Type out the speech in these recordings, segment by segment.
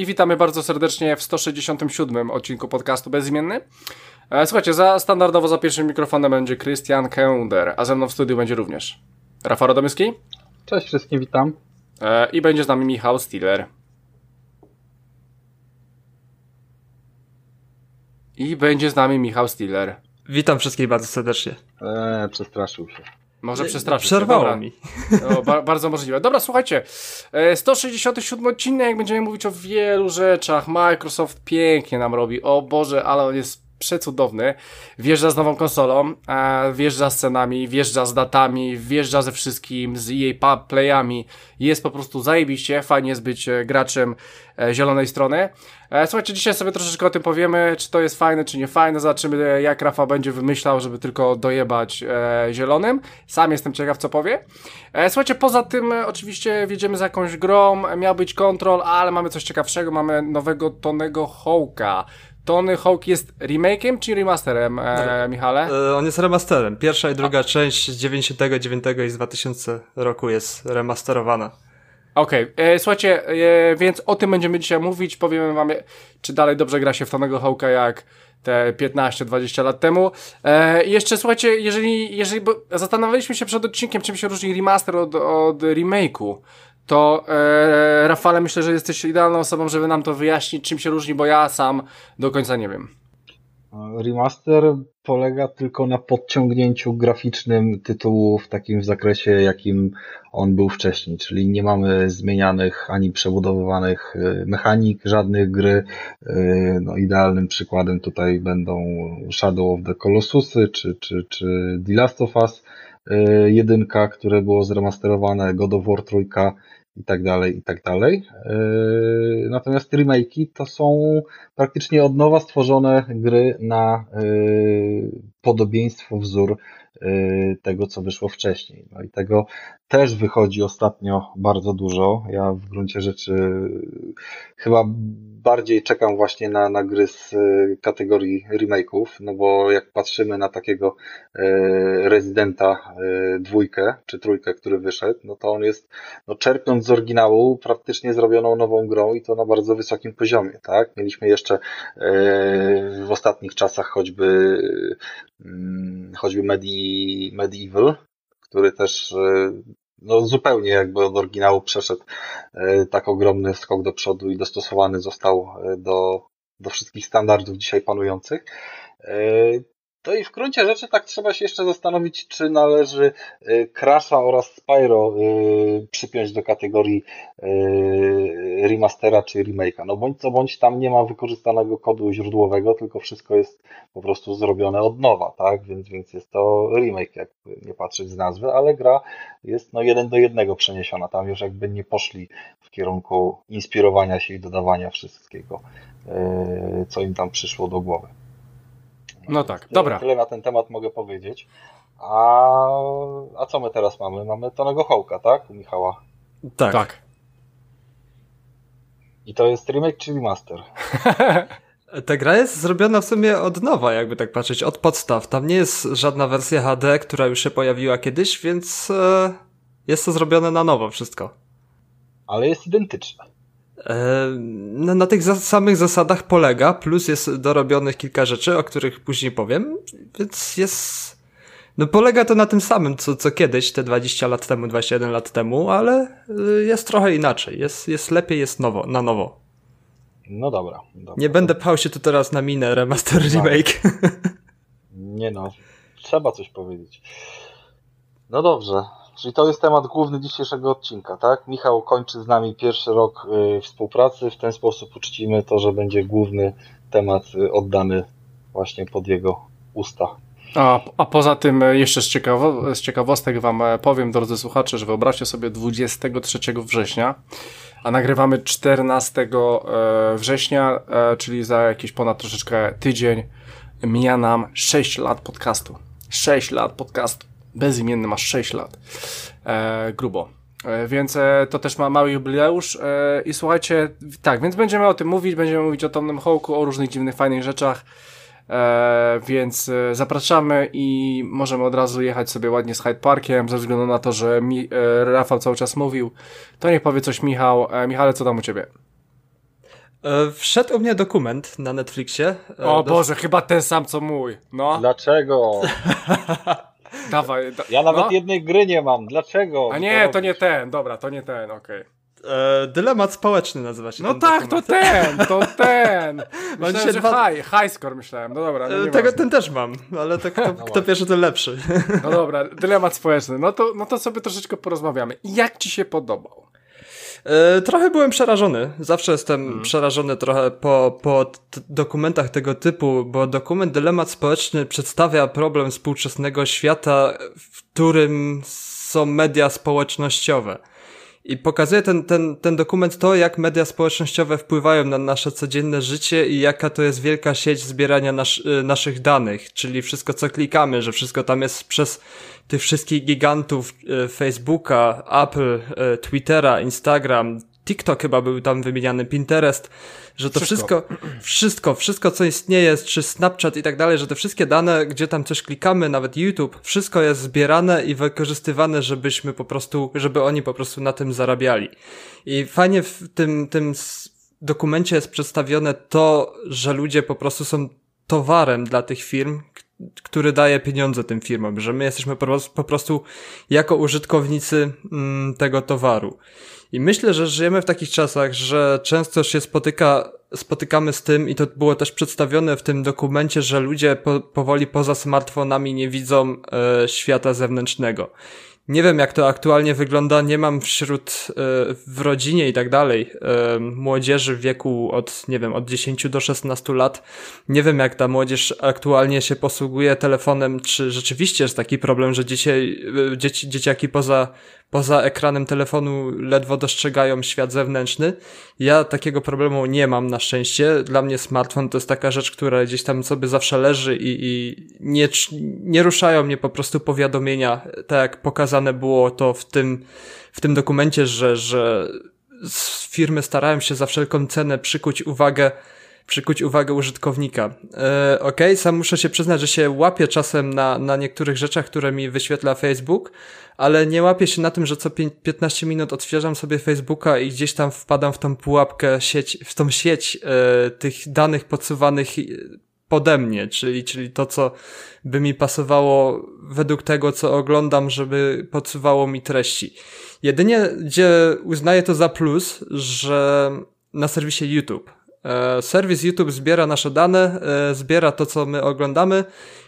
I witamy bardzo serdecznie w 167 odcinku podcastu Bezimienny. E, słuchajcie, za standardowo za pierwszym mikrofonem będzie Christian Kender, a ze mną w studiu będzie również Rafał Radomyski. Cześć wszystkim, witam. E, I będzie z nami Michał Stiller. I będzie z nami Michał Stiller. Witam wszystkich bardzo serdecznie. Eee, przestraszył się. Może przestraszyć. Przerwało Dobra. mi. O, ba bardzo możliwe. Dobra, słuchajcie. e, 167 odcinek, będziemy mówić o wielu rzeczach. Microsoft pięknie nam robi. O Boże, ale on jest przecudowny. Wjeżdża z nową konsolą, wjeżdża z cenami, wjeżdża z datami, wjeżdża ze wszystkim, z pa- playami. Jest po prostu zajebiście. Fajnie jest być e, graczem e, zielonej strony. E, słuchajcie, dzisiaj sobie troszeczkę o tym powiemy, czy to jest fajne, czy nie fajne. Zobaczymy, jak Rafa będzie wymyślał, żeby tylko dojebać e, zielonym. Sam jestem ciekaw, co powie. E, słuchajcie, poza tym oczywiście wiedziemy z jakąś grą. Miał być Control, ale mamy coś ciekawszego. Mamy nowego Tonego Hawka. Tony Hawk jest remake'iem czy remasterem, e, Michale? E, on jest remasterem. Pierwsza i druga część z 99 i z 2000 roku jest remasterowana. Okej, e, słuchajcie, e, więc o tym będziemy dzisiaj mówić. Powiemy wam, e, czy dalej dobrze gra się w Tonego Hawka jak te 15-20 lat temu. E, i jeszcze słuchajcie, jeżeli, jeżeli bo zastanawialiśmy się przed odcinkiem, czym się różni remaster od, od remake'u, to e, Rafale, myślę, że jesteś idealną osobą, żeby nam to wyjaśnić, czym się różni, bo ja sam do końca nie wiem. Remaster polega tylko na podciągnięciu graficznym tytułu w takim zakresie, jakim on był wcześniej, czyli nie mamy zmienianych ani przebudowywanych y, mechanik żadnych gry. Y, No, idealnym przykładem tutaj będą Shadow of the Colossusy czy, czy, czy The Last of Us y, jedynka, które było zremasterowane, God of War trójka i tak dalej, i tak dalej. Yy, Natomiast remake'i to są praktycznie od nowa stworzone gry na yy, podobieństwo, wzór yy, tego, co wyszło wcześniej. No i tego też wychodzi ostatnio bardzo dużo. Ja w gruncie rzeczy chyba bardziej czekam właśnie na, na gry z yy, kategorii remake'ów, no bo jak patrzymy na takiego yy, Residenta yy, dwójkę czy trójkę, który wyszedł, no to on jest no, czerpiąc z oryginału praktycznie zrobioną nową grą i to na bardzo wysokim poziomie, tak? Mieliśmy jeszcze e, w ostatnich czasach choćby mm, choćby Medi, Medieval, który też e, no, zupełnie jakby od oryginału przeszedł e, tak ogromny skok do przodu i dostosowany został e, do, do wszystkich standardów dzisiaj panujących. To i w gruncie rzeczy tak trzeba się jeszcze zastanowić, czy należy y, Crasha oraz Spyro y, przypiąć do kategorii y, remastera czy remake'a. No bądź co bądź tam nie ma wykorzystanego kodu źródłowego, tylko wszystko jest po prostu zrobione od nowa, tak? Więc, więc jest to remake, jakby nie patrzeć z nazwy, ale gra jest no jeden do jednego przeniesiona. Tam już jakby nie poszli w kierunku inspirowania się i dodawania wszystkiego, co im tam przyszło do głowy. No tak, Tyle- dobra. Tyle na ten temat mogę powiedzieć. A, a co my teraz mamy? Mamy Tonego Hołka, tak? U Michała. Tak. Tak. I to jest remake czy remaster? Ta gra jest zrobiona w sumie od nowa, jakby tak patrzeć, od podstaw. Tam nie jest żadna wersja HD, która już się pojawiła kiedyś, więc e, jest to zrobione na nowo wszystko. Ale jest identyczne. E, no, na tych samych zasadach polega, plus jest dorobionych kilka rzeczy, o których później powiem, więc jest... No polega to na tym samym, co, co kiedyś, te 20 lat temu, 21 lat temu, ale y, jest trochę inaczej. Jest, jest lepiej, jest nowo, na nowo. No dobra. dobra. Nie będę pchał się tu teraz na minę remaster remake. Nie no, trzeba coś powiedzieć. No dobrze. Czyli to jest temat główny dzisiejszego odcinka, tak? Michał kończy z nami pierwszy rok y, współpracy. W ten sposób uczcimy to, że będzie główny temat y, oddany właśnie pod jego usta. A, a poza tym e, jeszcze z, ciekawo, z ciekawostek wam e, powiem, drodzy słuchacze, że wyobraźcie sobie 23 września, a nagrywamy 14 e, września, czyli za jakiś ponad troszeczkę tydzień, mija nam 6 lat podcastu. 6 lat podcastu. Bezimienny ma 6 lat. E, grubo. E, więc e, to też ma mały jubileusz e, i słuchajcie, tak, więc będziemy o tym mówić, będziemy mówić o Tomnym Hołku, o różnych dziwnych, fajnych rzeczach, e, więc e, zapraszamy i możemy od razu jechać sobie ładnie z Hyde Parkiem, ze względu na to, że mi, e, Rafał cały czas mówił, to niech powie coś Michał. E, Michale, co tam u Ciebie? E, Wszedł u mnie dokument na Netflixie. e, O do- Boże, chyba ten sam co mój. No, Dlaczego? dawaj. Da Ja nawet no. jednej gry nie mam. Dlaczego? A nie, to robisz? nie ten, dobra, to nie ten, okej. E, dylemat społeczny nazywa się No tak, to dokument. ten, to ten. Myślałem, się że dwa- high, high score myślałem, no dobra, no E, Tego, ten też mam, ale to kto, kto właśnie. pierwszy, ten lepszy. No dobra, dylemat społeczny, no to, no to sobie troszeczkę porozmawiamy. Jak Ci się podobał? E, Trochę byłem przerażony. Zawsze jestem przerażony trochę po, po dokumentach tego typu, bo dokument Dylemat Społeczny przedstawia problem współczesnego świata, w którym są media społecznościowe. I pokazuje ten, ten, ten dokument to, jak media społecznościowe wpływają na nasze codzienne życie i jaka to jest wielka sieć zbierania nasz, y, naszych danych, czyli wszystko, co klikamy, że wszystko tam jest przez tych wszystkich gigantów y, Facebooka, Apple, y, Twittera, Instagram, TikTok chyba był tam wymieniany, Pinterest, że to Wszystko. wszystko, wszystko, wszystko, co istnieje, czy Snapchat i tak dalej, że te wszystkie dane, gdzie tam coś klikamy, nawet YouTube, wszystko jest zbierane i wykorzystywane, żebyśmy po prostu, żeby oni po prostu na tym zarabiali. I fajnie w tym, tym dokumencie jest przedstawione to, że ludzie po prostu są towarem dla tych firm, który daje pieniądze tym firmom, że my jesteśmy po pros- po prostu jako użytkownicy mm, tego towaru. I myślę, że żyjemy w takich czasach, że często się spotyka, spotykamy z tym, i to było też przedstawione w tym dokumencie, że ludzie po, powoli poza smartfonami nie widzą e, świata zewnętrznego. Nie wiem, jak to aktualnie wygląda, nie mam wśród e, w rodzinie i tak dalej e, młodzieży w wieku od, nie wiem, od 10 do 16 lat. Nie wiem, jak ta młodzież aktualnie się posługuje telefonem, czy rzeczywiście jest taki problem, że dzisiaj e, dzieci, dzieciaki poza, poza ekranem telefonu ledwo dostrzegają świat zewnętrzny. Ja takiego problemu nie mam na szczęście. Dla mnie smartfon to jest taka rzecz, która gdzieś tam sobie zawsze leży i, i nie, nie ruszają mnie po prostu powiadomienia, tak jak pokazane było to w tym, w tym dokumencie, że, że firmy starają się za wszelką cenę przykuć uwagę przykuć uwagę użytkownika. E, Okej, sam muszę się przyznać, że się łapię czasem na, na niektórych rzeczach, które mi wyświetla Facebook, ale nie łapię się na tym, że co pię- 15 minut odświeżam sobie Facebooka i gdzieś tam wpadam w tą pułapkę, sieć, w tą sieć e, tych danych podsuwanych pode mnie, czyli, czyli to, co by mi pasowało według tego, co oglądam, żeby podsuwało mi treści. Jedynie, gdzie uznaję to za plus, że na serwisie YouTube. E, serwis YouTube zbiera nasze dane, e, zbiera to, co my oglądamy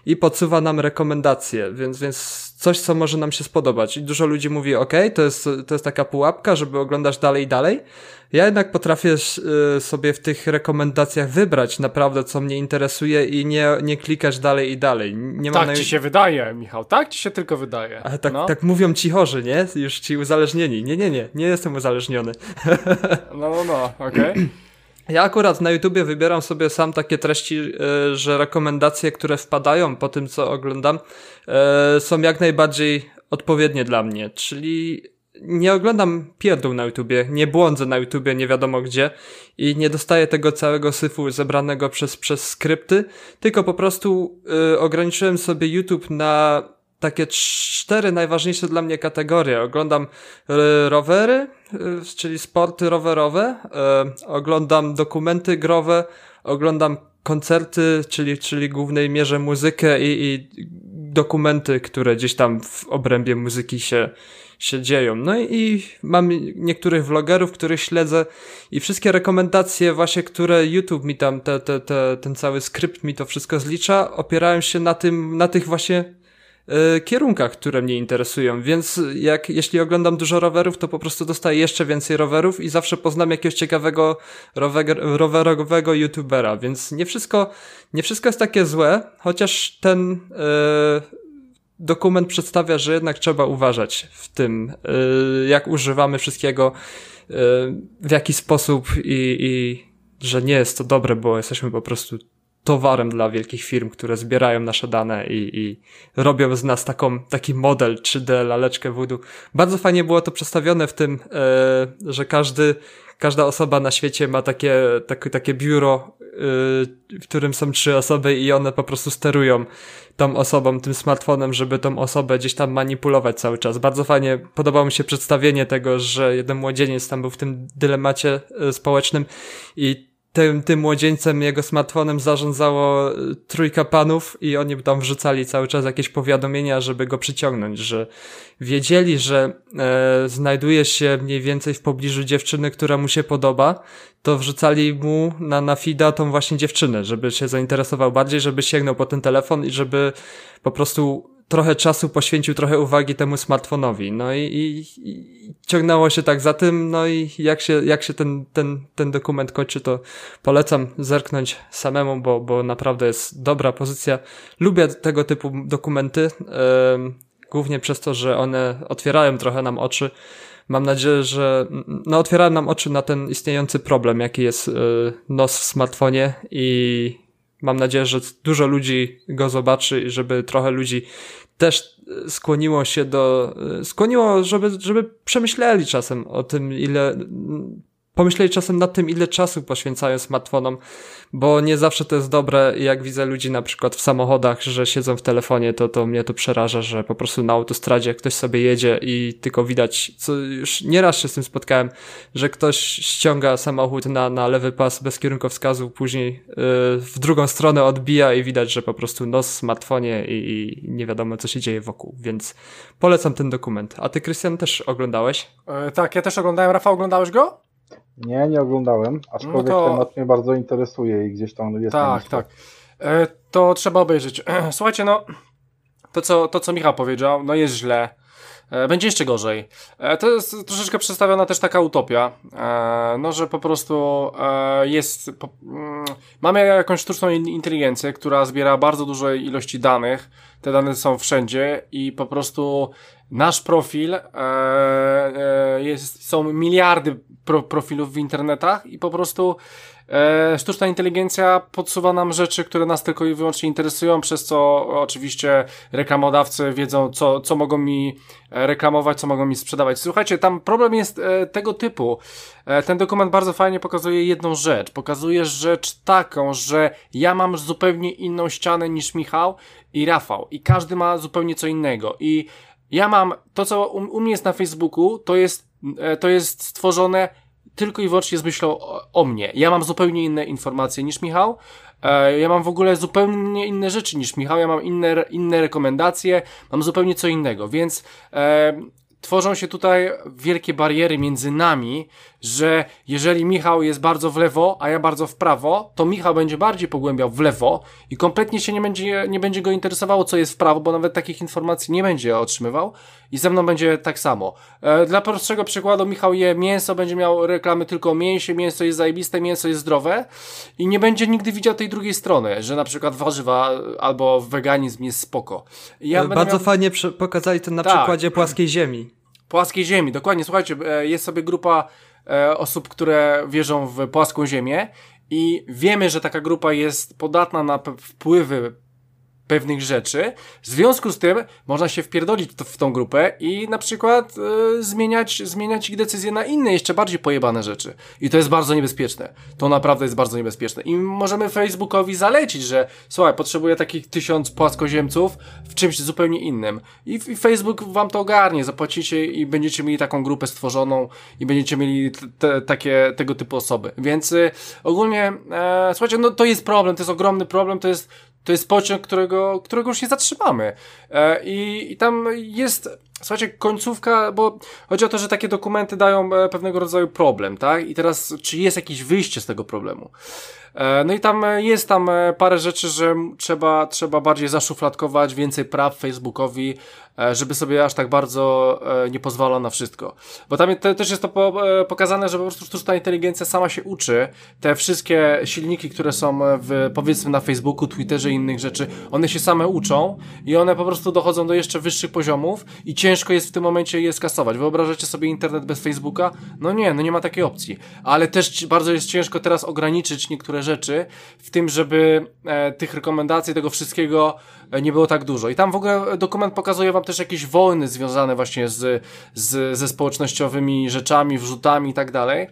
i podsuwa nam rekomendacje, więc, więc coś, co może nam się spodobać. I dużo ludzi mówi, ok, to jest, to jest taka pułapka, żeby oglądać dalej i dalej. Ja jednak potrafię e, sobie w tych rekomendacjach wybrać naprawdę, co mnie interesuje i nie, nie klikać dalej i dalej. Nie Tak na... Ci się wydaje, Michał, tak Ci się tylko wydaje. Ale tak, no. tak mówią ci chorzy, nie? Już ci uzależnieni. Nie, nie, nie, nie jestem uzależniony. No, no, no, okej. Ja akurat na YouTubie wybieram sobie sam takie treści, e, że rekomendacje, które wpadają po tym, co oglądam, e, są jak najbardziej odpowiednie dla mnie. Czyli nie oglądam pierdół na YouTubie, nie błądzę na YouTubie nie wiadomo gdzie i nie dostaję tego całego syfu zebranego przez, przez skrypty, tylko po prostu e, ograniczyłem sobie YouTube na takie cztery najważniejsze dla mnie kategorie. Oglądam e, rowery, e, czyli sporty rowerowe, e, oglądam dokumenty growe, oglądam koncerty, czyli, czyli głównej mierze muzykę i, i dokumenty, które gdzieś tam w obrębie muzyki się, się dzieją. No i, i mam niektórych vlogerów, których śledzę i wszystkie rekomendacje właśnie, które YouTube mi tam, te, te, te, ten cały skrypt mi to wszystko zlicza, opierają się na tym, na tych właśnie kierunkach, które mnie interesują, więc jak, jeśli oglądam dużo rowerów, to po prostu dostaję jeszcze więcej rowerów i zawsze poznam jakiegoś ciekawego rower, rowerowego youtubera, więc nie wszystko, nie wszystko jest takie złe, chociaż ten e, dokument przedstawia, że jednak trzeba uważać w tym, e, jak używamy wszystkiego, e, w jaki sposób i, i że nie jest to dobre, bo jesteśmy po prostu towarem dla wielkich firm, które zbierają nasze dane i, i robią z nas taką, taki model 3D, laleczkę voodoo. Bardzo fajnie było to przedstawione w tym, e, że każdy, każda osoba na świecie ma takie, takie, takie biuro, e, w którym są trzy osoby i one po prostu sterują tą osobą, tym smartfonem, żeby tą osobę gdzieś tam manipulować cały czas. Bardzo fajnie podobało mi się przedstawienie tego, że jeden młodzieniec tam był w tym dylemacie e, społecznym i tym, tym młodzieńcem, jego smartfonem zarządzało e, trójka panów i oni tam wrzucali cały czas jakieś powiadomienia, żeby go przyciągnąć, że wiedzieli, że e, znajduje się mniej więcej w pobliżu dziewczyny, która mu się podoba, to wrzucali mu na, na feeda tą właśnie dziewczynę, żeby się zainteresował bardziej, żeby sięgnął po ten telefon i żeby po prostu trochę czasu poświęcił, trochę uwagi temu smartfonowi. No i, i, i, ciągnęło się tak za tym, no i jak się, jak się ten, ten, ten dokument kończy, to polecam zerknąć samemu, bo, bo naprawdę jest dobra pozycja. Lubię tego typu dokumenty, yy, głównie przez to, że one otwierają trochę nam oczy. Mam nadzieję, że no, otwierają nam oczy na ten istniejący problem, jaki jest yy, nos w smartfonie i mam nadzieję, że dużo ludzi go zobaczy i żeby trochę ludzi też skłoniło się do, skłoniło, żeby, żeby przemyśleli czasem o tym, ile pomyśleli czasem nad tym, ile czasu poświęcają smartfonom, bo nie zawsze to jest dobre. Jak widzę ludzi na przykład w samochodach, że siedzą w telefonie, to, to mnie to przeraża, że po prostu na autostradzie ktoś sobie jedzie i tylko widać, co już nieraz się z tym spotkałem, że ktoś ściąga samochód na, na lewy pas bez kierunkowskazu, później yy, w drugą stronę odbija i widać, że po prostu nos w smartfonie i, i nie wiadomo, co się dzieje wokół, więc polecam ten dokument. A ty, Krystian, też oglądałeś? E, tak, ja też oglądałem. Rafał, oglądałeś go? Nie, nie oglądałem, aczkolwiek no to... temat mnie bardzo interesuje i gdzieś tam jest. Tak, tak. E, to trzeba obejrzeć. Słuchajcie, no, to co, to co Michał powiedział, no jest źle. E, będzie jeszcze gorzej. E, to jest troszeczkę przedstawiona też taka utopia, e, no że po prostu jest, mm, mamy jakąś sztuczną inteligencję, która zbiera bardzo duże ilości danych, te dane są wszędzie i po prostu nasz profil jest, są miliardy profilów w internetach i po prostu E, sztuczna inteligencja podsuwa nam rzeczy, które nas tylko i wyłącznie interesują, przez co oczywiście reklamodawcy wiedzą, co, co mogą mi e, reklamować, co mogą mi sprzedawać. Słuchajcie, tam problem jest e, tego typu. Ten dokument bardzo fajnie pokazuje jedną rzecz. Pokazuje rzecz taką, że ja mam zupełnie inną ścianę niż Michał i Rafał. I każdy ma zupełnie co innego. I ja mam to, co u, u mnie jest na Facebooku, to jest, to jest stworzone tylko i wyłącznie z myślą o, o, mnie. Ja mam zupełnie inne informacje niż Michał. E, ja mam w ogóle zupełnie inne rzeczy niż Michał. Ja mam inne, inne rekomendacje, mam zupełnie co innego, więc e, tworzą się tutaj wielkie bariery między nami, że jeżeli Michał jest bardzo w lewo, a ja bardzo w prawo, to Michał będzie bardziej pogłębiał w lewo i kompletnie się nie będzie, nie będzie go interesowało, co jest w prawo, bo nawet takich informacji nie będzie otrzymywał i ze mną będzie tak samo. E, dla prostszego przykładu, Michał je mięso, będzie miał reklamy tylko o mięsie, mięso jest zajebiste, mięso jest zdrowe i nie będzie nigdy widział tej drugiej strony, że na przykład warzywa albo weganizm jest spoko. Ja Bardzo miał... fajnie pokazali to na tak. przykładzie płaskiej ziemi. Płaskiej ziemi, dokładnie. Słuchajcie, e, jest sobie grupa e, osób, które wierzą w płaską ziemię. I wiemy, że taka grupa jest podatna na wpływy pewnych rzeczy. W związku z tym można się wpierdolić w tą grupę i na przykład y, zmieniać, zmieniać ich decyzje na inne, jeszcze bardziej pojebane rzeczy. I to jest bardzo niebezpieczne. To naprawdę jest bardzo niebezpieczne. I możemy Facebookowi zalecić, że słuchaj, potrzebuję takich tysiąc płaskoziemców w czymś zupełnie innym. I, I, Facebook wam to ogarnie, zapłacicie i będziecie mieli taką grupę stworzoną i będziecie mieli te, takie, tego typu osoby. Więc y, ogólnie, e, słuchajcie, no to jest problem, to jest ogromny problem, to jest to jest pociąg, którego, którego już nie zatrzymamy. E, i, I tam jest, słuchajcie, końcówka, bo chodzi o to, że takie dokumenty dają e, pewnego rodzaju problem, tak? I teraz, czy jest jakieś wyjście z tego problemu? E, no i tam jest tam parę rzeczy, że trzeba, trzeba bardziej zaszufladkować, więcej praw Facebookowi, E, żeby sobie aż tak bardzo e, nie pozwala na wszystko. Bo tam też jest to e, pokazane, że po prostu sztuczna inteligencja sama się uczy. Te wszystkie silniki, które są w, powiedzmy na Facebooku, Twitterze i innych rzeczy, one się same uczą i one po prostu dochodzą do jeszcze wyższych poziomów i ciężko jest w tym momencie je skasować. Wyobrażacie sobie internet bez Facebooka? No nie, no nie ma takiej opcji. Ale też bardzo jest ciężko teraz ograniczyć niektóre rzeczy w tym, żeby e, tych rekomendacji, tego wszystkiego e, nie było tak dużo. I tam w ogóle dokument pokazuje wam też jakieś wojny związane właśnie z, z, ze społecznościowymi rzeczami, wrzutami i tak dalej.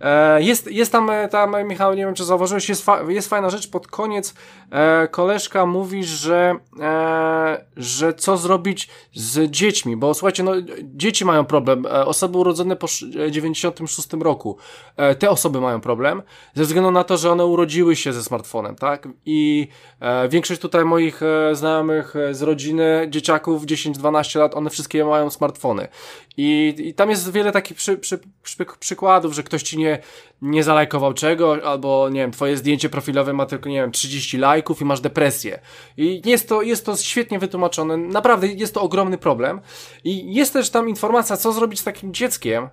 E, jest, jest tam, e, tam, Michał, nie wiem czy zauważyłeś, jest, fa jest fajna rzecz, pod koniec e, koleżka mówi, że, e, że co zrobić z dziećmi, bo słuchajcie, no, dzieci mają problem, e, osoby urodzone po 96 roku, e, te osoby mają problem, ze względu na to, że one urodziły się ze smartfonem, tak, i e, większość tutaj moich e, znajomych z rodziny, dzieciaków 10-12 lat, one wszystkie mają smartfony. I, i tam jest wiele takich przy, przy, przy, przykładów, że ktoś ci nie nie, nie zalajkował czegoś, albo nie wiem, twoje zdjęcie profilowe ma tylko, nie wiem, 30 lajków i masz depresję. I jest to, jest to świetnie wytłumaczone. Naprawdę jest to ogromny problem. I jest też tam informacja, co zrobić z takim dzieckiem,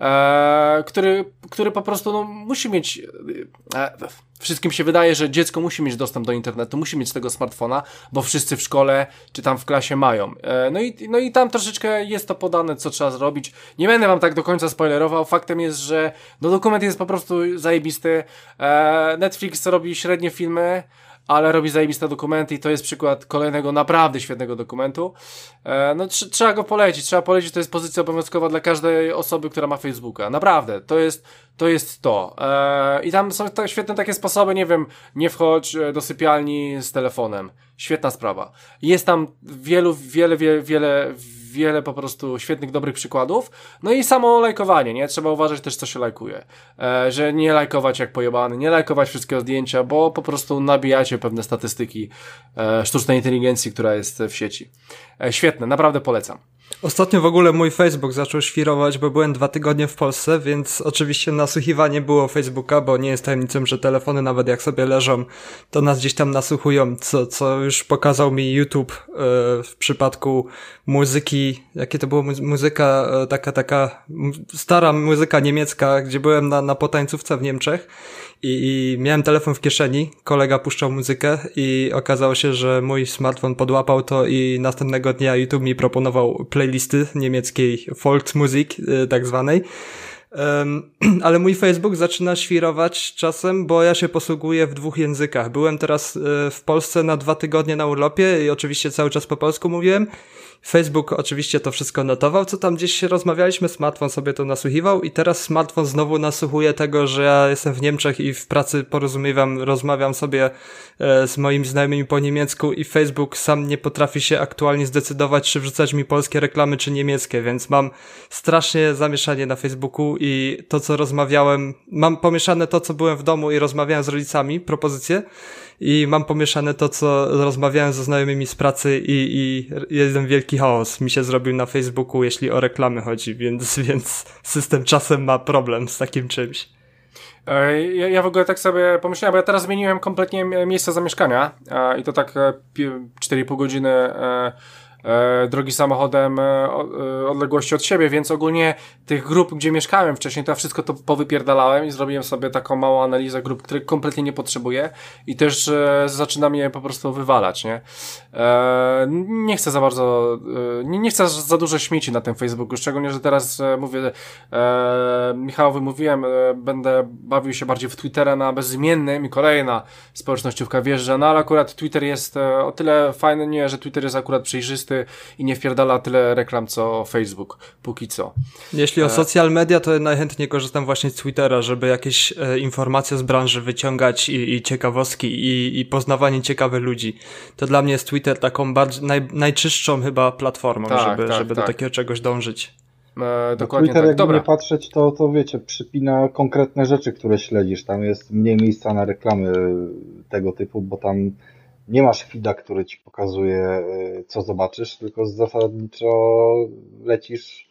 e, który, który po prostu no, musi mieć. E, wszystkim się wydaje, że dziecko musi mieć dostęp do internetu, musi mieć tego smartfona, bo wszyscy w szkole czy tam w klasie mają. E, no, i, no i tam troszeczkę jest to podane, co trzeba zrobić. Nie będę wam tak do końca spoilerował. Faktem jest, że no, dokument jest po prostu zajebisty. E, Netflix robi średnie filmy ale robi zajebiste dokumenty i to jest przykład kolejnego naprawdę świetnego dokumentu. E, no tr trzeba go polecić, trzeba polecić, to jest pozycja obowiązkowa dla każdej osoby, która ma Facebooka. Naprawdę, to jest to. Jest to. E, I tam są tak świetne takie sposoby, nie wiem, nie wchodź e, do sypialni z telefonem. Świetna sprawa. Jest tam wielu, wiele, wiele, wiele wiele po prostu świetnych, dobrych przykładów. No i samo lajkowanie, nie? Trzeba uważać też, co się lajkuje. E, że nie lajkować jak pojebany, nie lajkować wszystkiego zdjęcia, bo po prostu nabijacie pewne statystyki e, sztucznej inteligencji, która jest w sieci. E, świetne, naprawdę polecam. Ostatnio w ogóle mój Facebook zaczął świrować, bo byłem dwa tygodnie w Polsce, więc oczywiście nasłuchiwanie było Facebooka, bo nie jest tajemnicą, że telefony nawet jak sobie leżą, to nas gdzieś tam nasłuchują, co, co już pokazał mi YouTube e, w przypadku muzyki, jakie to było muzyka, e, taka, taka stara muzyka niemiecka, gdzie byłem na, na potańcówce w Niemczech i, i miałem telefon w kieszeni, kolega puszczał muzykę i okazało się, że mój smartfon podłapał to i następnego dnia YouTube mi proponował playlisty niemieckiej Volksmusik, y, tak zwanej. Um, ale mój Facebook zaczyna świrować czasem, bo ja się posługuję w dwóch językach. Byłem teraz y, w Polsce na dwa tygodnie na urlopie i oczywiście cały czas po polsku mówiłem Facebook oczywiście to wszystko notował, co tam gdzieś rozmawialiśmy, smartfon sobie to nasłuchiwał i teraz smartfon znowu nasłuchuje tego, że ja jestem w Niemczech i w pracy porozumiewam, rozmawiam sobie e, z moimi znajomymi po niemiecku i Facebook sam nie potrafi się aktualnie zdecydować, czy wrzucać mi polskie reklamy, czy niemieckie, więc mam strasznie zamieszanie na Facebooku i to, co rozmawiałem, mam pomieszane to, co byłem w domu i rozmawiałem z rodzicami, propozycje i mam pomieszane to, co rozmawiałem ze znajomymi z pracy i, i wielki chaos mi się zrobił na Facebooku, jeśli o reklamy chodzi, więc, więc system czasem ma problem z takim czymś. E, ja, ja w ogóle tak sobie pomyślałem, bo ja teraz zmieniłem kompletnie miejsce zamieszkania i to tak 4,5 e, godziny e, drogi samochodem e, e, odległości od siebie, więc ogólnie tych grup, gdzie mieszkałem wcześniej, to ja wszystko to powypierdalałem i zrobiłem sobie taką małą analizę grup, których kompletnie nie potrzebuję i też e, zaczynam je po prostu wywalać, nie? E, nie chcę za bardzo, e, nie, nie chcę za dużo śmieci na tym Facebooku, szczególnie, że teraz e, mówię, e, Michałowi mówiłem, będę bawił się bardziej w Twittera na bezimiennym i kolejna społecznościówka wjeżdża, no ale akurat Twitter jest o tyle fajny, nie, że Twitter jest akurat przejrzysty, i nie wpierdala tyle reklam co Facebook, póki co. Jeśli o social media, to najchętniej korzystam właśnie z Twittera, żeby jakieś informacje z branży wyciągać i, i ciekawostki i, i poznawanie ciekawych ludzi. To dla mnie jest Twitter taką bardziej, naj, najczystszą chyba platformą, tak, żeby, tak, żeby tak. do takiego czegoś dążyć. E, dokładnie Twitter, tak. jakby Dobra. nie patrzeć, to, to wiecie, przypina konkretne rzeczy, które śledzisz. Tam jest mniej miejsca na reklamy tego typu, bo tam nie masz feeda, który ci pokazuje, y, co zobaczysz, tylko zasadniczo lecisz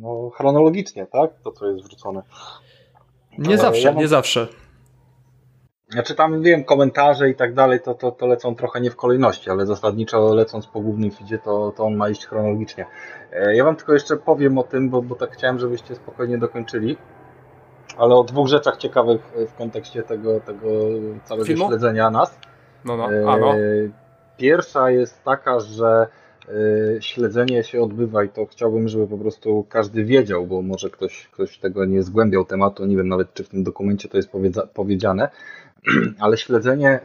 no, chronologicznie, tak? To, co jest wrzucone. Nie zawsze, ja mam... nie zawsze. Znaczy tam wiem, komentarze i tak dalej, to, to, to lecą trochę nie w kolejności, ale zasadniczo lecąc po głównym feedzie, to, to on ma iść chronologicznie. E, ja wam tylko jeszcze powiem o tym, bo, bo tak chciałem, żebyście spokojnie dokończyli, ale o dwóch rzeczach ciekawych w kontekście tego, tego całego Filmu? śledzenia nas. No, no. A, no. E, pierwsza jest taka, że śledzenie się odbywa i to chciałbym, żeby po prostu każdy wiedział, bo może ktoś, ktoś tego nie zgłębiał tematu, nie wiem nawet czy w tym dokumencie to jest powiedziane, ale śledzenie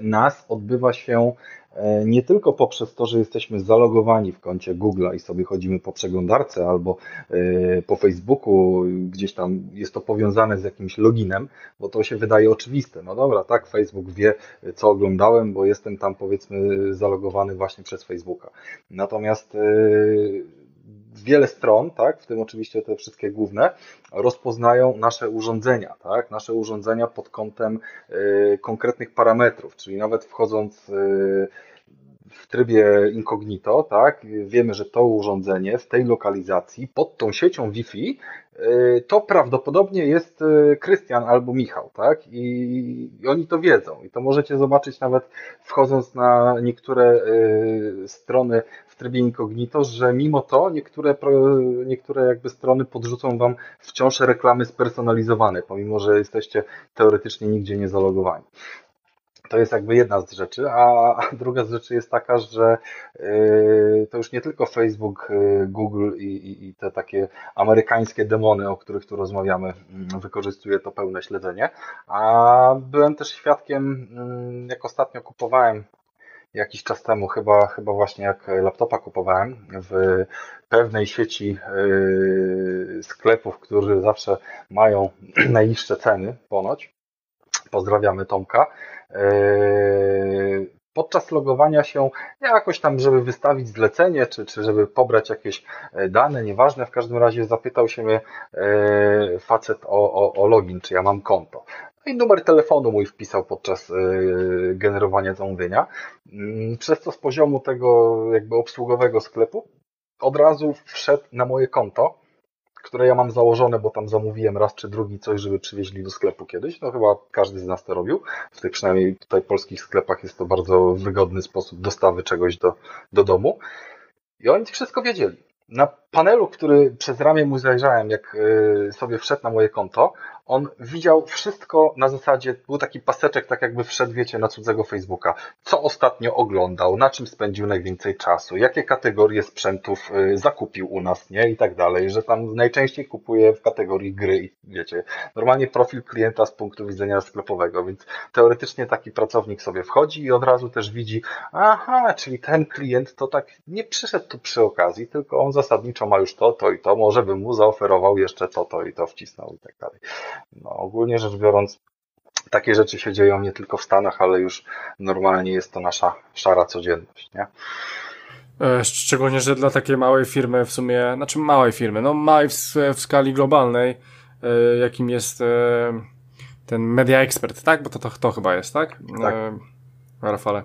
nas odbywa się E, nie tylko poprzez to, że jesteśmy zalogowani w koncie Google'a i sobie chodzimy po przeglądarce albo e, po Facebooku, gdzieś tam jest to powiązane z jakimś loginem, bo to się wydaje oczywiste. No dobra, tak, Facebook wie, co oglądałem, bo jestem tam powiedzmy zalogowany właśnie przez Facebooka. Natomiast wiele stron, tak, w tym oczywiście te wszystkie główne, rozpoznają nasze urządzenia, tak, nasze urządzenia pod kątem y, konkretnych parametrów, czyli nawet wchodząc y, w trybie incognito, tak, wiemy, że to urządzenie w tej lokalizacji pod tą siecią Wi-Fi y, to prawdopodobnie jest y, Krystian albo Michał, tak? I, oni to wiedzą. I to możecie zobaczyć nawet wchodząc na niektóre y, strony trybie incognito, że mimo to niektóre, niektóre jakby strony podrzucą Wam wciąż reklamy spersonalizowane, pomimo, że jesteście teoretycznie nigdzie nie zalogowani. To jest jakby jedna z rzeczy, a druga z rzeczy jest taka, że yy, to już nie tylko Facebook, yy, Google i, i, i, te takie amerykańskie demony, o których tu rozmawiamy, mm, wykorzystuje to pełne śledzenie, a byłem też świadkiem, mm, jak ostatnio kupowałem jakiś czas temu, chyba, chyba właśnie jak laptopa kupowałem w pewnej sieci yy, sklepów, które zawsze mają najniższe ceny ponoć. Pozdrawiamy Tomka. Yy, podczas logowania się jakoś tam, żeby wystawić zlecenie, czy, czy żeby pobrać jakieś e, dane, nieważne, w każdym razie zapytał się mnie e, facet o, o, o login, czy ja mam konto. No i numer telefonu mój wpisał podczas e, generowania zamówienia. Mm, przez co z poziomu tego jakby obsługowego sklepu od razu wszedł na moje konto które ja mam założone, bo tam zamówiłem raz czy drugi coś, żeby przywieźli do sklepu kiedyś. No chyba każdy z nas to robił. W tych przynajmniej tutaj polskich sklepach jest to bardzo wygodny sposób dostawy czegoś do, do domu. I oni wszystko wiedzieli. Na panelu, który przez ramię mu zajrzałem, jak y, sobie wszedł na moje konto, on widział wszystko na zasadzie, był taki paseczek, tak jakby wszedł, wiecie, na cudzego Facebooka. Co ostatnio oglądał, na czym spędził najwięcej czasu, jakie kategorie sprzętów y, zakupił u nas, nie? I tak dalej, że tam najczęściej kupuje w kategorii gry wiecie, normalnie profil klienta z punktu widzenia sklepowego, więc teoretycznie taki pracownik sobie wchodzi i od razu też widzi, aha, czyli ten klient to tak nie przyszedł tu przy okazji, tylko on zasadniczo ma już to, to i to, może bym mu zaoferował jeszcze to, to i to wcisnął i tak dalej. No, ogólnie rzecz biorąc, takie rzeczy się dzieją nie tylko w Stanach, ale już normalnie jest to nasza szara codzienność, nie? E, szczególnie, że dla takiej małej firmy w sumie, znaczy małej firmy, no małej w, w skali globalnej, e, jakim jest e, ten Media Expert, tak? Bo to, to, to chyba jest, tak? Tak. Rafale.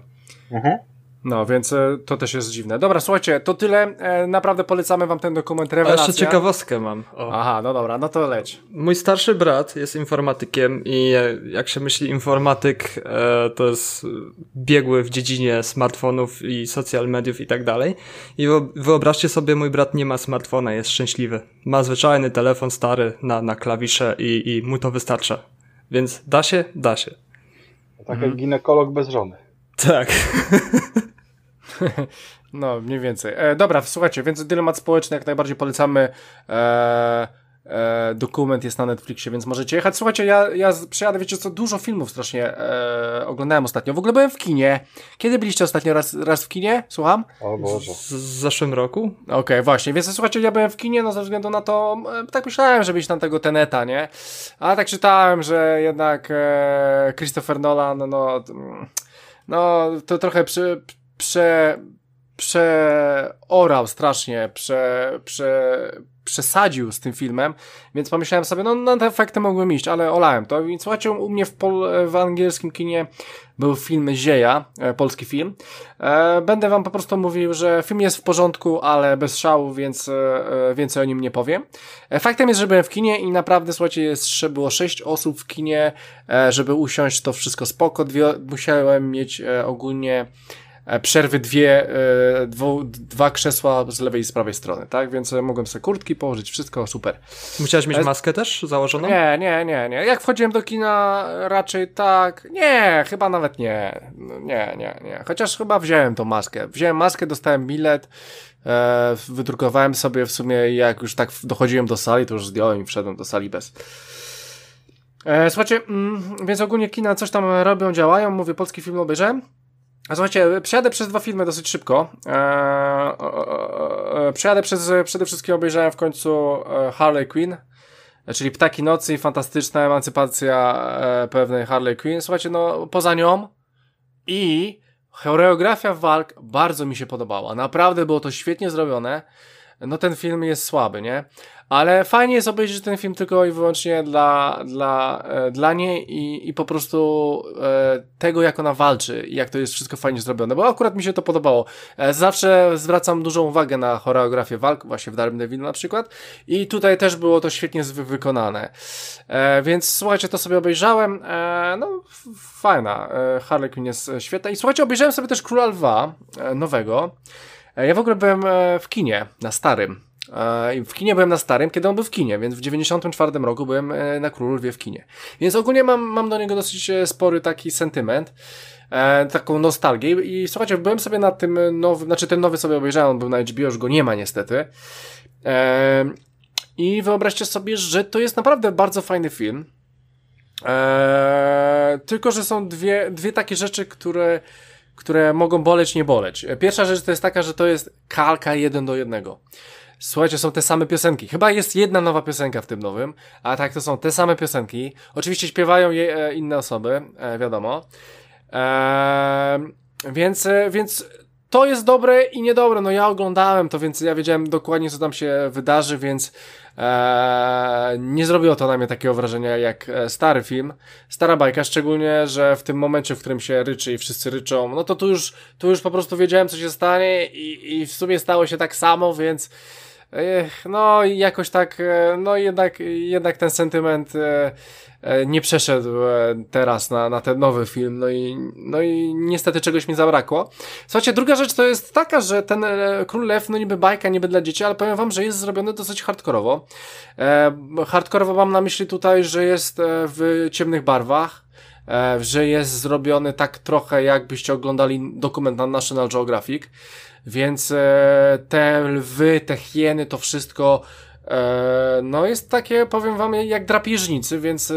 Mhm. No, więc e, to też jest dziwne. Dobra, słuchajcie, to tyle. E, naprawdę polecamy wam ten dokument Rewelacja. A jeszcze ciekawostkę mam. O. Aha, no dobra, no to leć. Mój starszy brat jest informatykiem i e, jak się myśli informatyk, to jest biegły w dziedzinie smartfonów i social mediów i tak dalej. I wyobraźcie sobie, mój brat nie ma smartfona, jest szczęśliwy. Ma zwyczajny telefon stary na, na klawisze i, i mu to wystarcza. Więc da się? Da się. Tak jak mhm. ginekolog bez żony. Tak. No, mniej więcej. E, dobra, słuchajcie, więc dylemat społeczny jak najbardziej polecamy. E, e, dokument jest na Netflixie, więc możecie jechać. Słuchajcie, ja, ja przejadę, wiecie co, dużo filmów strasznie e, oglądałem ostatnio. W ogóle byłem w kinie. Kiedy byliście ostatnio raz, raz w kinie? Słucham? O Boże. Z, w zeszłym roku? Okej, okay, właśnie, więc słuchajcie, ja byłem w kinie, no ze względu na to, e, tak myślałem, żeby iść tam tego Teneta, nie? Ale tak czytałem, że jednak e, Christopher Nolan, no, no, no to trochę przy prze, przeorał strasznie, prze, prze, przesadził z tym filmem, więc pomyślałem sobie, no na te efekty mogłem iść, ale olałem to. I słuchajcie, u mnie w, pol, w angielskim kinie był film Zieja, e, polski film. E, będę wam po prostu mówił, że film jest w porządku, ale bez szału, więc e, więcej o nim nie powiem. Faktem jest, że byłem w kinie i naprawdę, słuchajcie, jest, było sześć osób w kinie, żeby usiąść, to wszystko spoko. Dwie, musiałem mieć ogólnie przerwy dwie, e, dwu, dwa krzesła z lewej i z prawej strony, tak? Więc mogłem sobie kurtki położyć, wszystko super. Musiałeś mieć maskę też założoną? Nie, nie, nie, nie. Jak wchodziłem do kina, raczej tak. Nie, chyba nawet nie. Nie, nie, nie. Chociaż chyba wziąłem tą maskę. Wziąłem maskę, dostałem bilet, e, wydrukowałem sobie w sumie, jak już tak dochodziłem do sali, to już zdjąłem i wszedłem do sali bez. E, słuchajcie, mm, więc ogólnie kina coś tam robią, działają. Mówię, polski film obejrzałem. A słuchajcie, przejadę przez dwa filmy dosyć szybko. E, e, e, przejadę przez, przede wszystkim obejrzałem w końcu e, Harley Quinn, czyli Ptaki Nocy i fantastyczna emancypacja e, pewnej Harley Quinn. Słuchajcie, no poza nią i choreografia walk bardzo mi się podobała. Naprawdę było to świetnie zrobione. No ten film jest słaby, nie? Ale fajnie jest obejrzeć ten film tylko i wyłącznie dla, dla, e, dla niej i, i po prostu e, tego, jak ona walczy i jak to jest wszystko fajnie zrobione, bo akurat mi się to podobało. E, zawsze zwracam dużą uwagę na choreografię walk, właśnie w Daredevil na przykład i tutaj też było to świetnie wykonane. E, więc słuchajcie, to sobie obejrzałem, e, no fajna, e, Harley Quinn jest świetna i słuchajcie, obejrzałem sobie też Króla Lwa nowego. Ja w ogóle byłem w kinie, na starym. E, w kinie byłem na starym, kiedy on był w kinie, więc w 94 roku byłem na Królu Lwie w kinie. Więc ogólnie mam, mam do niego dosyć spory taki sentyment, taką nostalgię i słuchajcie, byłem sobie na tym nowym, znaczy ten nowy sobie obejrzałem, on był na HBO, już go nie ma niestety. I wyobraźcie sobie, że to jest naprawdę bardzo fajny film. tylko, że są dwie, dwie takie rzeczy, które które mogą boleć, nie boleć. Pierwsza rzecz to jest taka, że to jest kalka jeden do jednego. Słuchajcie, są te same piosenki. Chyba jest jedna nowa piosenka w tym nowym, a tak to są te same piosenki. Oczywiście śpiewają je e, inne osoby, e, wiadomo. E, więc, e, więc to jest dobre i niedobre. No ja oglądałem to, więc ja wiedziałem dokładnie, co tam się wydarzy, więc Eee, nie zrobiło to na mnie takiego wrażenia jak e, stary film. Stara bajka, szczególnie, że w tym momencie, w którym się ryczy i wszyscy ryczą, no to tu już, tu już po prostu wiedziałem, co się stanie i, i w sumie stało się tak samo, więc no jakoś tak, e, no jednak, jednak ten sentyment e, e, nie przeszedł teraz na, na ten nowy film, no i, no i niestety czegoś mi zabrakło. Słuchajcie, druga rzecz to jest taka, że ten Król Lew, no niby bajka, niby dla dzieci, ale powiem wam, że jest zrobiony dosyć hardkorowo. hardkorowo mam na myśli tutaj, że jest w ciemnych barwach, że jest zrobiony tak trochę jakbyście oglądali dokument na National Geographic. Więc e, te lwy, te hieny, to wszystko no jest takie, powiem wam, jak drapieżnicy, więc e,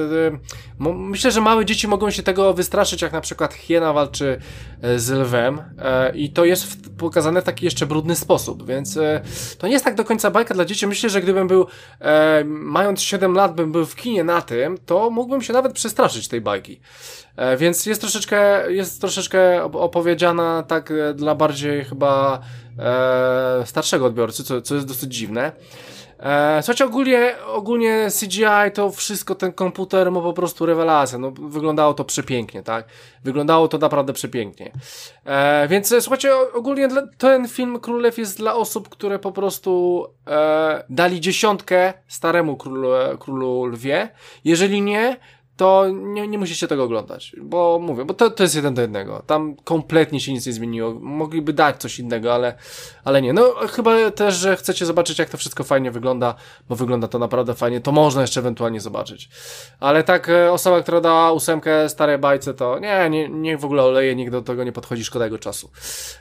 myślę, że małe dzieci mogą się tego wystraszyć, jak na przykład hiena walczy e, z lwem e, i to jest pokazane w taki jeszcze brudny sposób, więc e, to nie jest tak do końca bajka dla dzieci. Myślę, że gdybym był, mając 7 lat, bym był w kinie na tym, to mógłbym się nawet przestraszyć tej bajki. E, więc jest troszeczkę, jest troszeczkę opowiedziana tak e, dla bardziej chyba e, starszego odbiorcy, co, co jest dosyć dziwne. E, słuchajcie, ogólnie, ogólnie CGI to wszystko, ten komputer ma po prostu rewelacja. No, wyglądało to przepięknie, tak? Wyglądało to naprawdę przepięknie. E, więc e, słuchajcie, ogólnie ten film Królew jest dla osób, które po prostu e, dali dziesiątkę staremu królu, królu lwie. Jeżeli nie, to nie, nie musicie tego oglądać, bo mówię, bo to, to jest jeden do jednego. Tam kompletnie się nic nie zmieniło. Mogliby dać coś innego, ale, ale nie. No chyba też, że chcecie zobaczyć, jak to wszystko fajnie wygląda, bo wygląda to naprawdę fajnie, to można jeszcze ewentualnie zobaczyć. Ale tak, e, osoba, która dała ósemkę starej bajce, to nie, nie, niech w ogóle oleje, nikt do tego nie podchodzi, szkoda jego czasu.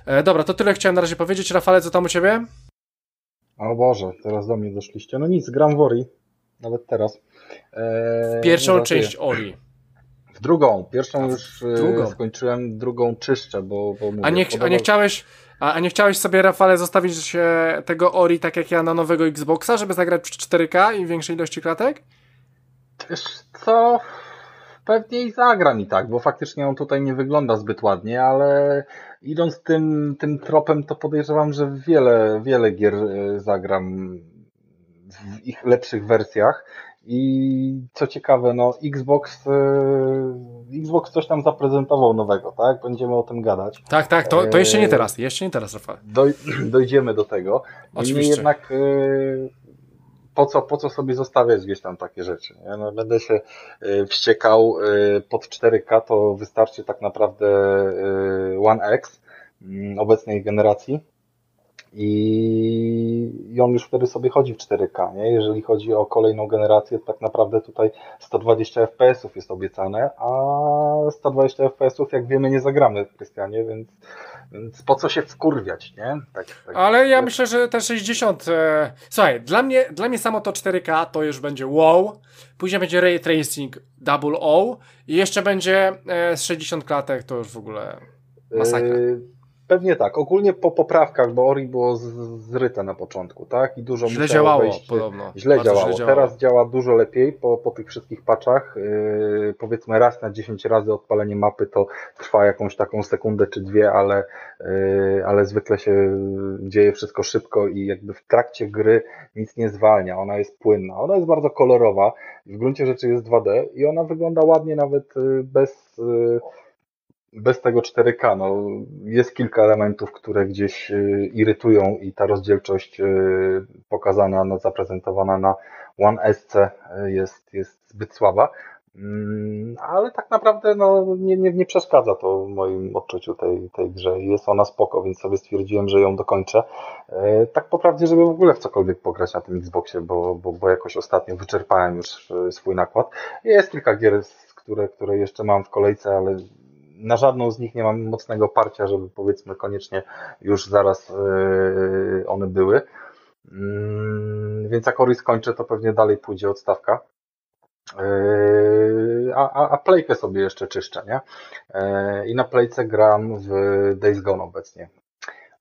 E, dobra, to tyle chciałem na razie powiedzieć. Rafale, co tam u ciebie? O Boże, teraz do mnie doszliście. No nic, gram w Ori. Nawet teraz. Eee, Pierwszą część Ori. W drugą. Pierwszą już e, drugą. skończyłem, drugą czyszczę, bo, bo mówię, a, nie, a nie chciałeś a, a nie chciałeś sobie, Rafale, zostawić tego Ori tak jak ja na nowego Xboxa, żeby zagrać w 4K i większej ilości klatek? Wiesz co? Pewnie i zagram i tak, bo faktycznie on tutaj nie wygląda zbyt ładnie, ale idąc tym, tym tropem, to podejrzewam, że wiele, wiele gier e, zagram w ich lepszych wersjach. I co ciekawe, no Xbox, yy, Xbox coś tam zaprezentował nowego, tak? Będziemy o tym gadać. Tak, tak, to, to jeszcze nie teraz, jeszcze nie teraz, Rafał. Doj, dojdziemy do tego. Oczywiście. jednak yy, po co, po co sobie zostawiać gdzieś tam takie rzeczy? Nie? No, będę się wściekał pod 4K, to wystarczy tak naprawdę One X mm, obecnej generacji. I, I on już wtedy sobie chodzi w 4K, nie? Jeżeli chodzi o kolejną generację, tak naprawdę tutaj 120 FPS-ów jest obiecane, a 120 FPS-ów, jak wiemy, nie zagramy w Krystianie, więc, więc po co się wkurwiać, nie? Tak, tak, Ale ja tak. myślę, że te 60. E... Słuchaj, dla mnie, dla mnie samo to 4K to już będzie wow. Później będzie ray tracing double O i jeszcze będzie e, 60 klatek, to już w ogóle masakra. Yy Pewnie tak. Ogólnie po poprawkach, bo Ori było zryte na początku, tak? I dużo źle działało wejść, podobno. Źle działało. źle działało. Teraz działa dużo lepiej po, po tych wszystkich paczach. Yy, powiedzmy raz na 10 razy odpalenie mapy to trwa jakąś taką sekundę czy dwie, ale, yy, ale zwykle się dzieje wszystko szybko i jakby w trakcie gry nic nie zwalnia. Ona jest płynna. Ona jest bardzo kolorowa. W gruncie rzeczy jest 2D i ona wygląda ładnie nawet yy, bez yy, bez tego 4K. No, jest kilka elementów, które gdzieś y, irytują i ta rozdzielczość y, pokazana, no, zaprezentowana na One S y, jest, jest zbyt słaba. Mm, ale tak naprawdę no, nie, nie, nie przeszkadza to w moim odczuciu tej, tej grze. Jest ona spoko, więc sobie stwierdziłem, że ją dokończę. Tak po prawdzie, żeby w ogóle w cokolwiek pograć na tym Xboxie, bo, bo, bo jakoś ostatnio wyczerpałem już swój nakład. Jest kilka gier, które, które jeszcze mam w kolejce, ale na żadną z nich nie mam mocnego parcia, żeby powiedzmy koniecznie już zaraz yy, one były. Mm, więc jak Ori skończę, to pewnie dalej pójdzie odstawka. Yy, a, a, a playkę sobie jeszcze czyszczę, nie? Yy, I na playce gram w Days Gone obecnie.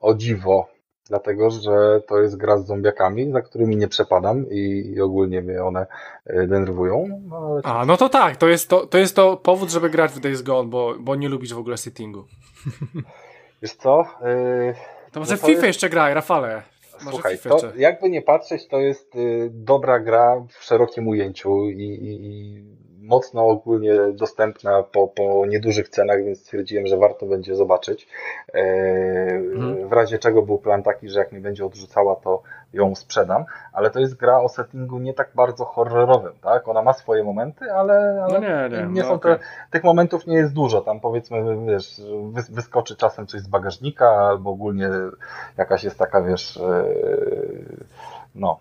O dziwo, dlatego że to jest gra z zombiakami, za którymi nie przepadam i, i ogólnie mnie one e, denerwują. No, ale... A, no to tak, to jest to, to jest to powód, żeby grać w Days Gone, bo, bo nie lubisz w ogóle settingu. Wiesz co? Yy, to może no FIFA jest... jeszcze graj, Rafale. Może Słuchaj, to jakby nie patrzeć, to jest y, dobra gra w szerokim ujęciu i, i, i mocno ogólnie dostępna po, po niedużych cenach, więc stwierdziłem, że warto będzie zobaczyć. E, mhm. W razie czego był plan taki, że jak mi będzie odrzucała, to ją sprzedam, ale to jest gra o settingu nie tak bardzo horrorowym, tak? Ona ma swoje momenty, ale, ale no nie, nie, nie no są okay. te, tych momentów nie jest dużo. Tam powiedzmy, wiesz, wyskoczy czasem coś z bagażnika, albo ogólnie jakaś jest taka, wiesz, e, no,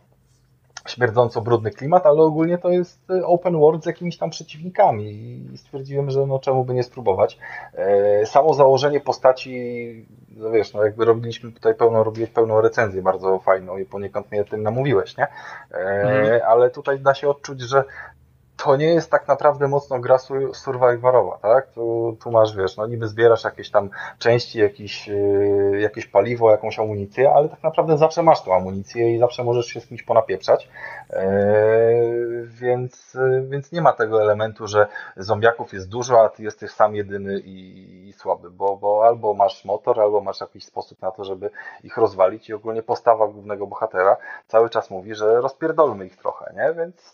śmierdząco brudny klimat, ale ogólnie to jest y, open world z jakimiś tam przeciwnikami i stwierdziłem, że no czemu by nie spróbować. E, samo założenie postaci, no wiesz, no jakby robiliśmy tutaj pełną, robiłeś pełną recenzję bardzo fajną i poniekąd mnie tym namówiłeś, nie? Mhm. Ale tutaj da się odczuć, że to nie jest tak naprawdę mocno gra survivorowa, tak? Tu, tu masz, wiesz, no niby zbierasz jakieś tam części, jakieś, yy, jakieś paliwo, jakąś amunicję, ale tak naprawdę zawsze masz tą amunicję i zawsze możesz się z kimś ponapieprzać, yy, więc, więc nie ma tego elementu, że zombiaków jest dużo, a ty jesteś sam jedyny i, i słaby, bo, bo albo masz motor, albo masz jakiś sposób na to, żeby ich rozwalić i ogólnie postawa głównego bohatera cały czas mówi, że rozpierdolmy ich trochę, nie? Więc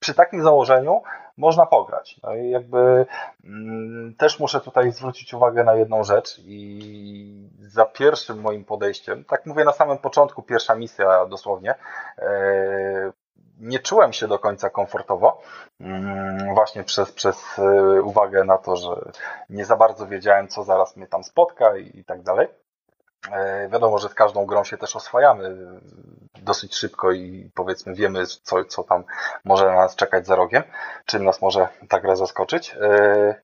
przy takim założeniu można pograć. No i jakby mm, też muszę tutaj zwrócić uwagę na jedną rzecz i za pierwszym moim podejściem, tak mówię na samym początku, pierwsza misja dosłownie, e, nie czułem się do końca komfortowo, mm, właśnie przez, przez e, uwagę na to, że nie za bardzo wiedziałem, co zaraz mnie tam spotka i, i tak dalej. E, wiadomo, że z każdą grą się też oswajamy dosyć szybko i powiedzmy wiemy, co, co tam może na nas czekać za rogiem, czym nas może ta gra zaskoczyć. E,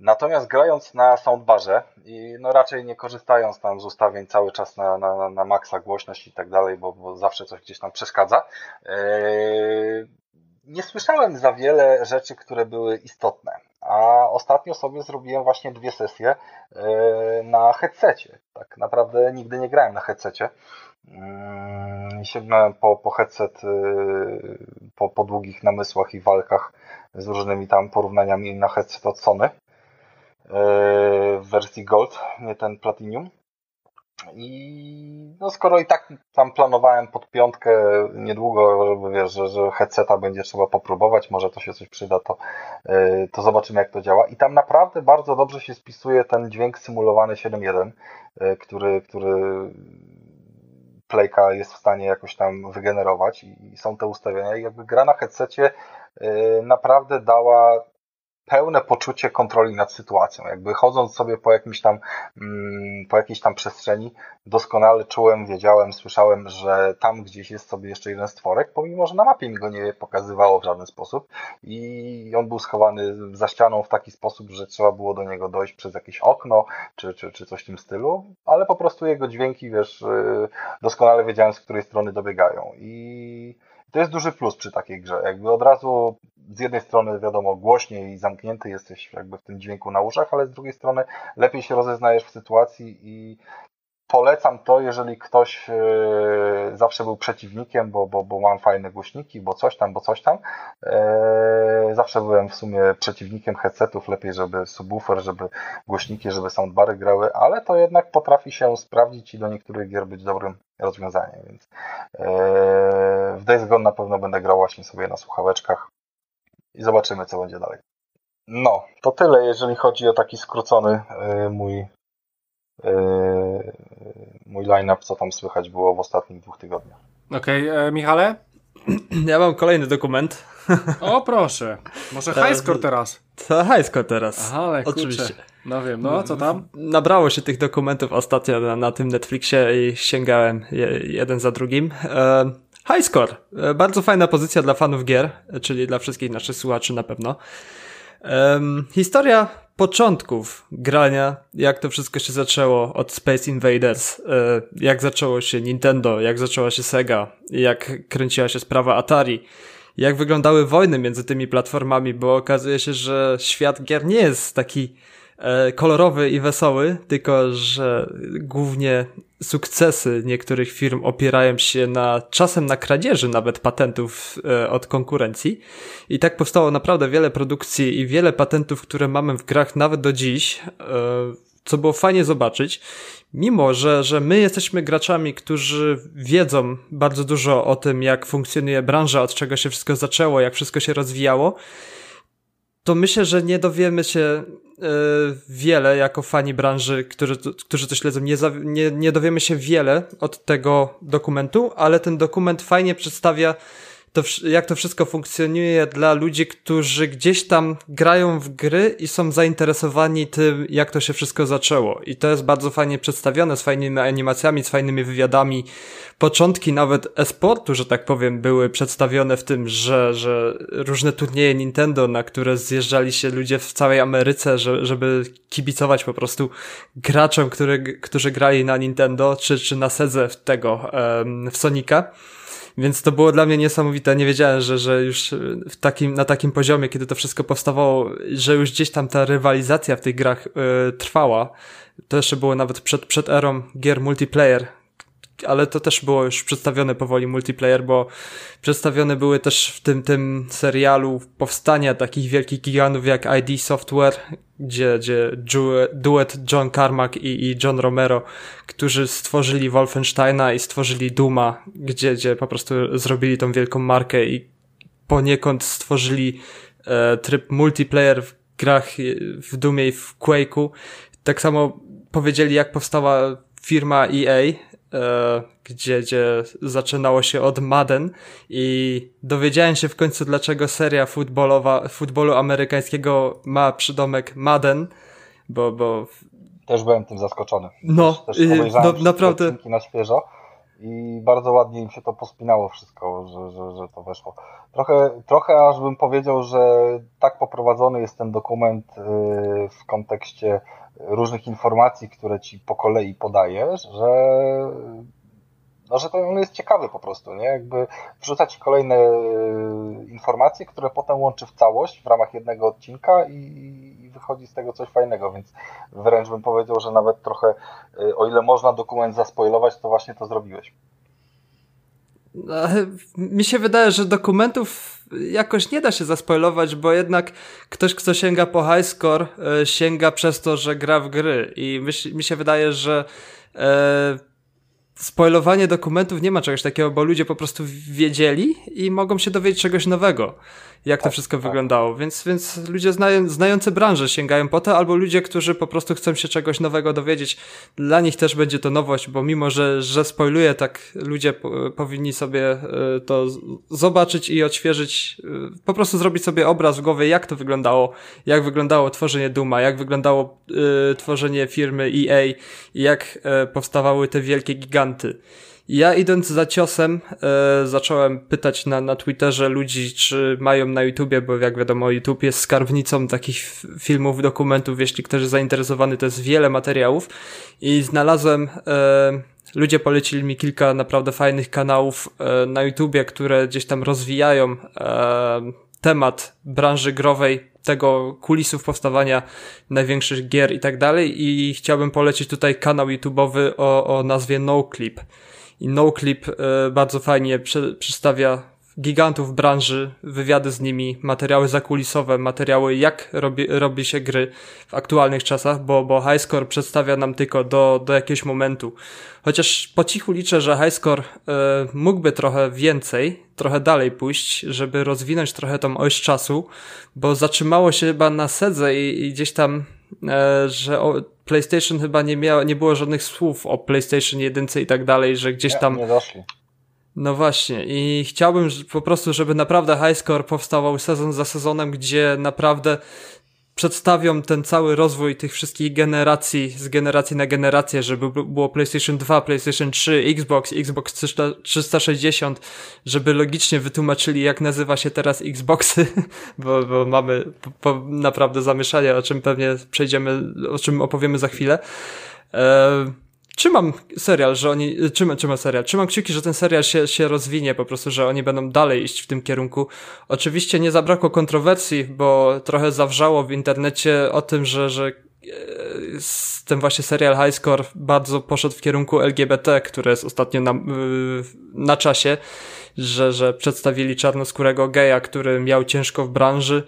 natomiast grając na soundbarze i no raczej nie korzystając tam z ustawień cały czas na, na, na maksa głośność i tak dalej, bo, bo zawsze coś gdzieś tam przeszkadza, e, nie słyszałem za wiele rzeczy, które były istotne. A ostatnio sobie zrobiłem właśnie dwie sesje e, na headsetie. Tak naprawdę nigdy nie grałem na headsetie. Mm, sięgnąłem po, po headset e, po, po długich namysłach i walkach z różnymi tam porównaniami na headset od Sony e, w wersji Gold, nie ten Platinum. I no skoro i tak tam planowałem pod piątkę niedługo, żeby wiesz, że, że headseta będzie trzeba popróbować, może to się coś przyda, to, yy, to zobaczymy jak to działa. I tam naprawdę bardzo dobrze się spisuje ten dźwięk symulowany 7.1, yy, który, który Playka jest w stanie jakoś tam wygenerować i, i są te ustawienia. I jakby gra na headsetie yy, naprawdę dała pełne poczucie kontroli nad sytuacją. Jakby chodząc sobie po jakimś tam, mm, po jakiejś tam przestrzeni, doskonale czułem, wiedziałem, słyszałem, że tam gdzieś jest sobie jeszcze jeden stworek, pomimo, że na mapie mi go nie pokazywało w żaden sposób. I on był schowany za ścianą w taki sposób, że trzeba było do niego dojść przez jakieś okno, czy, czy, czy coś w tym stylu, ale po prostu jego dźwięki, wiesz, y, doskonale wiedziałem, z której strony dobiegają. I to jest duży plus przy takiej grze. Jakby od razu z jednej strony wiadomo głośniej i zamknięty jesteś jakby w tym dźwięku na uszach, ale z drugiej strony lepiej się rozeznajesz w sytuacji i polecam to, jeżeli ktoś e, zawsze był przeciwnikiem, bo, bo, bo mam fajne głośniki, bo coś tam, bo coś tam. E, zawsze byłem w sumie przeciwnikiem headsetów, lepiej żeby subwoofer, żeby głośniki, żeby soundbary grały, ale to jednak potrafi się sprawdzić i do niektórych gier być dobrym rozwiązaniem, więc e, w Days Gone na pewno będę grał właśnie sobie na słuchaweczkach i zobaczymy, co będzie dalej. No, to tyle, jeżeli chodzi o taki skrócony mój mój line-up, co tam słychać było w ostatnich dwóch tygodniach. Okej, okay, e, Michale? Ja mam kolejny dokument. O proszę, może highscore teraz. To highscore teraz. Aha, ale Oczywiście. Kurczę. No wiem, no co tam? Nabrało się tych dokumentów ostatnio na, na tym Netflixie i sięgałem je, jeden za drugim. E, highscore. E, bardzo fajna pozycja dla fanów gier, czyli dla wszystkich naszych słuchaczy na pewno. Um, historia początków grania, jak to wszystko się zaczęło od Space Invaders, e, jak zaczęło się Nintendo, jak zaczęła się Sega, jak kręciła się sprawa Atari, jak wyglądały wojny między tymi platformami, bo okazuje się, że świat gier nie jest taki kolorowy i wesoły, tylko że głównie sukcesy niektórych firm opierają się na czasem na kradzieży nawet patentów e, od konkurencji. I tak powstało naprawdę wiele produkcji i wiele patentów, które mamy w grach nawet do dziś, e, co było fajnie zobaczyć. Mimo, że, że my jesteśmy graczami, którzy wiedzą bardzo dużo o tym, jak funkcjonuje branża, od czego się wszystko zaczęło, jak wszystko się rozwijało, to myślę, że nie dowiemy się e, wiele jako fani branży, którzy, którzy to śledzą. Nie, nie, nie dowiemy się wiele od tego dokumentu, ale ten dokument fajnie przedstawia to, jak to wszystko funkcjonuje dla ludzi, którzy gdzieś tam grają w gry i są zainteresowani tym, jak to się wszystko zaczęło. I to jest bardzo fajnie przedstawione, z fajnymi animacjami, z fajnymi wywiadami. Początki nawet e-sportu, że tak powiem, były przedstawione w tym, że, że różne turnieje Nintendo, na które zjeżdżali się ludzie w całej Ameryce, że, żeby kibicować po prostu graczom, który, którzy grali na Nintendo, czy, czy na Sedze w tego, w Sonika. Więc to było dla mnie niesamowite. Nie wiedziałem, że, że już w takim, na takim poziomie, kiedy to wszystko powstawało, że już gdzieś tam ta rywalizacja w tych grach y, trwała. To jeszcze było nawet przed, przed erą gier multiplayer, ale to też było już przedstawione powoli multiplayer, bo przedstawione były też w tym, tym serialu powstania takich wielkich gigantów jak ID Software, gdzie, gdzie duet John Carmack i, i John Romero, którzy stworzyli Wolfensteina i stworzyli Duma, gdzie, gdzie po prostu zrobili tą wielką markę i poniekąd stworzyli e, tryb multiplayer w grach w Dumie i w Quake'u. Tak samo powiedzieli, jak powstała firma EA, E, gdzie, gdzie zaczynało się od Madden i dowiedziałem się w końcu, dlaczego seria futbolowa, futbolu amerykańskiego ma przydomek Madden, bo, bo... Też byłem tym zaskoczony. No, też, też no naprawdę. na świeżo i bardzo ładnie im się to pospinało wszystko, że, że, że to weszło. Trochę, trochę aż bym powiedział, że tak poprowadzony jest ten dokument y, w kontekście różnych informacji, które ci po kolei podajesz, że no, że to on jest ciekawy po prostu, nie? Jakby wrzucać kolejne informacje, które potem łączy w całość w ramach jednego odcinka i, i, wychodzi z tego coś fajnego, więc wręcz bym powiedział, że nawet trochę, y, o ile można dokument zaspoilować, to właśnie to zrobiłeś. No, mi się wydaje, że dokumentów jakoś nie da się zaspoilować, bo jednak ktoś, kto sięga po high score, e, sięga przez to, że gra w gry. I mi, mi się wydaje, że e, spoilowanie dokumentów nie ma czegoś takiego, bo ludzie po prostu wiedzieli i mogą się dowiedzieć czegoś nowego. Jak to tak, wszystko tak. wyglądało. Więc, więc ludzie znają, znający branżę sięgają po to, albo ludzie, którzy po prostu chcą się czegoś nowego dowiedzieć. Dla nich też będzie to nowość, bo mimo, że, że spoiluje, tak ludzie po, powinni sobie y, to zobaczyć i odświeżyć, y, po prostu zrobić sobie obraz w głowie, jak to wyglądało, jak wyglądało tworzenie Duma, jak wyglądało y, tworzenie firmy EA i jak powstawały te wielkie giganty. Ja idąc za ciosem, e, zacząłem pytać na, na Twitterze ludzi, czy mają na YouTubie, bo jak wiadomo, YouTube jest skarbnicą takich filmów, dokumentów. Jeśli ktoś jest zainteresowany, to jest wiele materiałów. I znalazłem, e, ludzie polecili mi kilka naprawdę fajnych kanałów e, na YouTubie, które gdzieś tam rozwijają e, temat branży growej, tego kulisów powstawania największych gier i tak dalej. I chciałbym polecić tutaj kanał YouTube'owy o, o nazwie NoClip. I NoClip e, bardzo fajnie przedstawia gigantów branży, wywiady z nimi, materiały zakulisowe, materiały jak robi, robi się gry w aktualnych czasach, bo, bo Highscore przedstawia nam tylko do, do jakiegoś momentu. Chociaż po cichu liczę, że Highscore y, mógłby trochę więcej, trochę dalej pójść, żeby rozwinąć trochę tą oś czasu, bo zatrzymało się chyba na sedze i, i gdzieś tam, y, że o, PlayStation chyba nie miało, nie było żadnych słów o PlayStation 1 i tak dalej, że gdzieś tam. Nie, nie doszli. No właśnie i chciałbym po prostu, żeby naprawdę Highscore powstawał sezon za sezonem, gdzie naprawdę przedstawią ten cały rozwój tych wszystkich generacji z generacji na generację, żeby było PlayStation 2, PlayStation 3, Xbox, Xbox 360, żeby logicznie wytłumaczyli jak nazywa się teraz Xboxy, bo, bo mamy po, po naprawdę zamieszanie, o czym pewnie przejdziemy, o czym opowiemy za chwilę. Eee, trzymam serial, że oni, trzymam, trzymam serial, trzymam kciuki, że ten serial się, się rozwinie, po prostu, że oni będą dalej iść w tym kierunku. Oczywiście nie zabrakło kontrowersji, bo trochę zawrzało w internecie o tym, że, że e, ten właśnie serial High Score bardzo poszedł w kierunku LGBT, które jest ostatnio na, na czasie, że, że przedstawili czarnoskórego geja, który miał ciężko w branży,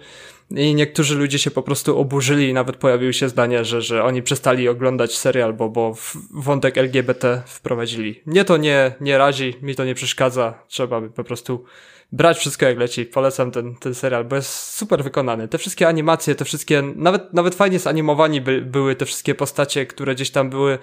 i niektórzy ludzie się po prostu oburzyli i nawet pojawiły się zdania, że, że oni przestali oglądać serial, bo, bo wątek LGBT wprowadzili. Mnie to nie, nie razi, mi to nie przeszkadza. Trzeba by po prostu brać wszystko jak leci. Polecam ten, ten serial, bo jest super wykonany. Te wszystkie animacje, te wszystkie, nawet, nawet fajnie zanimowani by, były te wszystkie postacie, które gdzieś tam były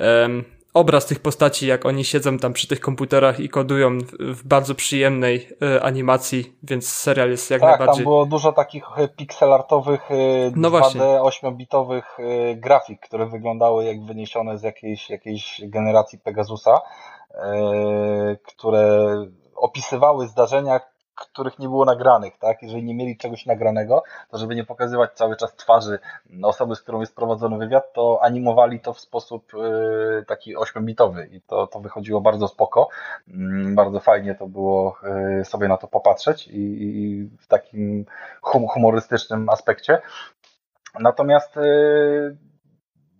um, obraz tych postaci, jak oni siedzą tam przy tych komputerach i kodują w bardzo przyjemnej y, animacji, więc serial jest jak tak, najbardziej... Tak, tam było dużo takich e, pixelartowych, y, no 2D, 8-bitowych y, grafik, które wyglądały jak wyniesione z jakiejś, jakiejś generacji Pegasusa, które opisywały zdarzenia, których nie było nagranych, tak? Jeżeli nie mieli czegoś nagranego, to żeby nie pokazywać cały czas twarzy osoby, z którą jest prowadzony wywiad, to animowali to w sposób y, taki ośmiobitowy i to, to wychodziło bardzo spoko. Mm, bardzo fajnie to było y, sobie na to popatrzeć i, i w takim humorystycznym aspekcie. Natomiast y,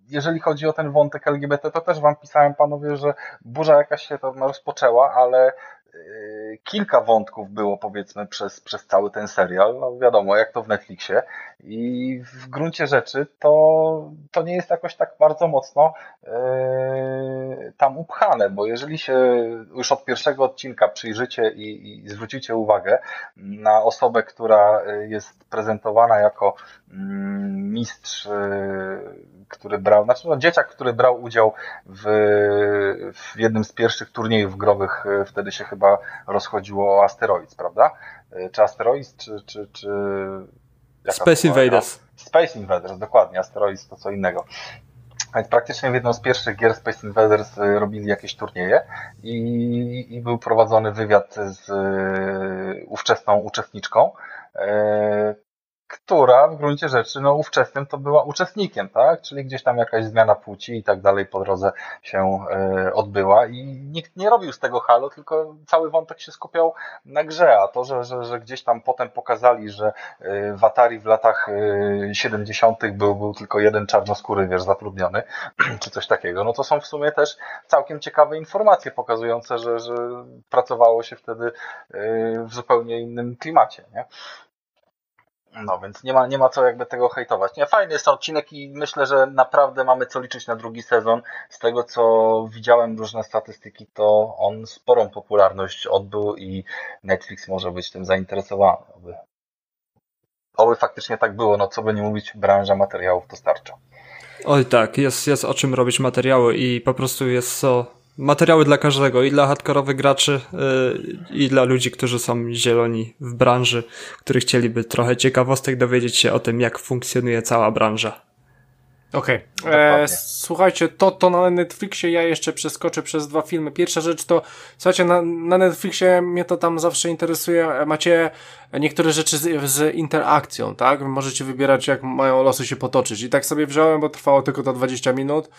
jeżeli chodzi o ten wątek LGBT, to też wam pisałem panowie, że burza jakaś się tam rozpoczęła, ale kilka wątków było powiedzmy przez, przez cały ten serial, no wiadomo jak to w Netflixie. I w gruncie rzeczy to, to nie jest jakoś tak bardzo mocno yy, tam upchane, bo jeżeli się już od pierwszego odcinka przyjrzycie i, i zwrócicie uwagę na osobę, która jest prezentowana jako mm, mistrz yy, który brał, znaczy no, dzieciak, który brał udział w, w jednym z pierwszych turniejów growych, e, wtedy się chyba rozchodziło o Asteroids, prawda? E, czy Asteroids, czy, czy, czy Space Invaders. Space Invaders, dokładnie, Asteroids to co innego. Więc praktycznie w jedną z pierwszych gier Space Invaders e, robili jakieś turnieje i, i był prowadzony wywiad z ówczesną uczestniczką, która w gruncie rzeczy, no ówczesnym to była uczestnikiem, tak? Czyli gdzieś tam jakaś zmiana płci i tak dalej po drodze się e, odbyła i nikt nie robił z tego halo, tylko cały wątek się skupiał na grze, a to, że, że, że gdzieś tam potem pokazali, że e, w Atari w latach e, 70. był, był tylko jeden czarnoskóry, wiesz, zatrudniony, czy coś takiego, no to są w sumie też całkiem ciekawe informacje pokazujące, że, że pracowało się wtedy w zupełnie innym klimacie, nie? No więc nie ma, nie ma co jakby tego hejtować. Nie, fajny jest ten odcinek i myślę, że naprawdę mamy co liczyć na drugi sezon. Z tego co widziałem różne statystyki, to on sporą popularność odbył i Netflix może być tym zainteresowany, aby oby faktycznie tak było, no co by nie mówić, branża materiałów dostarcza. Oj tak, jest, jest o czym robić materiały i po prostu jest co materiały dla każdego, i dla hardkorowych graczy, yy, i dla ludzi, którzy są zieloni w branży, którzy chcieliby trochę ciekawostek dowiedzieć się o tym, jak funkcjonuje cała branża. Okej. Okay. E, słuchajcie, to to na Netflixie ja jeszcze przeskoczę przez dwa filmy. Pierwsza rzecz to, słuchajcie, na, na Netflixie mnie to tam zawsze interesuje. Macie niektóre rzeczy z, z interakcją, tak? Możecie wybierać, jak mają losy się potoczyć. I tak sobie wziąłem, bo trwało tylko to 20 minut.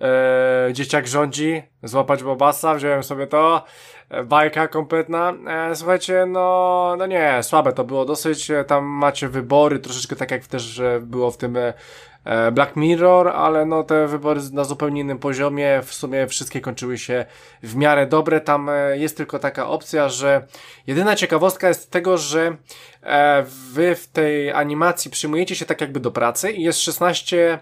E, dzieciak rządzi, złapać Bobasa, wziąłem sobie to. E, bajka kompletna. E, słuchajcie, no, no nie, słabe to było dosyć. E, tam macie wybory, troszeczkę tak jak też było w tym Black Mirror, ale no te wybory na zupełnie innym poziomie, w sumie wszystkie kończyły się w miarę dobre. Tam jest tylko taka opcja, że jedyna ciekawostka jest tego, że wy w tej animacji przyjmujecie się tak jakby do pracy i jest 16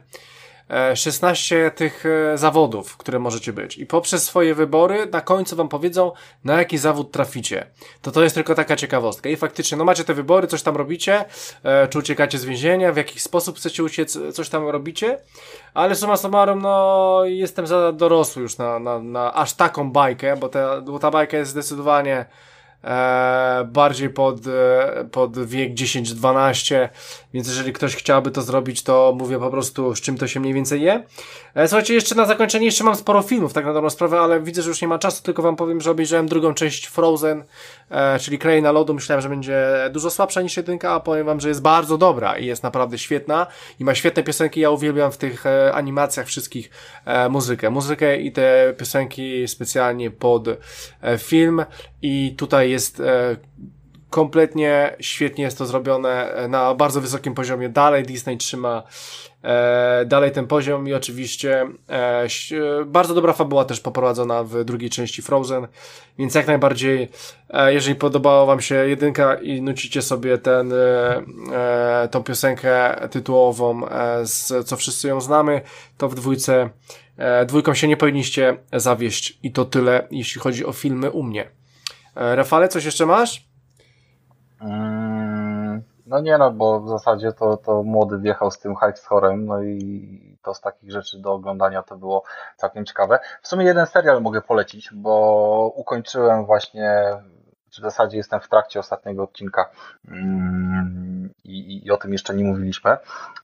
16 tych zawodów, które możecie być. I poprzez swoje wybory na końcu wam powiedzą, na jaki zawód traficie. To to jest tylko taka ciekawostka. I faktycznie, no macie te wybory, coś tam robicie, czy uciekacie z więzienia, w jakiś sposób chcecie uciec, coś tam robicie, ale summa summarum, no jestem za dorosły już na, na, na aż taką bajkę, bo ta, bo ta bajka jest zdecydowanie e, bardziej pod, e, pod wiek 10-12, więc jeżeli ktoś chciałby to zrobić, to mówię po prostu z czym to się mniej więcej je. E, słuchajcie, jeszcze na zakończenie, jeszcze mam sporo filmów, tak na dobrą sprawę, ale widzę, że już nie ma czasu, tylko wam powiem, że obejrzałem drugą część Frozen, e, czyli Kraina Lodu, myślałem, że będzie dużo słabsza niż jedynka, a powiem wam, że jest bardzo dobra i jest naprawdę świetna i ma świetne piosenki, ja uwielbiam w tych e, animacjach wszystkich muzykę, muzykę i te piosenki specjalnie pod film. I tutaj jest kompletnie świetnie jest to zrobione e, na bardzo wysokim poziomie. Dalej Disney trzyma e, dalej ten poziom i oczywiście e, bardzo dobra fabuła też poprowadzona w drugiej części Frozen, więc jak najbardziej e, jeżeli podobała wam się jedynka i nucicie sobie ten e, e, tą piosenkę tytułową z co wszyscy ją znamy, to w dwójce dwójką się nie powinniście zawieść i to tyle jeśli chodzi o filmy u mnie. Rafale, coś jeszcze masz? Mm, no nie no, bo w zasadzie to, to młody wjechał z tym High Scorem, no i to z takich rzeczy do oglądania to było całkiem ciekawe. W sumie jeden serial mogę polecić, bo ukończyłem właśnie, w zasadzie jestem w trakcie ostatniego odcinka mm, i, i o tym jeszcze nie mówiliśmy.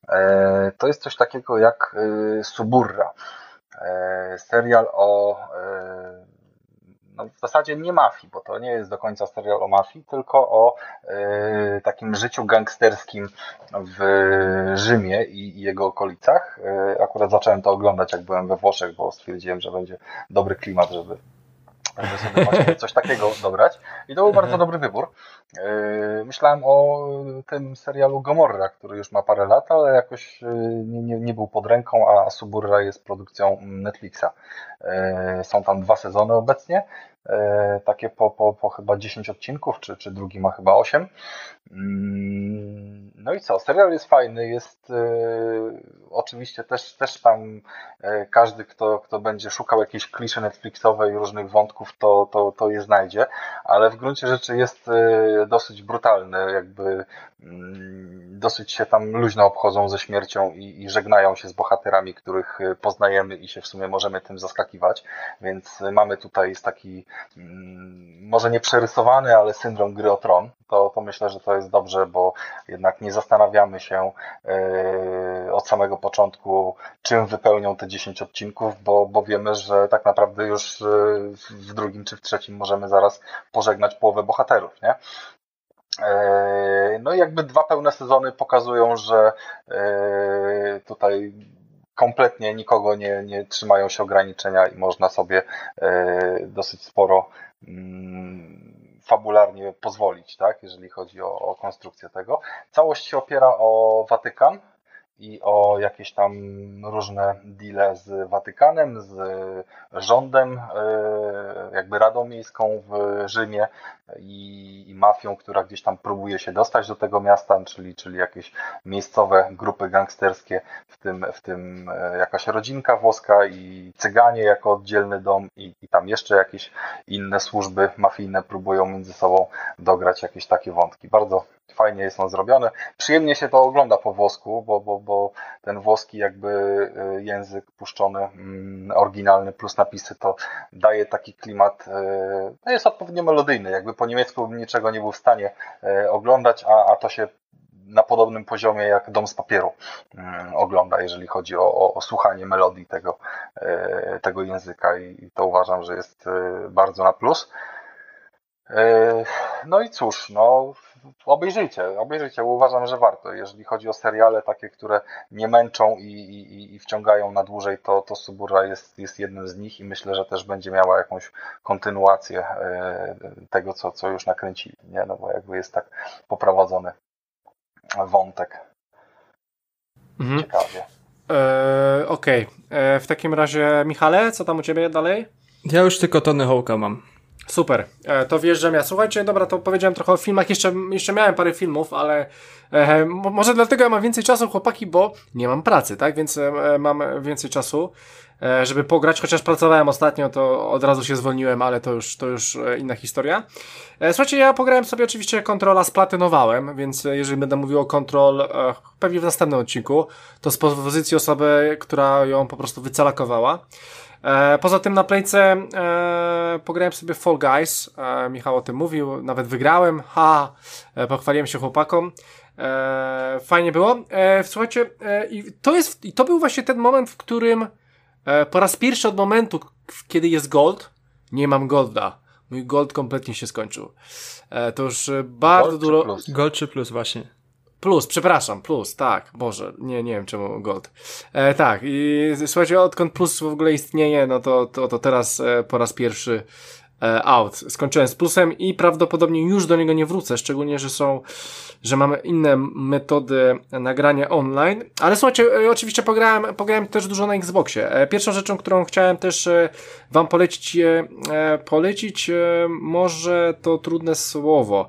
E, to jest coś takiego jak y, Suburra. E, serial o e, no w zasadzie nie mafii, bo to nie jest do końca serial o mafii, tylko o y, takim życiu gangsterskim w Rzymie i, i jego okolicach. Y, akurat zacząłem to oglądać, jak byłem we Włoszech, bo stwierdziłem, że będzie dobry klimat, żeby żeby sobie coś takiego dobrać. I to był bardzo mhm. dobry wybór. Yy, myślałem o tym serialu Gomorra, który już ma parę lat, ale jakoś yy, nie, nie, nie był pod ręką, a Suburra jest produkcją Netflixa. Yy, są tam dwa sezony obecnie, takie po, po, po chyba 10 odcinków, czy, czy drugi ma chyba 8. Mm, no i co, serial jest fajny, jest oczywiście też, też tam każdy, kto, kto będzie szukał jakiejś kliszy Netflixowej, różnych wątków, to, to, to je znajdzie, ale w gruncie rzeczy jest dosyć brutalny, jakby mm, dosyć się tam luźno obchodzą ze śmiercią i, i, żegnają się z bohaterami, których poznajemy i się w sumie możemy tym zaskakiwać, więc mamy tutaj taki może nie przerysowany, ale syndrom gry o tron, to, to myślę, że to jest dobrze, bo jednak nie zastanawiamy się yy, od samego początku, czym wypełnią te 10 odcinków, bo, bo wiemy, że tak naprawdę już yy, w drugim czy w trzecim możemy zaraz pożegnać połowę bohaterów, nie? Yy, no i jakby dwa pełne sezony pokazują, że yy, tutaj kompletnie nikogo nie, nie trzymają się ograniczenia i można sobie dosyć sporo mm, fabularnie pozwolić, tak, jeżeli chodzi o, o konstrukcję tego. Całość się opiera o Watykan, i o jakieś tam różne deale z Watykanem, z rządem, e, jakby Radą Miejską w Rzymie i, i, mafią, która gdzieś tam próbuje się dostać do tego miasta, czyli, czyli jakieś miejscowe grupy gangsterskie, w tym, w tym e, jakaś rodzinka włoska i cyganie jako oddzielny dom i, i tam jeszcze jakieś inne służby mafijne próbują między sobą dograć jakieś takie wątki. Bardzo fajnie jest on zrobiony. Przyjemnie się to ogląda po włosku, bo, bo, bo ten włoski jakby y, język puszczony, mm, oryginalny plus napisy to daje taki klimat, y, no jest odpowiednio melodyjny, jakby po niemiecku niczego nie był w stanie y, oglądać, a, a to się na podobnym poziomie jak Dom z papieru mm, ogląda, jeżeli chodzi o, o, o słuchanie melodii tego, tego języka i to uważam, że jest bardzo na plus. No i cóż, no obejrzyjcie, obejrzyjcie, bo uważam, że warto. Jeżeli chodzi o seriale takie, które nie męczą i, i, i wciągają na dłużej, to, to Subura jest, jest jednym z nich i myślę, że też będzie miała jakąś kontynuację e, tego, co, co już nakręcili, nie? No bo jakby jest tak poprowadzony wątek. Mhm. Ciekawie. E, Okej. Okay. E, w takim razie, Michale, co tam u ciebie dalej? Ja już tylko Tony Hawk'a mam. Super, e, to wjeżdżam ja. Słuchajcie, dobra, to powiedziałem trochę o filmach, jeszcze, jeszcze miałem parę filmów, ale e, może dlatego ja mam więcej czasu, chłopaki, bo nie mam pracy, tak? Więc e, mam więcej czasu, e, żeby pograć, chociaż pracowałem ostatnio, to od razu się zwolniłem, ale to już, to już e, inna historia. E, słuchajcie, ja pograłem sobie oczywiście kontrola, splatynowałem, więc jeżeli będę mówił o kontrol, pewnie w następnym odcinku, to z pozycji osoby, która ją po prostu wycalakowała. E, poza tym na playce e, pograłem sobie Fall Guys. E, Michał o tym mówił, nawet wygrałem. Ha! E, pochwaliłem się chłopakom. E, fajnie było. E, słuchajcie, e, i to jest, i to był właśnie ten moment, w którym e, po raz pierwszy od momentu, kiedy jest gold, nie mam golda. Mój gold kompletnie się skończył. E, to już bardzo dużo. Gold czy plus właśnie? Plus, przepraszam, plus, tak, Boże, nie, nie wiem czemu Gold. E, tak, i słuchajcie, odkąd plus w ogóle istnieje, no to, to, to teraz e, po raz pierwszy out. Skończyłem z plusem i prawdopodobnie już do niego nie wrócę, szczególnie, że są, że mamy inne metody nagrania online. Ale słuchajcie, e, oczywiście pograłem, pograłem też dużo na Xboxie. E, pierwszą rzeczą, którą chciałem też wam polecić, polecić może to trudne słowo.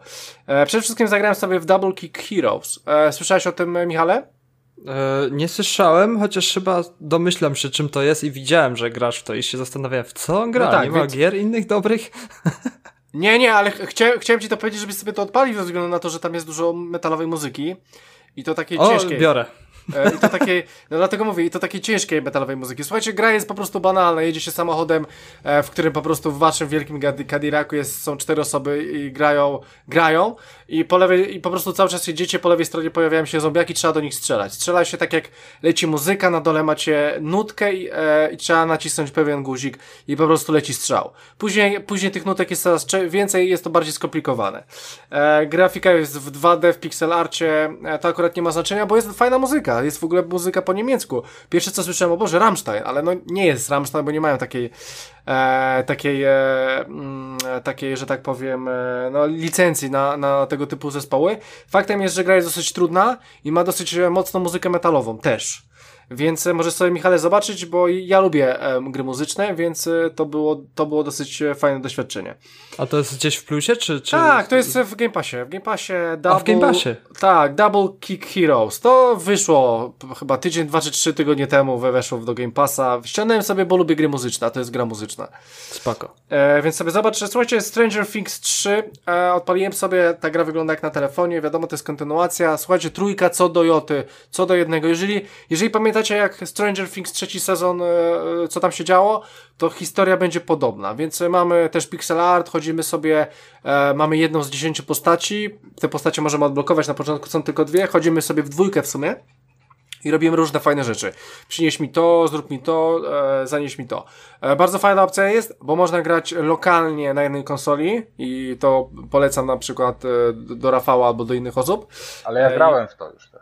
Przede wszystkim zagrałem sobie w Double Kick Heroes. Słyszałeś o tym, Michale? E, nie słyszałem, chociaż chyba domyślam się, czym to jest i widziałem, że grasz w to i się zastanawiałem, w co on gra? No tak, nie więc... ma gier innych dobrych? Nie, nie, ale chciałem, chciałem ci to powiedzieć, żebyś sobie to odpalił ze względu na to, że tam jest dużo metalowej muzyki i to takie o, ciężkie. biorę. E, I to takie, no dlatego mówię, i to takiej ciężkiej metalowej muzyki. Słuchajcie, gra jest po prostu banalna. Jedzie się samochodem, e, w którym po prostu w waszym wielkim Cadillacu jest, są cztery osoby i grają, grają i po lewej, i po prostu cały czas jedziecie, po lewej stronie pojawiają się zombiaki, trzeba do nich strzelać. Strzela się tak jak leci muzyka, na dole macie nutkę i, e, i trzeba nacisnąć pewien guzik i po prostu leci strzał. Później, później tych nutek jest coraz więcej, jest to bardziej skomplikowane. E, grafika jest w 2D, w pixel arcie, e, to akurat nie ma znaczenia, bo jest fajna muzyka jest w ogóle muzyka po niemiecku. Pierwsze co słyszałem, o Boże, Rammstein, ale no nie jest Rammstein, bo nie mają takiej, e, takiej, e, mm, takiej, że tak powiem, e, no, licencji na, na tego typu zespoły. Faktem jest, że gra jest dosyć trudna i ma dosyć mocną muzykę metalową też. Więc e, możesz sobie, Michale, zobaczyć, bo ja lubię e, gry muzyczne, więc e, to było, to było dosyć e, fajne doświadczenie. A to jest gdzieś w plusie, czy, czy... Tak, to jest w Game Passie. W Game Passie double... A w Game Passie? Tak, Double Kick Heroes. To wyszło chyba tydzień, dwa czy trzy tygodnie temu weszło do Game Passa. Ściągnąłem sobie, bo lubię gry muzyczne, a to jest gra muzyczna. Spoko. E, więc sobie zobacz, słuchajcie, Stranger Things 3, e, odpaliłem sobie, ta gra wygląda jak na telefonie, wiadomo, to jest kontynuacja. Słuchajcie, trójka co do Joty, co do jednego. Jeżeli, jeżeli pamiętacie, jak Stranger Things trzeci sezon, e, co tam się działo, to historia będzie podobna. Więc mamy też pixel art, chodzimy sobie, e, mamy jedną z dziesięciu postaci. Te postacie możemy odblokować, na początku są tylko dwie. Chodzimy sobie w dwójkę w sumie i robimy różne fajne rzeczy. Przynieś mi to, zrób mi to, e, zanieś mi to. E, bardzo fajna opcja jest, bo można grać lokalnie na jednej konsoli i to polecam na przykład e, do Rafała albo do innych osób. Ale ja e, grałem w to już. E,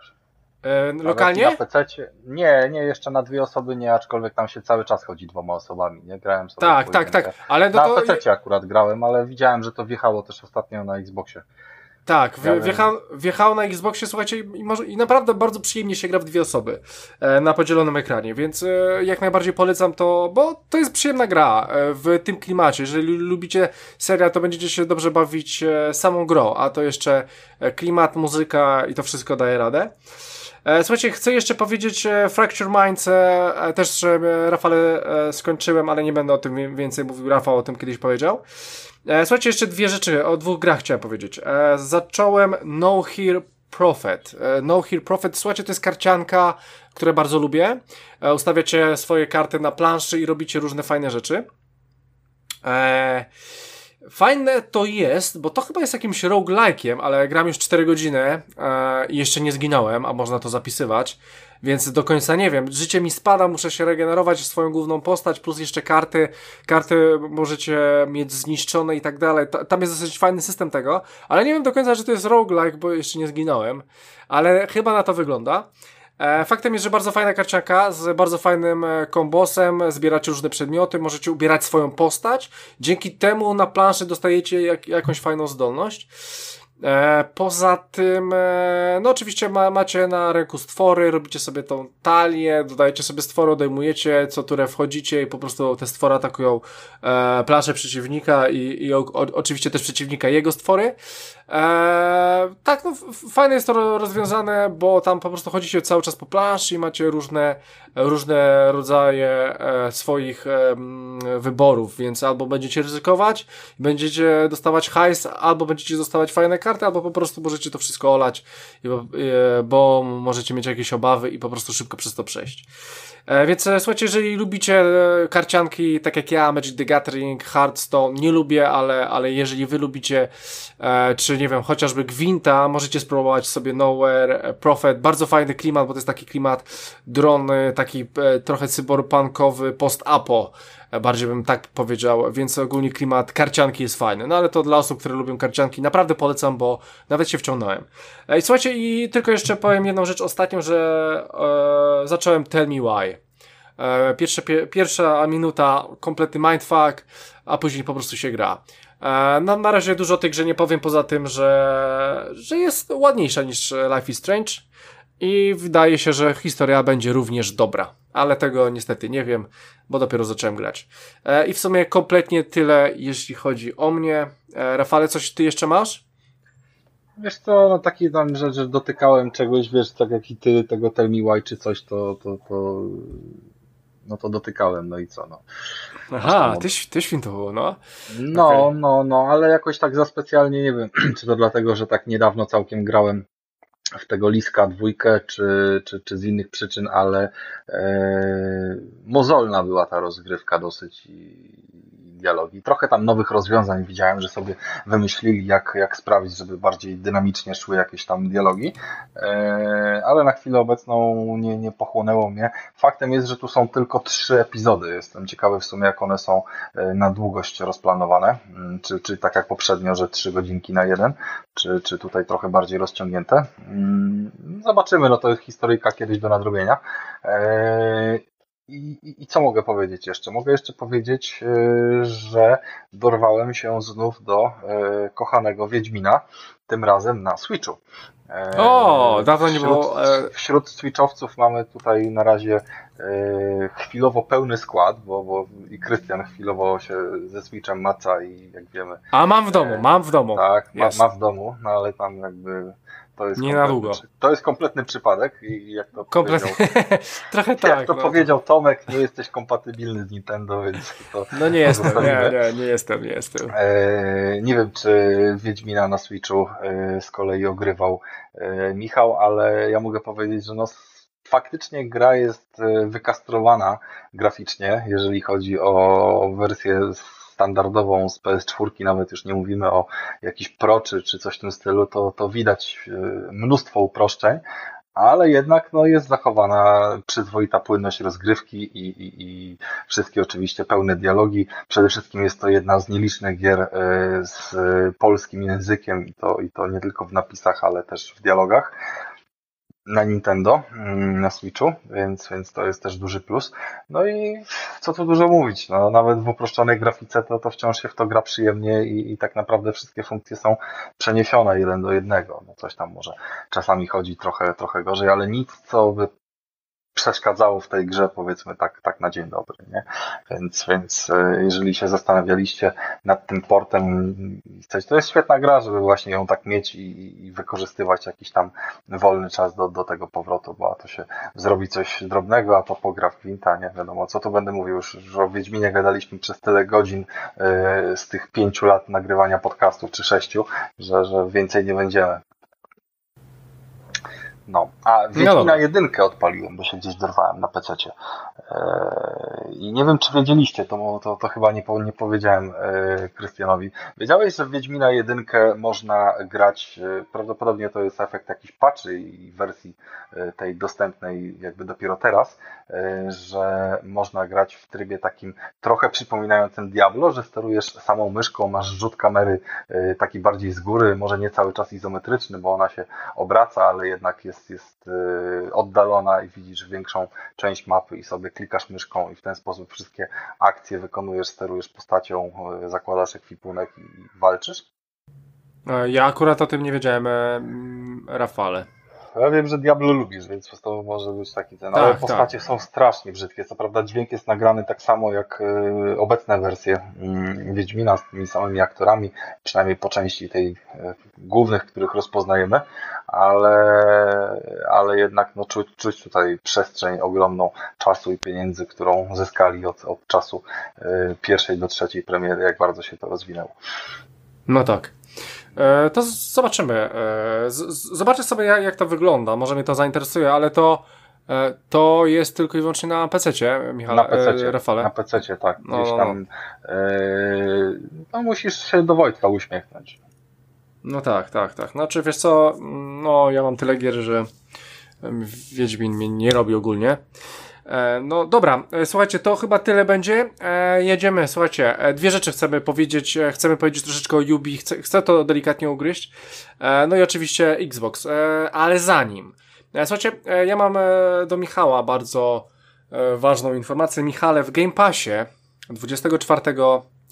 lokalnie? Na PC nie, nie, jeszcze na dwie osoby nie, aczkolwiek tam się cały czas chodzi dwoma osobami, nie? Grałem sobie. Tak, tak, tak. Ale na to... PC akurat grałem, ale widziałem, że to wjechało też ostatnio na Xboxie. Tak, wjechał, wjechał na Xboxie, słuchajcie, i, może, i naprawdę bardzo przyjemnie się gra w dwie osoby e, na podzielonym ekranie, więc e, jak najbardziej polecam to, bo to jest przyjemna gra e, w tym klimacie. Jeżeli lubicie serial, to będziecie się dobrze bawić e, samą grą, a to jeszcze e, klimat, muzyka i to wszystko daje radę. E, słuchajcie, chcę jeszcze powiedzieć e, Fracture Minds, e, też Rafale skończyłem, ale nie będę o tym więcej mówił, Rafał o tym kiedyś powiedział. Słuchajcie, jeszcze dwie rzeczy, o dwóch grach chciałem powiedzieć. Zacząłem No Here Prophet. No Here Prophet, słuchajcie, to jest karcianka, które bardzo lubię. Ustawiacie swoje karty na planszy i robicie różne fajne rzeczy. Eee, Fajne to jest, bo to chyba jest jakimś roguelike'iem, ale gram już 4 godziny e, i jeszcze nie zginąłem, a można to zapisywać, więc do końca nie wiem. Życie mi spada, muszę się regenerować swoją główną postać, plus jeszcze karty. Karty możecie mieć zniszczone i tak dalej. Tam jest dosyć fajny system tego, ale nie wiem do końca, że to jest roguelike, bo jeszcze nie zginąłem, ale chyba na to wygląda. E, faktem jest, że bardzo fajna karcianka z bardzo fajnym e, kombosem, zbieracie różne przedmioty, możecie ubierać swoją postać. Dzięki temu na planszy dostajecie jak, jakąś fajną zdolność. E, poza tym, e, no oczywiście ma, macie na ręku stwory, robicie sobie tą talię, dodajecie sobie stwory, odejmujecie, co turę wchodzicie i po prostu te stwory atakują e, planszę przeciwnika i, i o, o, oczywiście też przeciwnika jego stwory. E, tak, no fajne jest to rozwiązane, bo tam po prostu chodzicie cały czas po planszy i macie różne, różne rodzaje e, swoich e, wyborów, więc albo będziecie ryzykować, będziecie dostawać hajs, albo będziecie dostawać fajne karty, albo po prostu możecie to wszystko olać, bo możecie mieć jakieś obawy i po prostu szybko przez to przejść. E, więc e, słuchajcie, jeżeli lubicie e, karcianki, tak jak ja, Magic the Gathering, Hearthstone, nie lubię, ale, ale jeżeli wy lubicie, czy nie wiem, chociażby Gwinta, możecie spróbować sobie Nowhere, Prophet, bardzo fajny klimat, bo to jest taki klimat drony, taki trochę cyberpunkowy, post-apo, bardziej bym tak powiedział, więc ogólnie klimat karcianki jest fajny. No ale to dla osób, które lubią karcianki, naprawdę polecam, bo nawet się wciągnąłem. I słuchajcie, i tylko jeszcze powiem jedną rzecz ostatnią, że e, zacząłem Tell Me Why. E, pie, pierwsza minuta kompletny mindfuck, a później po prostu się gra. E, no, na razie dużo tej grze nie powiem, poza tym, że, że jest ładniejsza niż Life is Strange i wydaje się, że historia będzie również dobra. Ale tego niestety nie wiem, bo dopiero zacząłem grać. E, I w sumie kompletnie tyle, jeśli chodzi o mnie. E, Rafale, coś ty jeszcze masz? Wiesz co, no taki tam rzecz, że dotykałem czegoś, wiesz, tak jak i ty, tego Tell Me Why czy coś, to, to, to no to dotykałem, no i co, no. Aha, ty, ty świntowo, no. No, okay. no, no, ale jakoś tak za specjalnie, nie wiem, czy to dlatego, że tak niedawno całkiem grałem w tego Liska dwójkę, czy, czy, czy z innych przyczyn, ale e, mozolna była ta rozgrywka dosyć i, dialogi. Trochę tam nowych rozwiązań widziałem, że sobie wymyślili, jak, jak sprawić, żeby bardziej dynamicznie szły jakieś tam dialogi, e, ale na chwilę obecną nie, nie pochłonęło mnie. Faktem jest, że tu są tylko trzy epizody. Jestem ciekawy w sumie, jak one są e, na długość rozplanowane, mm, czy, czy tak jak poprzednio, że trzy godzinki na jeden, czy, czy tutaj trochę bardziej rozciągnięte. Mm, zobaczymy, no to jest historyjka kiedyś do nadrobienia. I, i, I, co mogę powiedzieć jeszcze? Mogę jeszcze powiedzieć, e, że dorwałem się znów do e, kochanego Wiedźmina, tym razem na Switchu. E, o, dawno nie było. Wśród Switchowców mamy tutaj na razie chwilowo pełny skład, bo, bo i Krystian chwilowo się ze Switchem maca i jak wiemy. A mam w domu, mam w domu. Tak, ma, ma w domu, no ale tam jakby to jest nie na długo. To jest kompletny przypadek i jak to Kompletnie. powiedział, Trochę tak. Jak to no. powiedział Tomek, nie jesteś kompatybilny z Nintendo, więc to. No nie jestem, nie, nie, nie jestem, nie jestem. E, nie wiem, czy Wiedźmina na Switchu e, z kolei ogrywał e, Michał, ale ja mogę powiedzieć, że no faktycznie gra jest e, wykastrowana graficznie, jeżeli chodzi o wersję standardową z PS4, nawet już nie mówimy o jakiś Pro czy, czy coś w tym stylu, to, to widać e, mnóstwo uproszczeń, ale jednak no, jest zachowana przyzwoita płynność rozgrywki i, i, i wszystkie oczywiście pełne dialogi. Przede wszystkim jest to jedna z nielicznych gier e, z polskim językiem i to, i to nie tylko w napisach, ale też w dialogach na Nintendo, mm, na Switchu, więc, więc to jest też duży plus. No i co tu dużo mówić, no, nawet w uproszczonej grafice to, to wciąż się w to gra przyjemnie i, i tak naprawdę wszystkie funkcje są przeniesione jeden do jednego. No coś tam może czasami chodzi trochę, trochę gorzej, ale nic, co by przeszkadzało w tej grze, powiedzmy tak, tak na dzień dobry, nie? Więc, więc e, jeżeli się zastanawialiście nad tym portem to jest świetna gra, żeby właśnie ją tak mieć i, i wykorzystywać jakiś tam wolny czas do, do tego powrotu, bo a to się zrobi coś drobnego, a to pogra w Gwinta, nie wiadomo, co tu będę mówił, już, już o Wiedźminie gadaliśmy przez tyle godzin yy, z tych pięciu lat nagrywania podcastów, czy sześciu, że, że więcej nie będziemy. No, a Wiedźmina no jedynkę odpaliłem, bo się gdzieś dorwałem na pececie. Eee, I nie wiem, czy wiedzieliście, to, to, to chyba nie, nie powiedziałem eee, Krystianowi. Wiedziałeś, że w Wiedźmina jedynkę można grać, e, prawdopodobnie to jest efekt jakichś patchy i wersji e, tej dostępnej jakby dopiero teraz, e, że można grać w trybie takim trochę przypominającym Diablo, że sterujesz samą myszką, masz rzut kamery taki bardziej z góry, może nie cały czas izometryczny, bo ona się obraca, ale jednak jest jest, jest y, oddalona i widzisz większą część mapy i sobie klikasz myszką i w ten sposób wszystkie akcje wykonujesz, sterujesz postacią, y, zakładasz ekwipunek i walczysz? E, ja akurat o tym nie wiedziałem, e, mm, Rafale. Ja wiem, że Diablo lubisz, więc to może być taki ten. Tak, ale postacie tak. są strasznie brzydkie. Co prawda dźwięk jest nagrany tak samo jak y, obecne wersje y, Wiedźmina z tymi samymi aktorami, przynajmniej po części tej y, głównych, których rozpoznajemy, ale, ale jednak no, czuć, czuć tutaj przestrzeń ogromną czasu i pieniędzy, którą zyskali od, od czasu y, pierwszej do trzeciej premiery, jak bardzo się to rozwinęło. No tak. E, to zobaczymy. E, zobaczę sobie, jak, to wygląda. Może mnie to zainteresuje, ale to e, to jest tylko i wyłącznie na PC, Michał, na PC, Rafale. Na PC, tak. No, Gdzieś no, tam no. no, musisz się do Wojtka uśmiechnąć. No tak, tak, tak. Znaczy, wiesz co, no ja mam tyle gier, że Wiedźmin mnie nie robi ogólnie. E, no dobra, e, słuchajcie, to chyba tyle będzie. E, jedziemy, słuchajcie, dwie rzeczy chcemy powiedzieć. Chcemy powiedzieć troszeczkę o Ubi, chcę, chcę to delikatnie ugryźć. No i oczywiście Xbox, ale zanim. Słuchajcie, ja mam do Michała bardzo ważną informację. Michale, w Game Passie 24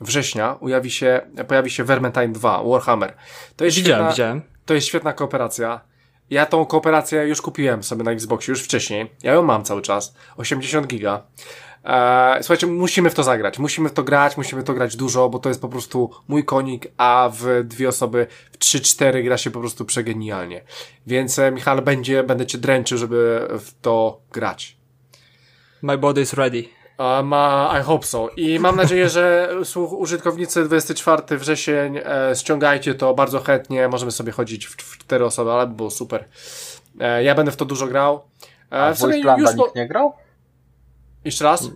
września ujawi się, pojawi się Vermintide 2, Warhammer. To jest widziałem, świetna, widziałem. To jest świetna kooperacja. Ja tą kooperację już kupiłem sobie na Xboxie, już wcześniej. Ja ją mam cały czas. 80 giga. Eee, słuchajcie, musimy w to zagrać. Musimy w to grać, musimy to grać dużo, bo to jest po prostu mój konik, a w dwie osoby, w 3-4 gra się po prostu przegenialnie. Więc e, Michał, będzie, będę cię dręczył, żeby w to grać. My body is ready. Ma, I hope so. I mam nadzieję, że użytkownicy 24 wrzesień e, ściągajcie to bardzo chętnie. Możemy sobie chodzić w, w cztery osoby, ale by było super. E, ja będę w to dużo grał. E, A w Wasteland już nikt nie grał? Jeszcze raz?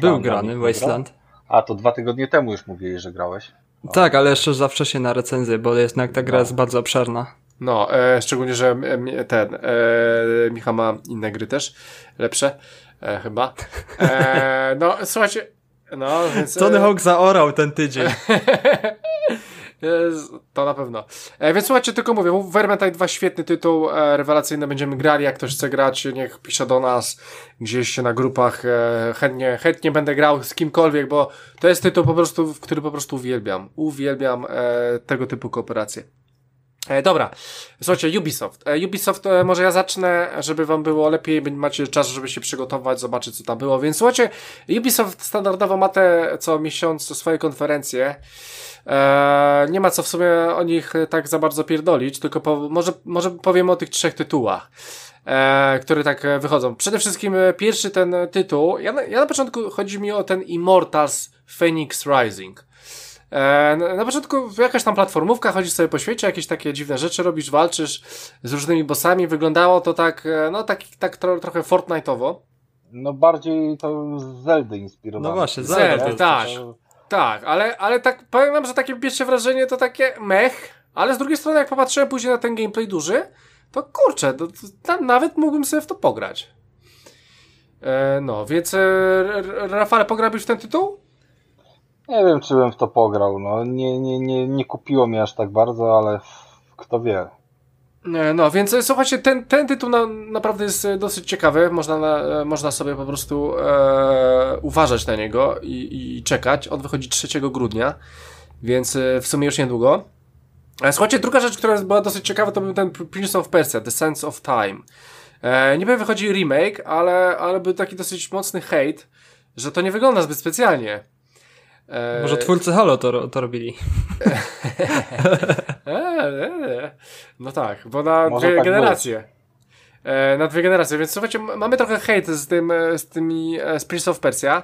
Był grany Wasteland. A to dwa tygodnie temu już mówili, że grałeś. No. Tak, ale jeszcze zawsze się na recenzję, bo jednak ta gra no. jest bardzo obszerna. No, e, szczególnie, że ten e, Michał ma inne gry też, lepsze e, chyba. E, no, słuchajcie, no, więc... Tony Hawk zaorał ten tydzień. To na pewno. E, więc słuchajcie, tylko mówię, Vermintide 2 świetny tytuł, e, rewelacyjny, będziemy grali, jak ktoś chce grać, niech pisze do nas gdzieś na grupach, e, chętnie, chętnie będę grał z kimkolwiek, bo to jest tytuł po prostu, który po prostu uwielbiam. Uwielbiam e, tego typu kooperacje. E, dobra, słuchajcie, Ubisoft. E, Ubisoft, e, może ja zacznę, żeby wam było lepiej, macie czas, żeby się przygotować, zobaczyć co tam było. Więc słuchajcie, Ubisoft standardowo ma te co miesiąc swoje konferencje. E, nie ma co w sumie o nich tak za bardzo pierdolić, tylko po, może, może powiem o tych trzech tytułach. E, które tak wychodzą. Przede wszystkim e, pierwszy ten tytuł, ja na, ja na początku chodzi mi o ten Immortals Phoenix Rising. E, na początku jakaś tam platformówka, chodzisz sobie po świecie, jakieś takie dziwne rzeczy robisz, walczysz z różnymi bossami, wyglądało to tak, e, no tak, tak tro, trochę Fortnite'owo. No bardziej to z Zeldy inspirowane. No właśnie, Zelda, Zelda tak. Tak, ale, ale tak powiem wam, że takie pierwsze wrażenie to takie mech, ale z drugiej strony jak popatrzyłem później na ten gameplay duży, to kurczę, to, to, nawet mógłbym sobie w to pograć. E, no, więc e, Rafale, pograłbyś w ten tytuł? Nie wiem, czy bym w to pograł. No, nie, nie, nie, nie kupiło mnie aż tak bardzo, ale kto wie. No, więc e, słuchajcie, ten, ten tytuł na, naprawdę jest e, dosyć ciekawy. Można, na, e, można sobie po prostu e, uważać na niego i, i czekać. On wychodzi 3 grudnia, więc w sumie już niedługo. Słuchajcie, druga rzecz, która była dosyć ciekawa, to był ten Prince of Persia, The Sense of Time. E, niby wychodzi remake, ale, ale był taki dosyć mocny hate, że to nie wygląda zbyt specjalnie. E... Może twórcy Halo to, to robili. e, e, no tak, bo na Może dwie tak generacje. Na dwie generacje, więc słuchajcie, mamy trochę hejt z, tym, z tymi z Prince of Persia.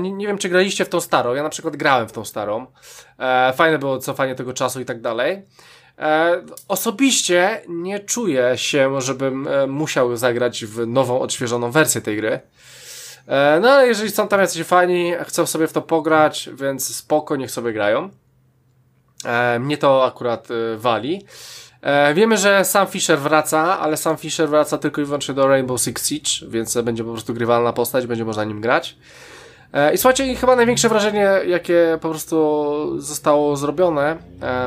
Nie, nie, wiem, czy graliście w tą starą. Ja na przykład grałem w tą starą. Fajne było cofanie tego czasu i tak dalej. Osobiście nie czuję się, żebym musiał zagrać w nową, odświeżoną wersję tej gry. E, no ale jeżeli są tam jacyś fani, chcą sobie w to pograć, więc spoko, niech sobie grają. E, mnie to akurat e, wali. Wiemy, że Sam Fisher wraca, ale Sam Fisher wraca tylko i wyłącznie do Rainbow Six Siege, więc będzie po prostu grywalna postać, będzie można nim grać. I słuchajcie, chyba największe wrażenie, jakie po prostu zostało zrobione,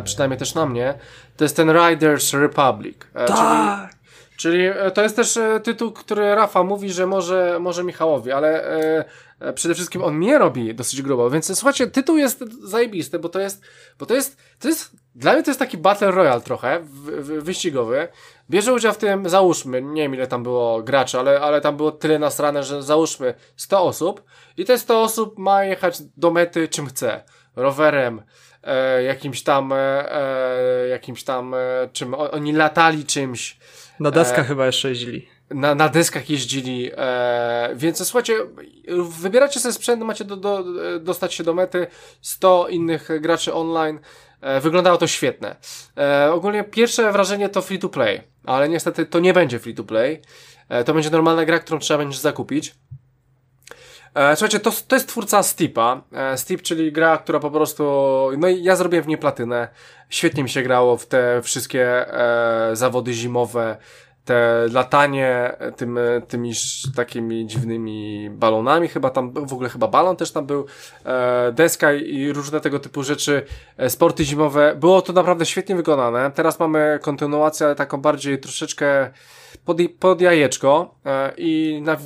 przynajmniej też na mnie, to jest ten Riders Republic. Tak! Czyli e, to jest też e, tytuł, który Rafa mówi, że może, może Michałowi, ale e, przede wszystkim on mnie robi dosyć grubo, więc słuchajcie, tytuł jest zajebisty, bo to jest, bo to jest, to jest, dla mnie to jest taki Battle Royale trochę, wyścigowy. Bierze udział w tym, załóżmy, nie wiem ile tam było graczy, ale, ale tam było tyle nasrane, że załóżmy 100 osób i te 100 osób ma jechać do mety czym chce. Rowerem, e, jakimś tam, e, jakimś tam, e, czym, oni latali czymś, na deskach e, chyba jeszcze jeździli. Na, na deskach jeździli, e, więc słuchajcie, wybieracie sobie sprzęt, macie do, do, dostać się do mety, 100 innych graczy online, e, wyglądało to świetne. E, ogólnie pierwsze wrażenie to free to play, ale niestety to nie będzie free to play, e, to będzie normalna gra, którą trzeba będzie zakupić. E, słuchajcie, to, to jest twórca Steepa. E, Steep, czyli gra, która po prostu. No i ja zrobiłem w niej platynę. Świetnie mi się grało w te wszystkie e, zawody zimowe, te latanie tym, tymi takimi dziwnymi balonami, chyba tam, w ogóle chyba balon też tam był, e, deska i różne tego typu rzeczy, e, sporty zimowe. Było to naprawdę świetnie wykonane. Teraz mamy kontynuację, ale taką bardziej troszeczkę pod, pod jajeczko e, i na,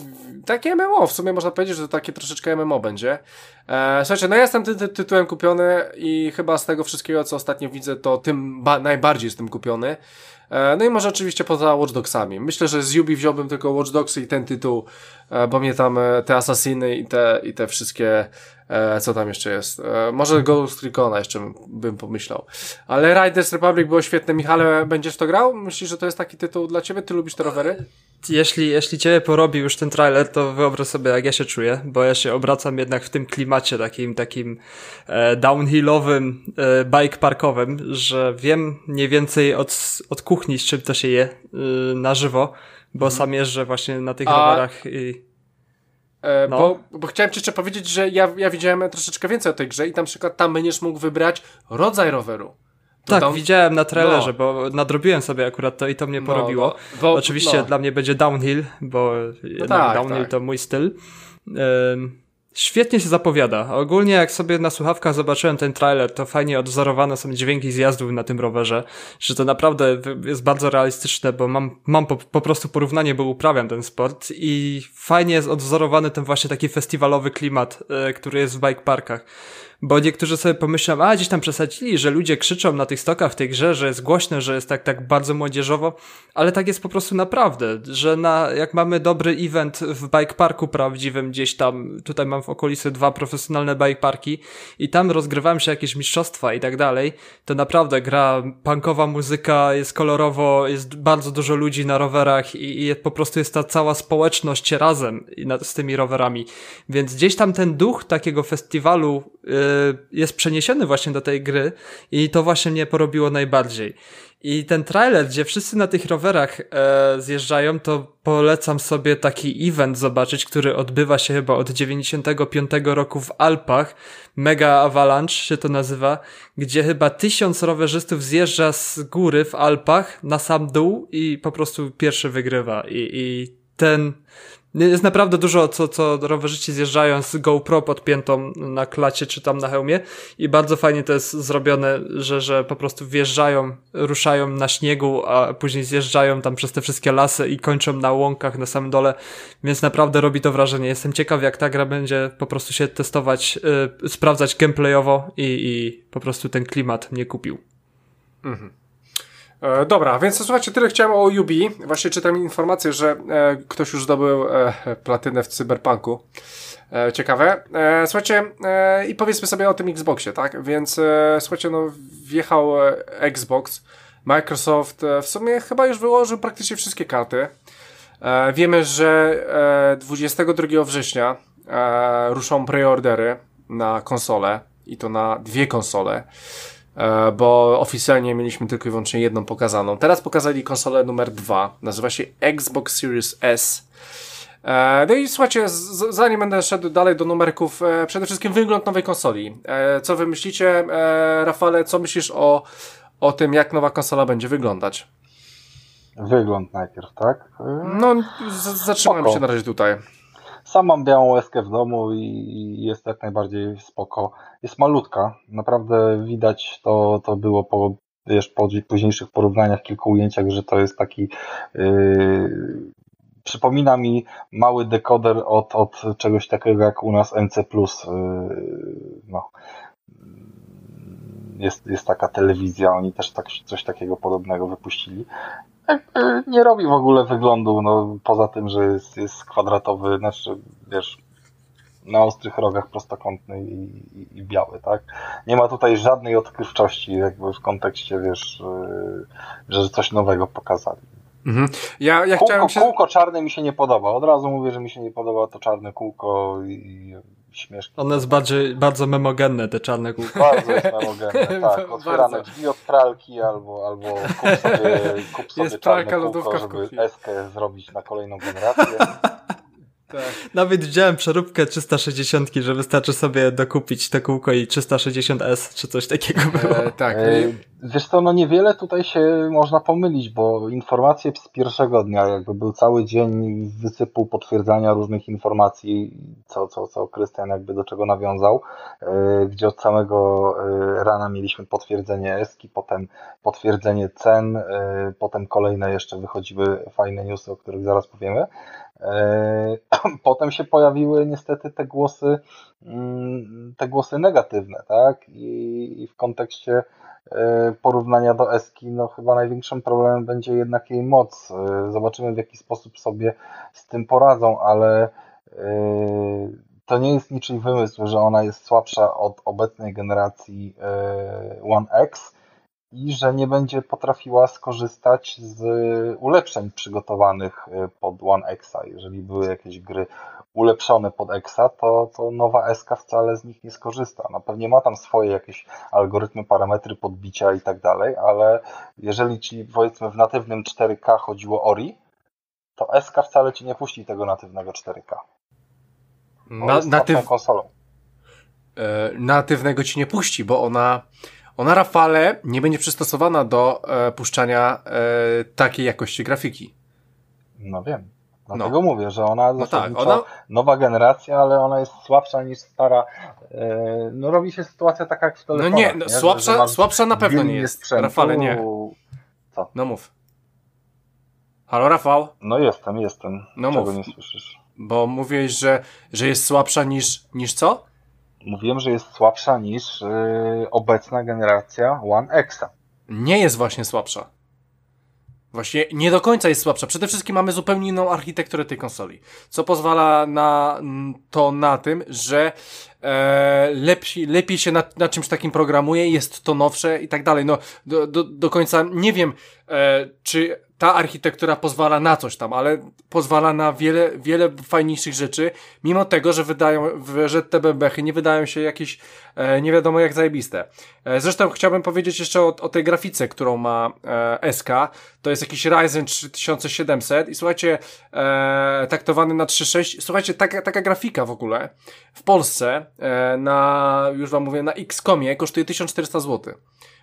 takie MMO, w sumie można powiedzieć, że to takie troszeczkę MMO będzie. E, słuchajcie, no ja jestem ty, ty, tytułem kupiony i chyba z tego wszystkiego, co ostatnio widzę, to tym najbardziej jestem kupiony. E, no i może oczywiście poza Watch Dogsami. Myślę, że z Yubi wziąłbym tylko Watch Dogsy i ten tytuł, bo mnie tam te Assassiny i te, i te wszystkie co tam jeszcze jest? Może Ghost Recona jeszcze bym pomyślał. Ale Riders Republic było świetne. Michale, będziesz to grał? Myślisz, że to jest taki tytuł dla ciebie? Ty lubisz te rowery? Jeśli, jeśli ciebie porobi już ten trailer, to wyobraź sobie, jak ja się czuję, bo ja się obracam jednak w tym klimacie takim, takim e, downhillowym, e, bike parkowym, że wiem mniej więcej od, od kuchni, z czym to się je e, na żywo, bo hmm. sam jeżdżę właśnie na tych A... rowerach i E, no. bo, bo chciałem ci jeszcze powiedzieć, że ja, ja widziałem troszeczkę więcej o tej grze i tam przykład tam będziesz mógł wybrać rodzaj roweru. To tak, widziałem na trailerze, no. bo nadrobiłem sobie akurat to i to mnie no, porobiło. No, bo, Oczywiście no. dla mnie będzie downhill, bo no tak, downhill tak. to mój styl. Świetnie się zapowiada. Ogólnie jak sobie na słuchawkach zobaczyłem ten trailer, to fajnie odwzorowane są dźwięki zjazdów na tym rowerze, że to naprawdę jest bardzo realistyczne, bo mam, mam po, po prostu porównanie, bo uprawiam ten sport i fajnie jest odwzorowany ten właśnie taki festiwalowy klimat, e, który jest w bike parkach bo niektórzy sobie pomyślą, a gdzieś tam przesadzili, że ludzie krzyczą na tych stokach w tej grze, że jest głośno, że jest tak, tak bardzo młodzieżowo, ale tak jest po prostu naprawdę, że na, jak mamy dobry event w bike parku prawdziwym gdzieś tam, tutaj mam w okolicy dwa profesjonalne bike parki i tam rozgrywałem się jakieś mistrzostwa i tak dalej, to naprawdę gra punkowa muzyka, jest kolorowo, jest bardzo dużo ludzi na rowerach i, i po prostu jest ta cała społeczność razem z tymi rowerami, więc gdzieś tam ten duch takiego festiwalu yy, jest przeniesiony właśnie do tej gry i to właśnie mnie porobiło najbardziej. I ten trailer, gdzie wszyscy na tych rowerach e, zjeżdżają, to polecam sobie taki event zobaczyć, który odbywa się chyba od 95 roku w Alpach. Mega Avalanche się to nazywa, gdzie chyba tysiąc rowerzystów zjeżdża z góry w Alpach na sam dół i po prostu pierwszy wygrywa. I, i ten, jest naprawdę dużo, co, co rowerzyści zjeżdżają z GoPro podpiętą na klacie czy tam na hełmie i bardzo fajnie to jest zrobione, że, że po prostu wjeżdżają, ruszają na śniegu, a później zjeżdżają tam przez te wszystkie lasy i kończą na łąkach na samym dole, więc naprawdę robi to wrażenie. Jestem ciekaw, jak ta gra będzie po prostu się testować, yy, sprawdzać gameplayowo i, i po prostu ten klimat mnie kupił. Mhm. E, dobra, więc słuchajcie, tyle chciałem o UB. Właśnie czytam informację, że e, ktoś już zdobył e, platynę w Cyberpunku. E, ciekawe. E, słuchajcie, e, i powiedzmy sobie o tym Xboxie, tak? Więc e, słuchajcie, no wjechał e, Xbox. Microsoft e, w sumie chyba już wyłożył praktycznie wszystkie karty. E, wiemy, że e, 22 września e, ruszą preordery na konsole i to na dwie konsole, bo oficjalnie mieliśmy tylko i wyłącznie jedną pokazaną. Teraz pokazali konsolę numer dwa, nazywa się Xbox Series S. E, no i słuchajcie, zanim będę szedł dalej do numerków, e, przede wszystkim wygląd nowej konsoli. E, co wy myślicie, e, Rafale, co myślisz o, o tym, jak nowa konsola będzie wyglądać? Wygląd najpierw, tak? No, zatrzymałem Spoko. się na razie tutaj. Sam mam białą łezkę w domu i jest jak najbardziej spoko. Jest malutka, naprawdę widać to, to było po, wiesz, po późniejszych porównaniach, kilku ujęciach, że to jest taki yy, przypomina mi mały dekoder od, od czegoś takiego jak u nas NC+. Yy, no. Jest, jest taka telewizja, oni też tak, coś takiego podobnego wypuścili. Jakby nie robi w ogóle wyglądu, no poza tym, że jest, jest kwadratowy, znaczy wiesz, na ostrych rogach prostokątny i, i, i biały, tak? Nie ma tutaj żadnej odkrywczości jakby w kontekście, wiesz, yy, że coś nowego pokazali. Mhm. Ja, ja Kółko, chciałem się... kółko czarne mi się nie podoba. Od razu mówię, że mi się nie podoba to czarne kółko i śmieszki. One jest bardziej, bardzo memogenne, te czarne kółka. Bardzo jest memogenne, tak. Otwierane drzwi od pralki albo, albo kup sobie, kup sobie Jest czarne pralka, kółko, żeby eskę zrobić na kolejną generację. Tak. Nawet widziałem przeróbkę 360, że wystarczy sobie dokupić te kółko i 360S czy coś takiego było. E, tak. E, Wiesz co, no niewiele tutaj się można pomylić, bo informacje z pierwszego dnia, jakby był cały dzień wysypu potwierdzania różnych informacji, co, co, co Krystian jakby do czego nawiązał, e, gdzie od samego e, rana mieliśmy potwierdzenie ESKI, potem potwierdzenie cen, e, potem kolejne jeszcze wychodziły fajne newsy, o których zaraz powiemy. E, Potem się pojawiły niestety te głosy, mm, te głosy negatywne, tak? I, w kontekście e, porównania do Eski, no chyba największym problemem będzie jednak jej moc. E, Zobaczymy w jaki sposób sobie z tym poradzą, ale to nie jest niczyj wymysł, że ona jest słabsza od obecnej generacji One X i że nie będzie potrafiła skorzystać z ulepszeń przygotowanych e, pod One Xa. Jeżeli były jakieś gry ulepszone pod Exa, to, to nowa SK wcale z nich nie skorzysta. No pewnie ma tam swoje jakieś algorytmy, parametry podbicia i tak dalej, ale jeżeli ci powiedzmy w natywnym 4K chodziło o RI, to SK wcale ci nie puści tego natywnego 4K. Bo Na, natyw, konsolą. e, natywnego ci nie puści, bo ona, ona Rafale nie będzie przystosowana do e, puszczania e, takiej jakości grafiki. No wiem. Dlatego mówię, że ona No tak, ona, nowa generacja, ale ona jest słabsza niż stara. E, No robi się sytuacja taka jak w no nie, no, Że- że słabsza, słabsza na pewno nie jest. sprzętu. Rafale, nie. No mów. Halo Rafał, No jestem, jestem. No Czego mów. nie słyszysz? bo mówiłeś, że, że jest słabsza niż, niż co? Mówiłem, że jest słabsza niż e, obecna generacja One Xa. Nie jest właśnie słabsza. Właśnie nie do końca jest słabsza. Przede wszystkim mamy zupełnie inną architekturę tej konsoli, co pozwala na to na tym, że e, lepiej, lepiej się na, na czymś takim programuje, jest to nowsze i tak dalej. No, do, do, do końca nie wiem, e, czy ta architektura pozwala na coś tam, ale pozwala na wiele, wiele fajniejszych rzeczy, mimo tego, że wydają, że te bebechy nie wydają się jakieś e, nie wiadomo jak zajebiste. E, zresztą chciałbym powiedzieć jeszcze o, o tej grafice, którą ma e, SK. To jest jakiś Ryzen 3700 i słuchajcie, e, taktowany na 3.6. Słuchajcie, taka, taka grafika w ogóle w Polsce e, na, już wam mówię, na Xcomie kosztuje 1400 zł.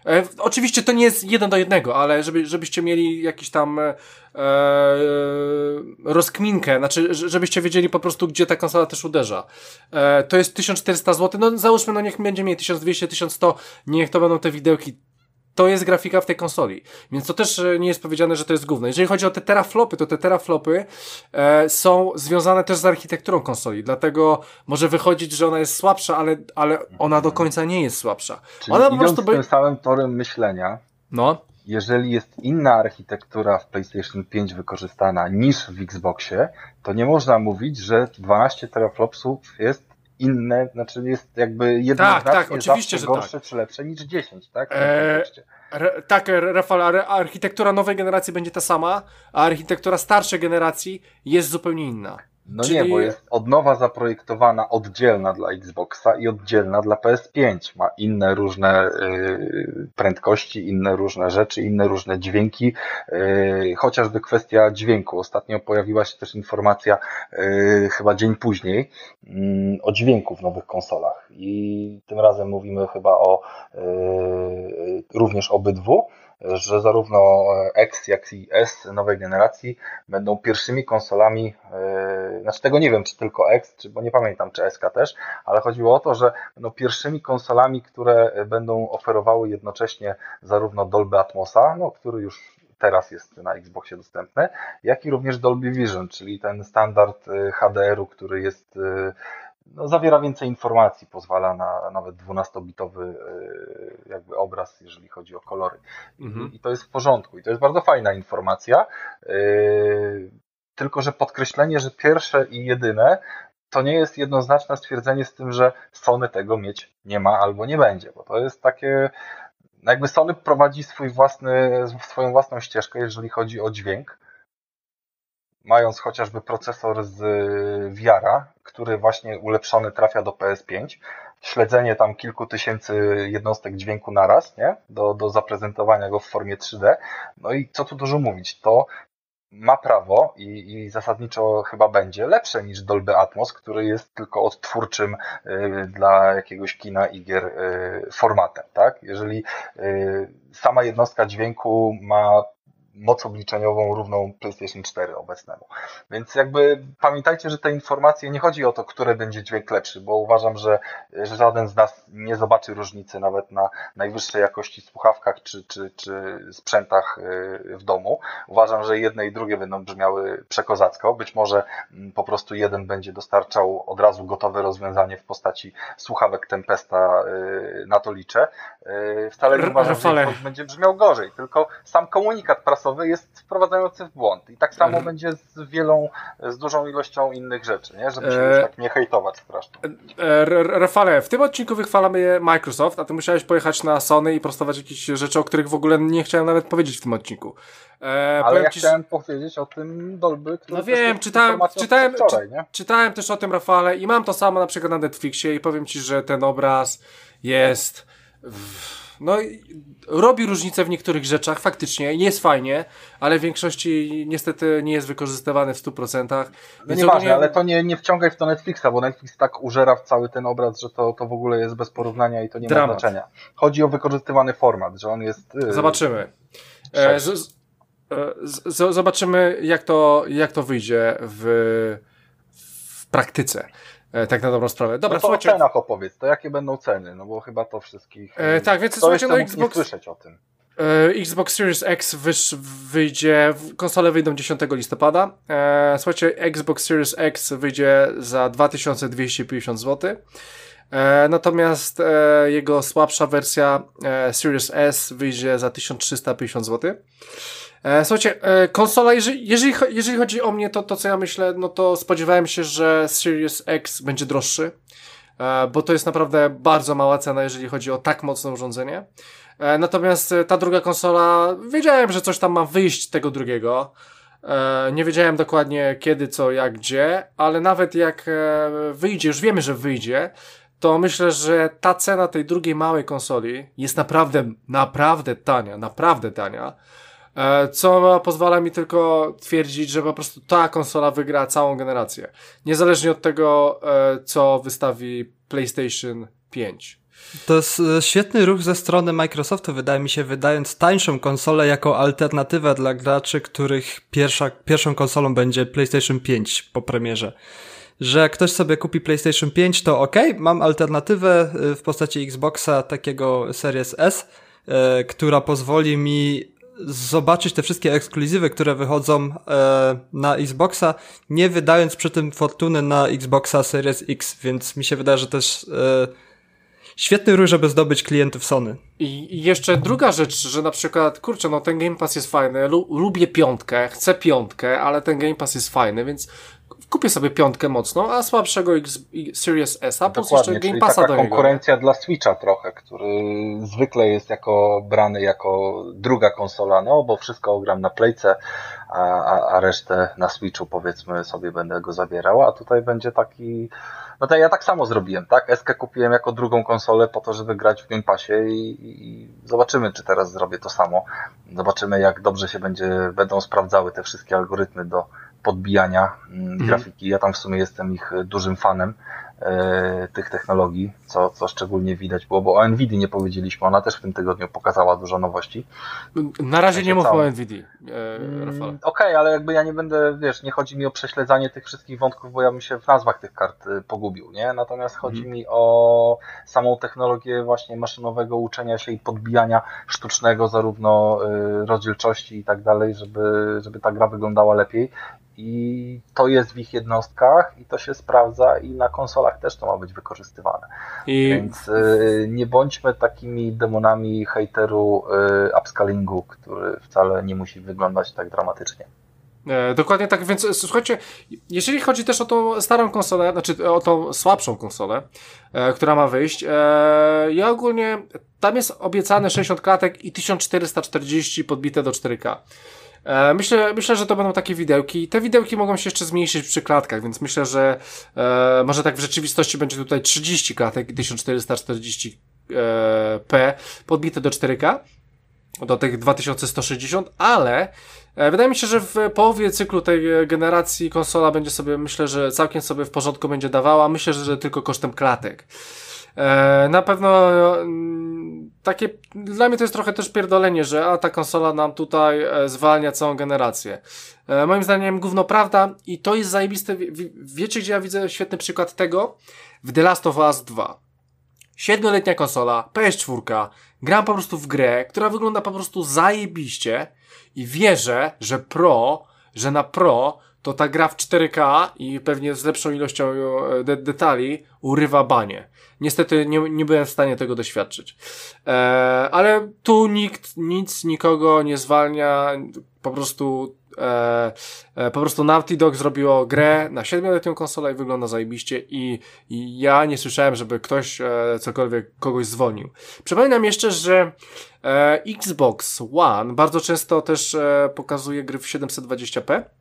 E, oczywiście to nie jest jeden do jednego, ale żeby, żebyście mieli jakiś tam e, e, rozkminkę, znaczy, żebyście wiedzieli po prostu, gdzie ta konsola też uderza. E, to jest 1400 zł, no załóżmy, no niech będzie mieli 1200, 1100, niech to będą te widełki. To jest grafika w tej konsoli, więc to też e, nie jest powiedziane, że to jest gówno. Jeżeli chodzi o te teraflopy, to te teraflopy e, są związane też z architekturą konsoli, dlatego może wychodzić, że ona jest słabsza, ale, ale ona do końca nie jest słabsza. Czyli Ona po idąc prostu tym by... samym torem myślenia No, jeżeli jest inna architektura w PlayStation 5 wykorzystana niż w Xboxie, to nie można mówić, że 12 teraflopsów jest inne, znaczy jest jakby jednoznacznie tak, oczywiście, że gorsze tak. czy lepsze niż 10, tak? Eee, re, tak, Rafał, architektura nowej generacji będzie ta sama, a architektura starszej generacji jest zupełnie inna. No Czyli... nie, bo jest od nowa zaprojektowana oddzielna dla Xboxa i oddzielna dla PS5. Ma inne różne y, prędkości, inne różne rzeczy, inne różne dźwięki, y, chociażby kwestia dźwięku. Ostatnio pojawiła się też informacja, y, chyba dzień później, mm, o dźwięku w nowych konsolach. I tym razem mówimy chyba o również obydwu że zarówno X, jak i S nowej generacji będą pierwszymi konsolami, yy, znaczy tego nie wiem, czy tylko X, czy, bo nie pamiętam, czy SK też, ale chodziło o to, że będą pierwszymi konsolami, które będą oferowały jednocześnie zarówno Dolby Atmosa, no, który już teraz jest na Xboxie dostępny, jak i również Dolby Vision, czyli ten standard yy, HDR-u, który jest no, zawiera więcej informacji, pozwala na nawet 12-bitowy y, jakby obraz, jeżeli chodzi o kolory. Mhm. I to jest w porządku. I to jest bardzo fajna informacja. Y, tylko, że podkreślenie, że pierwsze i jedyne to nie jest jednoznaczne stwierdzenie z tym, że Sony tego mieć nie ma albo nie będzie, bo to jest takie, no jakby Sony prowadzi swój własny, swoją własną ścieżkę, jeżeli chodzi o dźwięk mając chociażby procesor z VR, który właśnie ulepszony trafia do PS5, śledzenie tam kilku tysięcy jednostek dźwięku naraz, nie? Do, do zaprezentowania go w formie 3D. No i co tu dużo mówić, to ma prawo i, i zasadniczo chyba będzie lepsze niż Dolby Atmos, który jest tylko odtwórczym y, dla jakiegoś kina i gier y, formatem, tak? Jeżeli y, sama jednostka dźwięku ma moc obliczeniową równą PlayStation 4 obecnemu. Więc jakby pamiętajcie, że te informacje nie chodzi o to, które będzie dźwięk lepszy, bo uważam, że, że żaden z nas nie zobaczy różnicy nawet na najwyższej jakości słuchawkach czy, czy, czy sprzętach y, w domu. Uważam, że jedne i drugie będą brzmiały przekozacko. Być może mm, po prostu jeden będzie dostarczał od razu gotowe rozwiązanie w postaci słuchawek Tempesta, y, na to liczę. Y, wcale nie uważam, że będzie brzmiał gorzej, tylko sam komunikat prasowy jest wprowadzający w błąd. I tak samo mhm. będzie z wielą, z dużą ilością innych rzeczy, nie? żeby się e... już tak nie hejtować strasznie. E... Rafale, w tym odcinku wychwalamy Microsoft, a ty musiałeś pojechać na Sony i prostować jakieś rzeczy, o których w ogóle nie chciałem nawet powiedzieć w tym odcinku. E, Ale ja ci... chciałem powiedzieć o tym Dolby, który No wiem, czytałem, czytałem, wczoraj, nie? czytałem też o tym Rafale i mam to samo na przykład na Netflixie i powiem ci, że ten obraz jest... W no robi różnicę w niektórych rzeczach, faktycznie, jest fajnie, ale w większości niestety nie jest wykorzystywany w 100%. No nieważne, nie... ale to nie, nie wciągaj w to Netflixa, bo Netflix tak użera w cały ten obraz, że to, to w ogóle jest bez porównania i to nie Dramat. ma znaczenia. Chodzi o wykorzystywany format, że on jest... Yy, Zobaczymy. E, z, z, z, zobaczymy, jak to, jak to wyjdzie w, w praktyce. E, tak na dobrą sprawę. Dobra, no to słuchajcie. o cenach opowiedz, to jakie będą ceny, no bo chyba to wszystkich... E, tak, więc słuchajcie, no Xbox... słyszeć o tym. E, Xbox Series X wyż, wyjdzie, konsole wyjdą 10 listopada. E, słuchajcie, Xbox Series X wyjdzie za 2250 zł. E, natomiast e, jego słabsza wersja Series S wyjdzie za 1350 zł. E, słuchajcie, e, konsola, jeżeli, jeżeli, jeżeli chodzi o mnie, to, to co ja myślę, no to spodziewałem się, że Series X będzie droższy, e, bo to jest naprawdę bardzo mała cena, jeżeli chodzi o tak mocne urządzenie. Natomiast ta druga konsola, wiedziałem, że coś tam ma wyjść tego drugiego. Nie wiedziałem dokładnie kiedy, co, jak, gdzie, ale nawet jak wyjdzie, już wiemy, że wyjdzie, to myślę, że ta cena tej drugiej małej konsoli jest naprawdę, naprawdę tania, naprawdę tania. E, co pozwala mi tylko twierdzić, że po prostu ta konsola wygra całą generację. Niezależnie od tego, e, co wystawi PlayStation 5. To jest e, świetny ruch ze strony Microsoftu, wydaje mi się, wydając tańszą konsolę jako alternatywę dla graczy, których pierwsza, pierwszą konsolą będzie PlayStation 5 po premierze. Że jak ktoś sobie kupi PlayStation 5, to ok, mam alternatywę w postaci Xboxa takiego Series S, która pozwoli mi zobaczyć te wszystkie ekskluzywy, które wychodzą e, na Xboxa, nie wydając przy tym fortuny na Xboxa Series X, więc mi się wydaje, że też e, świetny ruch, żeby zdobyć klientów Sony. I, jeszcze druga rzecz, że na przykład, kurczę, no ten Game Pass jest fajny, lu lubię piątkę, chcę piątkę, ale ten Game Pass jest fajny, więc kupię sobie piątkę mocną, a słabszego X, Series S, a plus jeszcze Game Passa taka do niego. konkurencja dla Switcha trochę, który zwykle jest jako brany jako druga konsola, no bo wszystko gram na Playce, a, a, a resztę na Switchu powiedzmy sobie będę go zabierał, a tutaj będzie taki no to ja tak samo zrobiłem, tak? Eskę kupiłem jako drugą konsolę po to, żeby grać w Game Passie i, i, zobaczymy, czy teraz zrobię to samo. Zobaczymy, jak dobrze się będzie, będą sprawdzały te wszystkie algorytmy do podbijania mm, grafiki. Ja tam w sumie jestem ich dużym fanem. E, tych technologii, co, co szczególnie widać było, bo o Nvidia nie powiedzieliśmy, ona też w tym tygodniu pokazała dużo nowości. Na razie nie mówmy o Nvidia, e, mm, Okej, okay, ale jakby ja nie będę, wiesz, nie chodzi mi o prześledzanie tych wszystkich wątków, bo ja bym się w nazwach tych kart y, pogubił, nie? Natomiast chodzi mm. mi o samą technologię właśnie maszynowego uczenia się i podbijania sztucznego, zarówno rozdzielczości i tak dalej, żeby, żeby ta gra wyglądała lepiej i to jest w ich jednostkach i to się sprawdza i na konsolach też to ma być wykorzystywane. I... Więc y, nie bądźmy takimi demonami hejteru y, upscalingu, który wcale nie musi wyglądać tak dramatycznie. E, dokładnie tak, więc słuchajcie, jeżeli chodzi też o tą starą konsolę, znaczy o tą słabszą konsolę, e, która ma wyjść, e, ja ogólnie, tam jest obiecane 60 klatek i 1440 podbite do 4K. E, myślę, myślę, że to będą takie widełki. Te widełki mogą się jeszcze zmniejszyć przy klatkach, więc myślę, że e, może tak w rzeczywistości będzie tutaj 30 klatek i 1440p podbite do 4K do tych 2160, ale e, wydaje mi się, że w połowie cyklu tej generacji konsola będzie sobie, myślę, że całkiem sobie w porządku będzie dawała. Myślę, że tylko kosztem klatek. E, na pewno mm, takie, dla mnie to jest trochę też pierdolenie, że a ta konsola nam tutaj e, zwalnia całą generację. E, moim zdaniem gówno prawda i to jest zajebiste. Wiecie, gdzie ja widzę świetny przykład tego? W The Last of Us 2. Siedmioletnia konsola, PS4, gram po prostu w grę, która wygląda po prostu zajebiście i wierzę, że Pro, że na Pro to ta gra w 4K i pewnie z lepszą ilością de detali urywa banie. Niestety nie, nie byłem w stanie tego doświadczyć. E, ale tu nikt, nic, nikogo nie zwalnia. Po prostu, e, e, po prostu Naughty Dog zrobiło grę na 7-letnią konsolę i wygląda zajebiście i, i ja nie słyszałem, żeby ktoś e, cokolwiek kogoś zwolnił. Przypominam jeszcze, że e, Xbox One bardzo często też e, pokazuje gry w 720p E,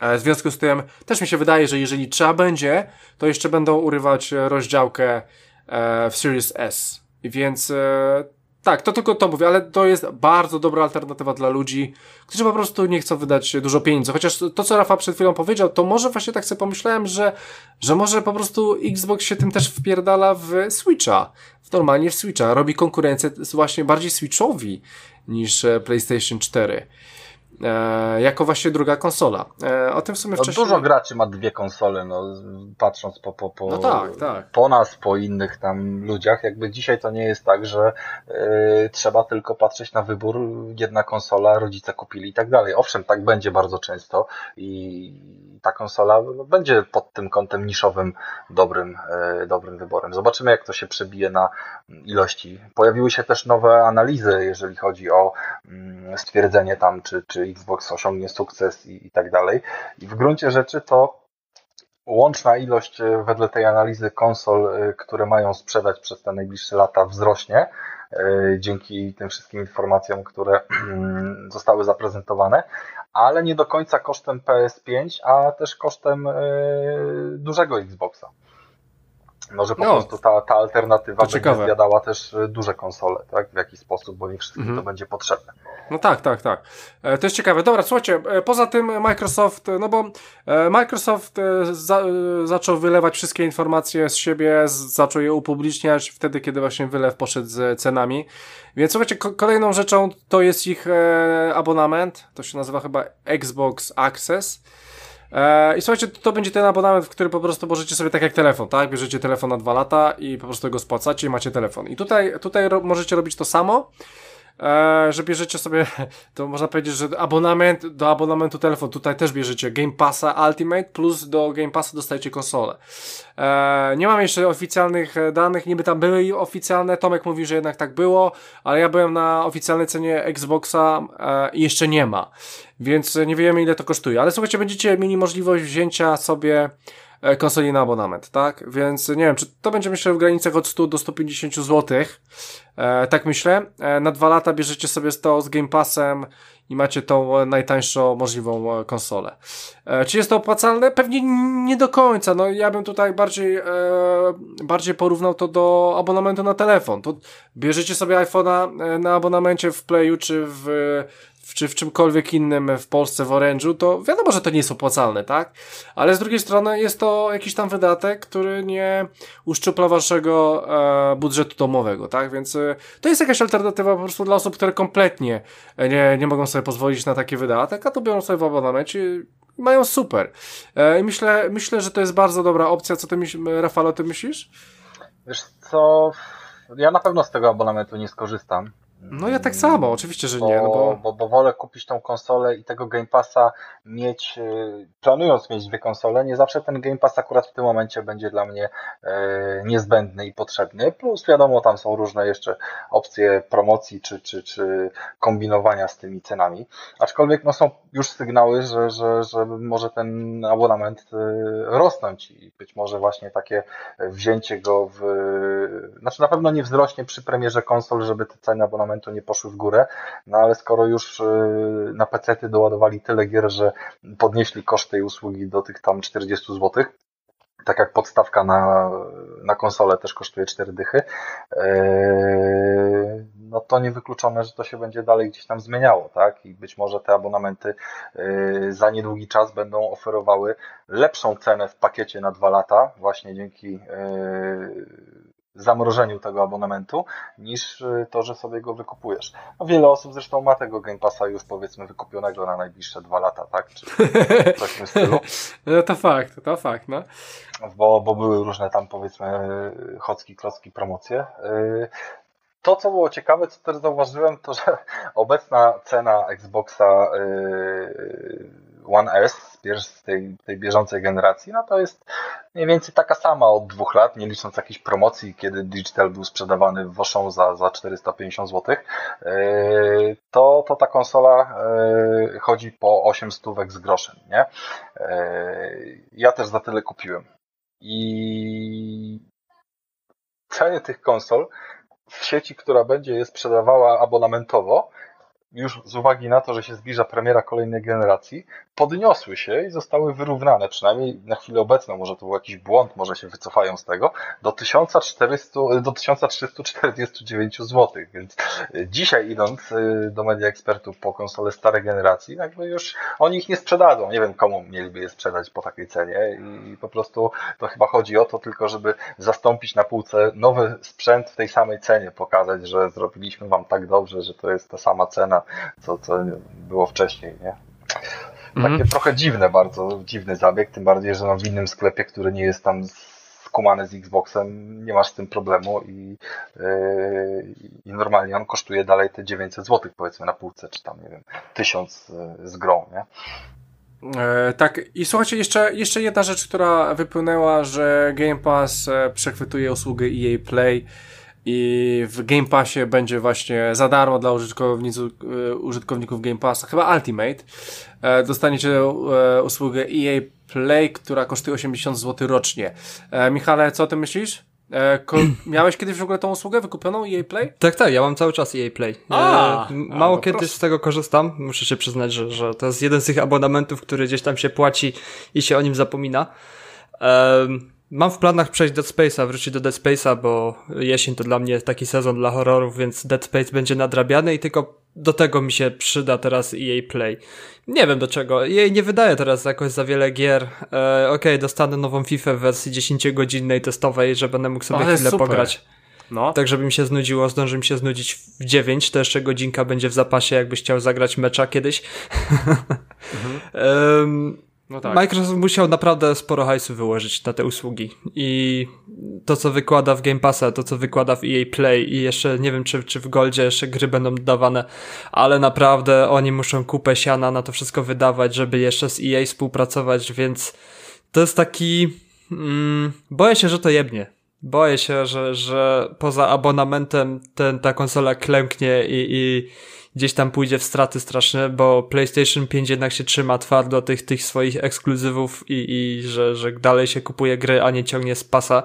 w związku z tym też mi się wydaje, że jeżeli trzeba będzie, to jeszcze będą urywać rozdziałkę e, w Series S. Więc e, tak, to tylko to mówię, ale to jest bardzo dobra alternatywa dla ludzi, którzy po prostu nie chcą wydać dużo pieniędzy. Chociaż to, co Rafa przed chwilą powiedział, to może właśnie tak sobie pomyślałem, że, że może po prostu Xbox się tym też wpierdala w Switcha. Normalnie w Switcha. Robi konkurencję właśnie bardziej Switchowi niż PlayStation 4 e, jako właśnie druga konsola. E, o tym w sumie no, wcześniej... Dużo graczy ma dwie konsole, no, patrząc po, po, po, no tak, tak. po nas, po innych tam ludziach. Jakby dzisiaj to nie jest tak, że e, trzeba tylko patrzeć na wybór, jedna konsola, rodzice kupili i tak dalej. Owszem, tak będzie bardzo często i ta konsola no, będzie pod tym kątem niszowym dobrym, e, dobrym wyborem. Zobaczymy, jak to się przebije na ilości. Pojawiły się też nowe analizy, jeżeli chodzi o mm, stwierdzenie tam, czy, czy Xbox osiągnie sukces i, i tak dalej. I w gruncie rzeczy to łączna ilość e, wedle tej analizy konsol, e, które mają sprzedać przez te najbliższe lata wzrośnie dzięki tym wszystkim informacjom, które zostały zaprezentowane, ale nie do końca kosztem PS5, a też kosztem dużego Xboxa. No, że po no, prostu ta, ta alternatywa będzie ciekawe. zjadała też e, duże konsole, tak? W jakiś sposób, bo nie wszystkim mhm. to będzie potrzebne. No tak, tak, tak. E, to jest ciekawe. Dobra, słuchajcie, e, poza tym Microsoft, no bo Microsoft za, zaczął wylewać wszystkie informacje z siebie, zaczął je upubliczniać wtedy, kiedy właśnie wylew poszedł z cenami. Więc słuchajcie, kolejną rzeczą to jest ich abonament, to się nazywa chyba Xbox Access. E, I słuchajcie, to, będzie ten abonament, w który po prostu możecie sobie tak jak telefon, tak? Bierzecie telefon na dwa lata i po prostu go spłacacie i macie telefon. I tutaj, tutaj ro możecie robić to samo. E, że bierzecie sobie, to można powiedzieć, że abonament do abonamentu telefon, tutaj też bierzecie Game Passa Ultimate plus do Game Passa dostajecie konsolę. E, nie mam jeszcze oficjalnych e, danych, niby tam były oficjalne, Tomek mówi, że jednak tak było, ale ja byłem na oficjalnej cenie Xboxa i jeszcze nie ma, więc nie wiemy ile to kosztuje, ale słuchajcie, będziecie mieli możliwość wzięcia sobie konsoli na abonament, tak? Więc nie wiem, czy to będzie myślę w granicach od 100 do 150 zł. E, tak myślę. E, na dwa lata bierzecie sobie to z Game Passem i macie tą najtańszą możliwą e, konsolę. E, czy jest to opłacalne? Pewnie nie do końca. No ja bym tutaj bardziej, e, bardziej porównał to do abonamentu na telefon. To bierzecie sobie iPhone'a e, na abonamencie w Playu czy w czy w czymkolwiek innym w Polsce, w Orange'u, to wiadomo, że to nie jest opłacalne, tak? Ale z drugiej strony jest to jakiś tam wydatek, który nie uszczupla waszego e, budżetu domowego, tak? Więc e, to jest jakaś alternatywa po prostu dla osób, które kompletnie e, nie, nie mogą sobie pozwolić na taki wydatek, a to biorą sobie w abonamencie mają super. E, I myślę, myślę, że to jest bardzo dobra opcja. Co ty myślisz, Rafał, ty myślisz? Wiesz co, ja na pewno z tego abonamentu nie skorzystam. No ja tak samo, oczywiście, że nie. No bo... Bo, bo wolę kupić tą konsolę i tego Game Passa mieć, y, planując mieć dwie konsole, nie zawsze ten Game Pass akurat w tym momencie będzie dla mnie e, niezbędny i potrzebny. Plus wiadomo, tam są różne jeszcze opcje promocji czy, czy, czy kombinowania z tymi cenami. Aczkolwiek no, są już sygnały, że, że, że może ten abonament e, rosnąć i być może właśnie takie wzięcie go w. Znaczy na pewno nie wzrośnie przy premierze konsol, żeby te ceny abonamentu momentu nie poszły w górę, no ale skoro już y, na PC-ty doładowali tyle gier, że podnieśli koszt tej usługi do tych tam 40 zł, tak jak podstawka na, na konsolę też kosztuje 4 dychy, yy, no to niewykluczone, że to się będzie dalej gdzieś tam zmieniało, tak? I być może te abonamenty yy, za niedługi czas będą oferowały lepszą cenę w pakiecie na dwa lata, właśnie dzięki yy, zamrożeniu tego abonamentu, niż y, to, że sobie go wykupujesz. No, wiele osób zresztą ma tego Game Passa już powiedzmy wykupionego na najbliższe dwa lata, tak? Czy coś w tym stylu. No to fakt, to fakt, no. Bo, bo były różne tam powiedzmy chocki, klocki, promocje. Y, to, co było ciekawe, co też zauważyłem, to, że obecna cena Xboxa y, One S z tej, tej bieżącej generacji, no to jest mniej więcej taka sama od dwóch lat, nie licząc jakiejś promocji, kiedy Digital był sprzedawany w Woszą za, za 450 zł, yy, to, to ta konsola yy, chodzi po 8 stówek z groszem, nie? Yy, ja też za tyle kupiłem. I ceny tych konsol w sieci, która będzie je sprzedawała abonamentowo, już z uwagi na to, że się zbliża premiera kolejnej generacji, podniosły się i zostały wyrównane, przynajmniej na chwilę obecną, może to był jakiś błąd, może się wycofają z tego, do 1400, do 1349 zł. Więc e, dzisiaj idąc e, do media ekspertów po konsole starej generacji, jakby już oni ich nie sprzedadzą. Nie wiem, komu mieliby je sprzedać po takiej cenie i po prostu to chyba chodzi o to tylko, żeby zastąpić na półce nowy sprzęt w tej samej cenie, pokazać, że zrobiliśmy wam tak dobrze, że to jest ta sama cena, co, co było wcześniej, nie? Takie mhm. trochę dziwne, bardzo dziwny zabieg, tym bardziej, że no w innym sklepie, który nie jest tam skumany z Xboxem, nie masz z tym problemu i, yy, i normalnie on kosztuje dalej te 900 zł powiedzmy na półce, czy tam, nie wiem, 1000 yy, z grą, nie? E, tak, i słuchajcie, jeszcze, jeszcze jedna rzecz, która wypłynęła, że Game Pass e, przechwytuje usługę EA Play i w Game Passie będzie właśnie za darmo dla użytkowników, e, użytkowników Game Passa, chyba Ultimate, e, dostaniecie e, usługę EA Play, która kosztuje 80 zł rocznie. Michale, co o tym myślisz? miałeś kiedyś w ogóle tą usługę wykupioną EA Play? Tak, tak, ja mam cały czas EA Play. A, Mało a, no kiedy proszę. z tego korzystam, muszę się przyznać, że, że to jest jeden z tych abonamentów, który gdzieś tam się płaci i się o nim zapomina. Um, Mam w planach przejść Dead Space'a, wrócić do Dead Space'a, bo jesień to dla mnie taki sezon dla horrorów, więc Dead Space będzie nadrabiany i tylko do tego mi się przyda teraz EA Play. Nie wiem do czego. Jej nie wydaje teraz jakoś za wiele gier. E, Okej, okay, dostanę nową FIFA w wersji 10-godzinnej testowej, że będę mógł sobie chwilę super. pograć. No. Tak, żeby mi się znudziło, zdąży mi się znudzić w 9, to jeszcze godzinka będzie w zapasie, jakbyś chciał zagrać mecza kiedyś. Mhm. um, no tak. Microsoft musiał naprawdę sporo hajsu wyłożyć na te usługi i to, co wykłada w Game Passa, to, co wykłada w EA Play i jeszcze nie wiem, czy, czy w Goldzie jeszcze gry będą dodawane, ale naprawdę oni muszą kupę siana na to wszystko wydawać, żeby jeszcze z EA współpracować, więc to jest taki... Mm, boję się, że to jebnie. Boję się, że, że poza abonamentem ten, ta konsola klęknie i, i gdzieś tam pójdzie w straty straszne, bo PlayStation 5 jednak się trzyma twardo tych, tych swoich ekskluzywów i, i że, że dalej się kupuje gry, a nie ciągnie z pasa,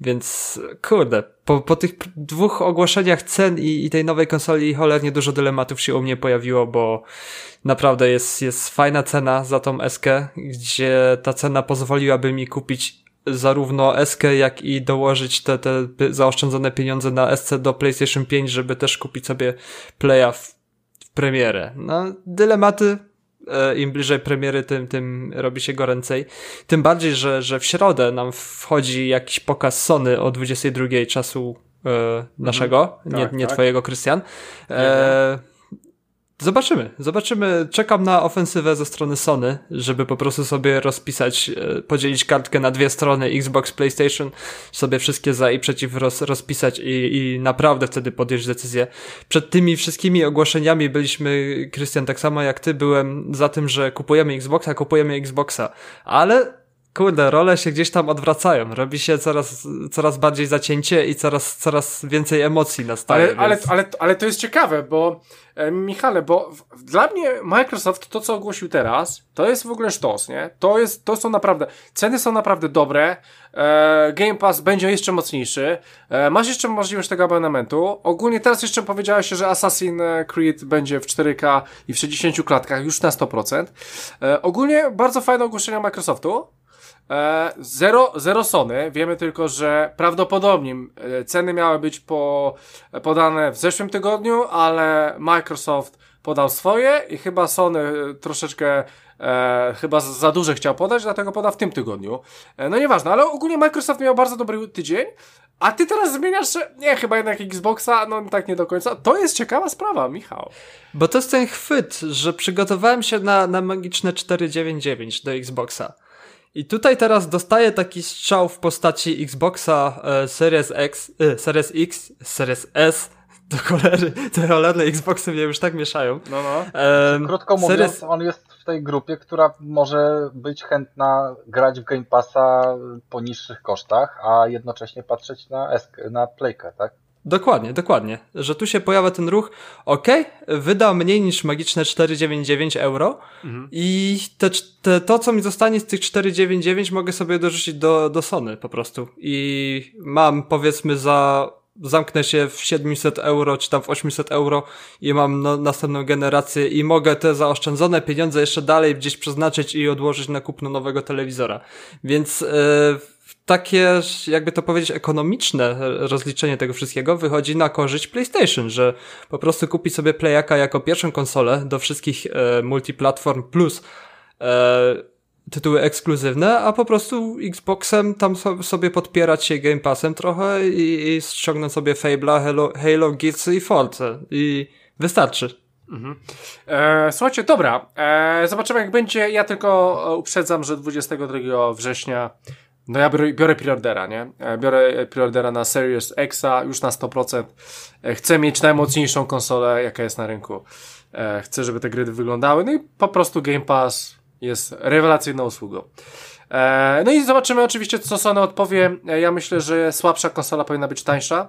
więc kurde, po, po tych dwóch ogłoszeniach cen i, i tej nowej konsoli cholernie dużo dylematów się u mnie pojawiło, bo naprawdę jest, jest fajna cena za tą SK, gdzie ta cena pozwoliłaby mi kupić zarówno SK, jak i dołożyć te, te zaoszczędzone pieniądze na SC do PlayStation 5, żeby też kupić sobie Playa w premierę. No, dylematy e, im bliżej premiery, tym, tym robi się goręcej. Tym bardziej, że, że w środę nam wchodzi jakiś pokaz Sony o 22 czasu e, naszego, mhm. nie, tak, nie tak. twojego, Krystian. E, Zobaczymy, zobaczymy. Czekam na ofensywę ze strony Sony, żeby po prostu sobie rozpisać, e, podzielić kartkę na dwie strony Xbox, PlayStation, sobie wszystkie za i przeciw roz, rozpisać i, i naprawdę wtedy podjąć decyzję. Przed tymi wszystkimi ogłoszeniami byliśmy, Krystian, tak samo jak ty, byłem za tym, że kupujemy Xboxa, kupujemy Xboxa, ale kurde, role się gdzieś tam odwracają. Robi się coraz, coraz bardziej zacięcie i coraz, coraz więcej emocji nastaje. Ale, ale, ale, ale to jest ciekawe, bo e, Michale, bo w, dla mnie Microsoft to, co ogłosił teraz, to jest w ogóle sztos, nie? To jest, to są naprawdę, ceny są naprawdę dobre, e, Game Pass będzie jeszcze mocniejszy, e, masz jeszcze możliwość tego abonamentu. Ogólnie teraz jeszcze powiedziałeś, że Assassin's Creed będzie w 4K i w 60 klatkach już na 100%. E, ogólnie bardzo fajne ogłoszenia Microsoftu. E, zero, zero Sony. Wiemy tylko, że prawdopodobnie e, ceny miały być po, podane w zeszłym tygodniu, ale Microsoft podał swoje i chyba Sony troszeczkę e, chyba za duże chciał podać, dlatego poda w tym tygodniu. E, no nieważne, ale ogólnie Microsoft miał bardzo dobry tydzień, a ty teraz zmieniasz, że nie, chyba jednak Xboxa, no tak nie do końca. To jest ciekawa sprawa, Michał. Bo to jest ten chwyt, że przygotowałem się na, na magiczne 499 do Xboxa. I tutaj teraz dostaję taki strzał w postaci Xboxa e, Series X, e, Series X, Series S, do cholery, te cholerne Xboxy mnie już tak mieszają. No, no. Krótko mówiąc, Series... on jest w tej grupie, która może być chętna grać w Game Passa po niższych kosztach, a jednocześnie patrzeć na, na Playkę, tak? Dokładnie, dokładnie. Że tu się pojawia ten ruch, ok, wyda mniej niż magiczne 4,99 euro mhm. i te, te, to, co mi zostanie z tych 4,99 mogę sobie dorzucić do, do Sony po prostu. I mam powiedzmy za zamknę się w 700 euro, czy tam w 800 euro i mam no, następną generację i mogę te zaoszczędzone pieniądze jeszcze dalej gdzieś przeznaczyć i odłożyć na kupno nowego telewizora. Więc yy, takie, jakby to powiedzieć, ekonomiczne rozliczenie tego wszystkiego wychodzi na korzyść PlayStation, że po prostu kupi sobie Playaka jako pierwszą konsolę do wszystkich e, multiplatform plus e, tytuły ekskluzywne, a po prostu Xboxem tam so, sobie podpierać się Game Passem trochę i, i ściągnąć sobie Fable'a, Halo, Halo Gears i Forza i wystarczy. Mhm. E, słuchajcie, dobra, e, zobaczymy jak będzie. Ja tylko uprzedzam, że 22 września no ja biorę, biorę preordera, nie? E, biorę preordera na Series Xa już na 100%. E, chcę mieć najmocniejszą konsolę, jaka jest na rynku. E, chcę, żeby te gry wyglądały. No i po prostu Game Pass jest rewelacyjną usługą. No i zobaczymy oczywiście, co Sony odpowie. Ja myślę, że słabsza konsola powinna być tańsza.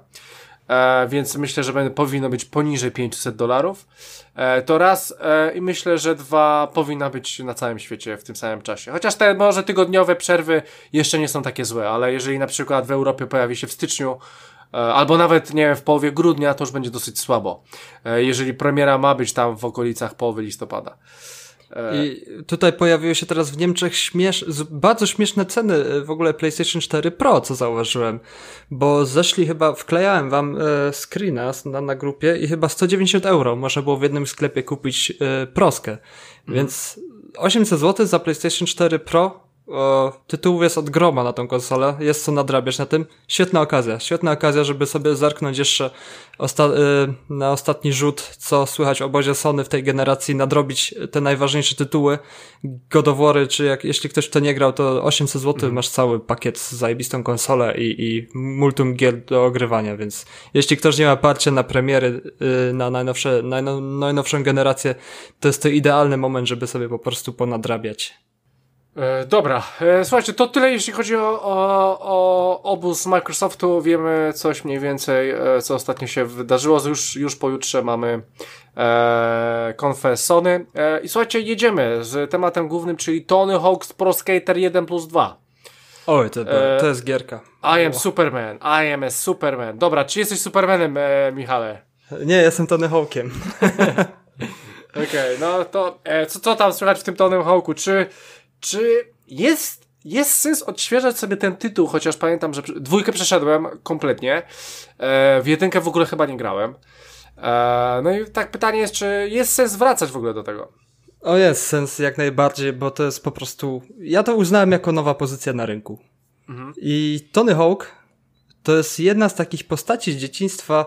E, więc myślę, że będzie, powinno być poniżej 500 dolarów. E, to raz e, i myślę, że dwa powinna być na całym świecie w tym samym czasie. Chociaż te może tygodniowe przerwy jeszcze nie są takie złe, ale jeżeli na przykład w Europie pojawi się w styczniu e, albo nawet nie wiem, w połowie grudnia, to już będzie dosyć słabo. E, jeżeli premiera ma być tam w okolicach połowy listopada. I tutaj pojawiły się teraz w Niemczech śmiesz bardzo śmieszne ceny e, w ogóle PlayStation 4 Pro, co zauważyłem. Bo zeszli chyba, wklejałem wam e, screena na, na grupie i chyba 190 euro można było w jednym sklepie kupić e, proskę. Mhm. Więc 800 zł za PlayStation 4 Pro O, tytułów jest od groma na tą konsolę, jest co nadrabiać na tym. Świetna okazja, świetna okazja, żeby sobie zerknąć jeszcze osta y, na ostatni rzut, co słychać o obozie Sony w tej generacji, nadrobić te najważniejsze tytuły, godowory, czy jak, jeśli ktoś w to nie grał, to 800 zł mhm. masz cały pakiet z zajebistą konsolę i, i multum gier do ogrywania, więc jeśli ktoś nie ma parcia na premiery y, na najnowsze, najnow, najnowszą generację, to jest to idealny moment, żeby sobie po prostu ponadrabiać. E, dobra, e, słuchajcie, to tyle jeśli chodzi o, o, o obóz Microsoftu. Wiemy coś mniej więcej, e, co ostatnio się wydarzyło. Już, już pojutrze mamy e, konfę Sony. E, I słuchajcie, jedziemy z tematem głównym, czyli Tony Hawk's Pro Skater 1 plus 2. Oj, to, to jest gierka. I am Superman, I am a Superman. Dobra, czy jesteś Supermanem, e, Michale? Nie, jestem Tony Hawkiem. Okej, okay, no to e, co, co tam słychać w tym Tony Hawku? Czy czy jest, jest sens odświeżać sobie ten tytuł, chociaż pamiętam, że dwójkę przeszedłem kompletnie, e, w jedynkę w ogóle chyba nie grałem. E, no i tak pytanie jest, czy jest sens wracać w ogóle do tego? O jest sens jak najbardziej, bo to jest po prostu, ja to uznałem jako nowa pozycja na rynku. Mhm. I Tony Hawk to jest jedna z takich postaci z dzieciństwa,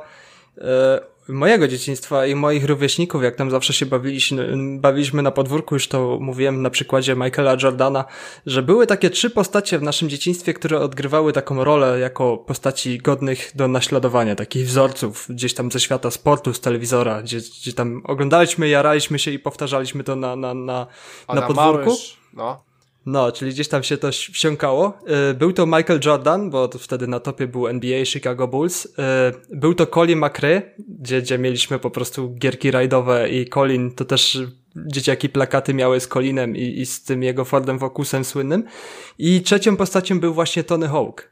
e, mojego dzieciństwa i moich rówieśników, jak tam zawsze się bawiliśmy, bawiliśmy na podwórku, już to mówiłem na przykładzie Michaela Jordana, że były takie trzy postacie w naszym dzieciństwie, które odgrywały taką rolę jako postaci godnych do naśladowania, takich wzorców gdzieś tam ze świata sportu, z telewizora, gdzie, gdzie tam oglądaliśmy, jaraliśmy się i powtarzaliśmy to na, na, na, na podwórku. Małysz, no. No, czyli gdzieś tam się to wsiąkało. E, był to Michael Jordan, bo wtedy na topie był NBA Chicago Bulls. E, był to Colin McRae, gdzie, gdzie mieliśmy po prostu gierki rajdowe i Colin to też dzieciaki plakaty miały z Colinem i, i z tym jego Fordem Focusem słynnym. I trzecią postacią był właśnie Tony Hawk.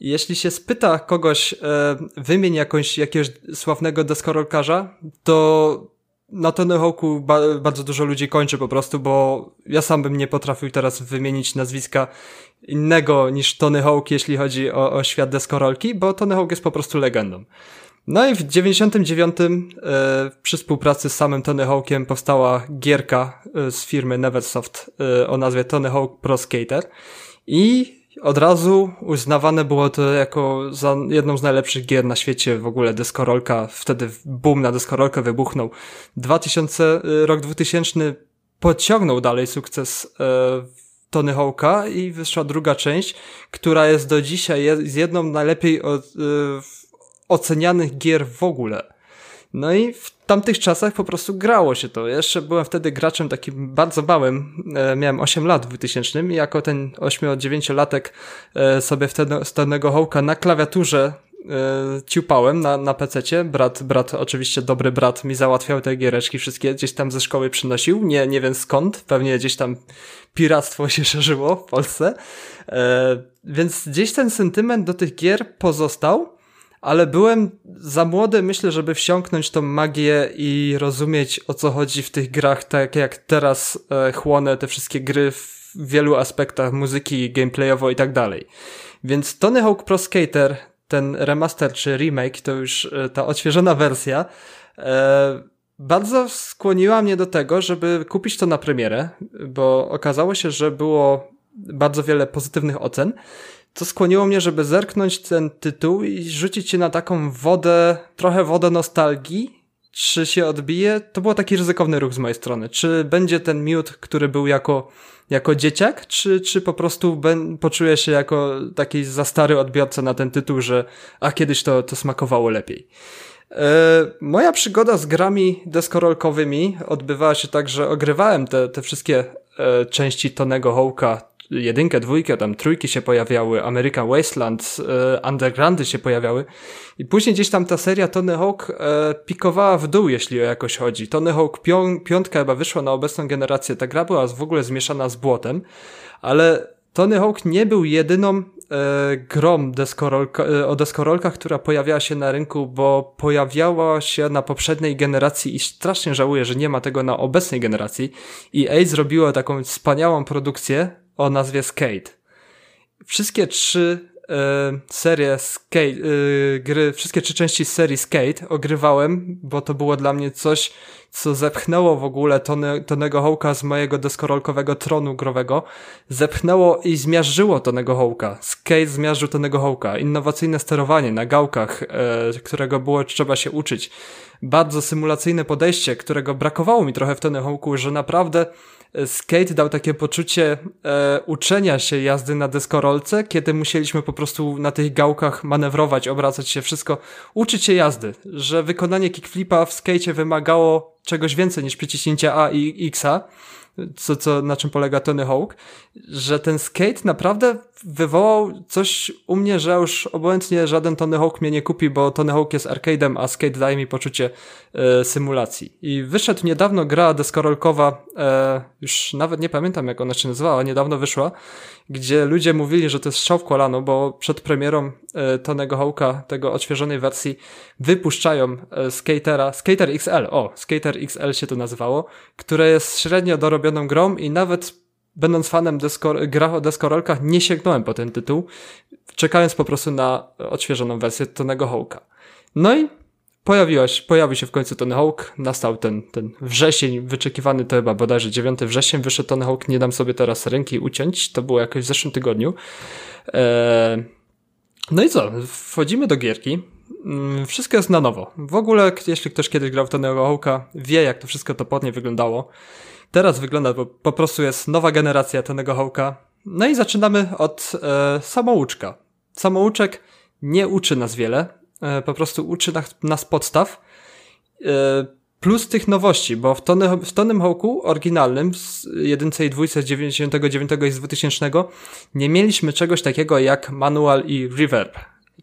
Jeśli się spyta kogoś, e, wymień jakąś, jakiegoś sławnego deskorolkarza, to na Tony Hawku ba bardzo dużo ludzi kończy po prostu, bo ja sam bym nie potrafił teraz wymienić nazwiska innego niż Tony Hawk, jeśli chodzi o, o świat deskorolki, bo Tony Hawk jest po prostu legendą. No i w 99 e, przy współpracy z samym Tony Hawkiem powstała gierka e, z firmy Neversoft e, o nazwie Tony Hawk Pro Skater i od razu uznawane było to jako za jedną z najlepszych gier na świecie, w ogóle deskorolka, wtedy boom na deskorolkę wybuchnął. 2000, y, rok 2000 podciągnął dalej sukces e, Tony Hawka i wyszła druga część, która jest do dzisiaj jedną najlepiej od, e, ocenianych gier w ogóle. No i w tamtych czasach po prostu grało się to. Jeszcze byłem wtedy graczem takim bardzo małym, e, miałem 8 lat w 2000 i jako ten 8-9-latek e, sobie wtedy z Tonego Hołka na klawiaturze e, ciupałem na, na pececie. Brat, brat, oczywiście dobry brat mi załatwiał te giereczki wszystkie, gdzieś tam ze szkoły przynosił, nie, nie wiem skąd, pewnie gdzieś tam piractwo się szerzyło w Polsce. E, więc gdzieś ten sentyment do tych gier pozostał, ale byłem za młody, myślę, żeby wsiąknąć tą magię i rozumieć o co chodzi w tych grach, tak jak teraz e, chłonę te wszystkie gry w wielu aspektach muzyki, gameplayowo i tak dalej. Więc Tony Hawk Pro Skater, ten remaster czy remake, to już e, ta odświeżona wersja, e, bardzo skłoniła mnie do tego, żeby kupić to na premierę, bo okazało się, że było bardzo wiele pozytywnych ocen co skłoniło mnie, żeby zerknąć ten tytuł i rzucić się na taką wodę, trochę wodę nostalgii. Czy się odbije? To był taki ryzykowny ruch z mojej strony. Czy będzie ten miód, który był jako, jako dzieciak, czy, czy po prostu ben, poczuję się jako taki za stary odbiorca na ten tytuł, że a kiedyś to, to smakowało lepiej. E, moja przygoda z grami deskorolkowymi odbywała się tak, że ogrywałem te, te wszystkie e, części Tonego Hołka, jedynkę, dwójkę, tam trójki się pojawiały, American Wasteland, e, Undergroundy się pojawiały i później gdzieś tam ta seria Tony Hawk e, pikowała w dół, jeśli o jakoś chodzi. Tony Hawk pią piątka chyba wyszła na obecną generację, ta gra była w ogóle zmieszana z błotem, ale Tony Hawk nie był jedyną e, grą deskorolka, e, o deskorolkach, która pojawiała się na rynku, bo pojawiała się na poprzedniej generacji i strasznie żałuję, że nie ma tego na obecnej generacji. I EA zrobiło taką wspaniałą produkcję o nazwie Skate. Wszystkie trzy serię Skate, gry, wszystkie trzy części serii Skate ogrywałem, bo to było dla mnie coś, co zepchnęło w ogóle Tony, Tonego Hołka z mojego deskorolkowego tronu growego. Zepchnęło i zmiażdżyło Tonego Hołka. Skate zmiażdżył Tonego Hołka. Innowacyjne sterowanie na gałkach, e, którego było trzeba się uczyć. Bardzo symulacyjne podejście, którego brakowało mi trochę w Tony Hołku, że naprawdę skate dał takie poczucie e, uczenia się jazdy na deskorolce, kiedy musieliśmy po prostu na tych gałkach manewrować, obracać się, wszystko, uczyć się jazdy, że wykonanie kickflipa w skate wymagało czegoś więcej niż przyciśnięcia A i Xa, co, co, na czym polega Tony Hawk, że ten skate naprawdę wywołał coś u mnie, że już obojętnie żaden Tony Hawk mnie nie kupi, bo Tony Hawk jest arcade'em, a skate daje mi poczucie e, symulacji. I wyszedł niedawno gra deskorolkowa, e, już nawet nie pamiętam jak ona się nazywała, niedawno wyszła, gdzie ludzie mówili, że to jest szał w kolano, bo przed premierą e, Tonego Hawka, tego odświeżonej wersji, wypuszczają e, skatera, Skater XL, o, Skater XL się to nazywało, które jest średnio dorobioną grą i nawet będąc fanem deskor o deskorolkach, nie sięgnąłem po ten tytuł, czekając po prostu na odświeżoną wersję Tonego Hawka. No i pojawiłaś, pojawił się w końcu Tony Hawk, nastał ten, ten wrzesień, wyczekiwany to chyba bodajże 9 wrzesień, wyszedł Tony Hawk, nie dam sobie teraz ręki uciąć, to było jakoś w zeszłym tygodniu. Eee, no i co, wchodzimy do gierki, mm, wszystko jest na nowo. W ogóle, jeśli ktoś kiedyś grał w Tony Hawka, wie jak to wszystko topotnie wyglądało. Teraz wygląda, bo po prostu jest nowa generacja Tonego Hawka. No i zaczynamy od e, samouczka. Samouczek nie uczy nas wiele, po prostu uczy nas podstaw. E, plus tych nowości, bo w, Tony, w Tonym Hawku oryginalnym z jedynce i dwójce z 99 i z 2000 nie mieliśmy czegoś takiego jak manual i reverb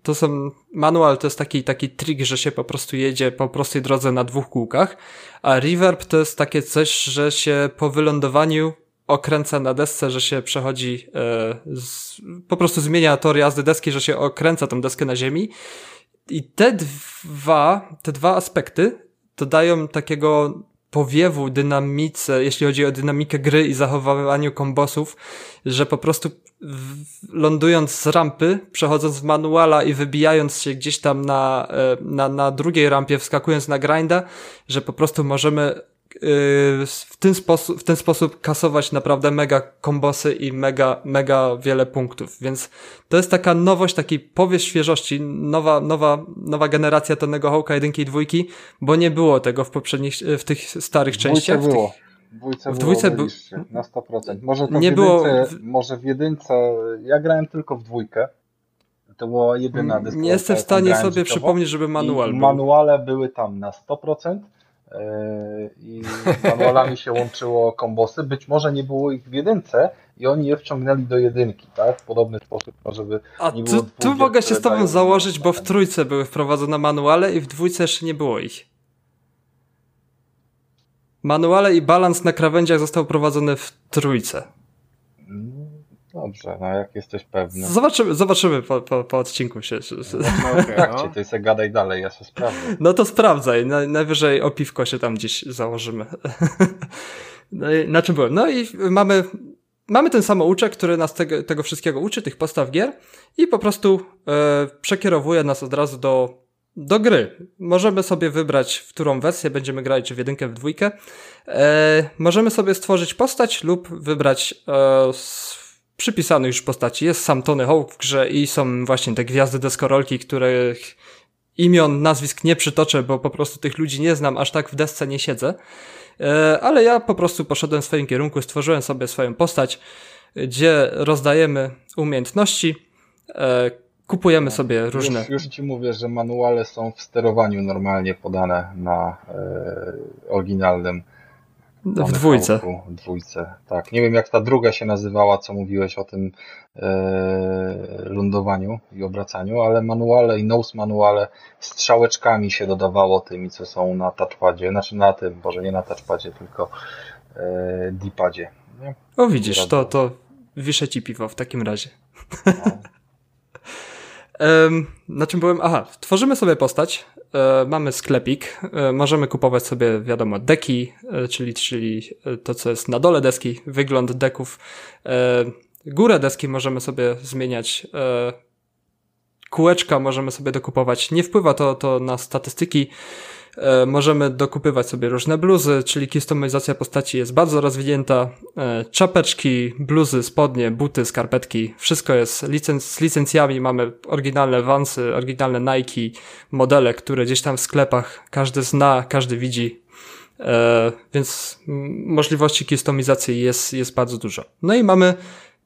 to są, manual to jest taki, taki trik, że się po prostu jedzie po prostej drodze na dwóch kółkach, a reverb to jest takie coś, że się po wylądowaniu okręca na desce, że się przechodzi, e, z, po prostu zmienia tor jazdy deski, że się okręca tą deskę na ziemi. I te dwa, te dwa aspekty dodają takiego powiewu dynamice, jeśli chodzi o dynamikę gry i zachowywaniu kombosów, że po prostu lądując z rampy, przechodząc w manuala i wybijając się gdzieś tam na, e, na, na drugiej rampie, wskakując na grinda, że po prostu możemy w ten sposób, w ten sposób kasować naprawdę mega kombosy i mega, mega wiele punktów. Więc to jest taka nowość, taki powiew świeżości, nowa, nowa, nowa generacja Tonego Hawka jedynki i dwójki, bo nie było tego w poprzednich, w tych starych częściach. W było. W dwójce, w dwójce było na 100%. Może to nie w jedynce, było... może w jedynce, ja grałem tylko w dwójkę. To była jedyna dyskusja. Nie jestem w stanie sobie przypomnieć, żeby manual był. Manuale były tam na 100%. Yy, i manualami się łączyło kombosy. Być może nie było ich w jedynce i oni je wciągnęli do jedynki, tak? W podobny sposób, żeby A nie było tu, tu mogę się z tobą założyć, bo w trójce były wprowadzone manuale i w dwójce jeszcze nie było ich. Manuale i balans na krawędziach został prowadzony w trójce. Dobrze, no jak jesteś pewny. Zobaczymy, zobaczymy po, po, po odcinku się. No, okay, tak, no. to jest gadaj dalej, ja się sprawdzę. No to sprawdzaj, na, najwyżej o piwko się tam gdzieś założymy. No i na czym byłem? No i mamy, mamy ten samouczek, który nas tego, tego wszystkiego uczy, tych postaw gier i po prostu e, przekierowuje nas od razu do, do gry. Możemy sobie wybrać, w którą wersję będziemy grać, czy w jedynkę, w dwójkę. E, możemy sobie stworzyć postać lub wybrać e, przypisanych już postaci. Jest sam Tony Hawk w grze i są właśnie te gwiazdy deskorolki, których imion, nazwisk nie przytoczę, bo po prostu tych ludzi nie znam, aż tak w desce nie siedzę. E, ale ja po prostu poszedłem w swoim kierunku, stworzyłem sobie swoją postać, gdzie rozdajemy umiejętności, e, kupujemy sobie różne. Już, już ci mówię, że manuale są w sterowaniu normalnie podane na e, oryginalnym w dwójce. W dwójce, tak. Nie wiem jak ta druga się nazywała, co mówiłeś o tym e, lądowaniu i obracaniu, ale manuale i nose manuale strzałeczkami się dodawało tymi, co są na touchpadzie. Znaczy na tym, może nie na touchpadzie, tylko e, D-padzie. O widzisz, to, to wiszę ci piwo w takim razie. No. na czym byłem? Aha, tworzymy sobie postać, mamy sklepik, e, możemy kupować sobie, wiadomo, deki, e, czyli, czyli to, co jest na dole deski, wygląd deków. Górę deski możemy sobie zmieniać kółeczka możemy sobie dokupować. Nie wpływa to, to na statystyki. E, możemy dokupywać sobie różne bluzy, czyli kustomizacja postaci jest bardzo rozwinięta. E, czapeczki, bluzy, spodnie, buty, skarpetki, wszystko jest z licencjami. Mamy oryginalne Vansy, oryginalne Nike, modele, które gdzieś tam w sklepach każdy zna, każdy widzi. E, więc możliwości kustomizacji jest, jest bardzo dużo. No i mamy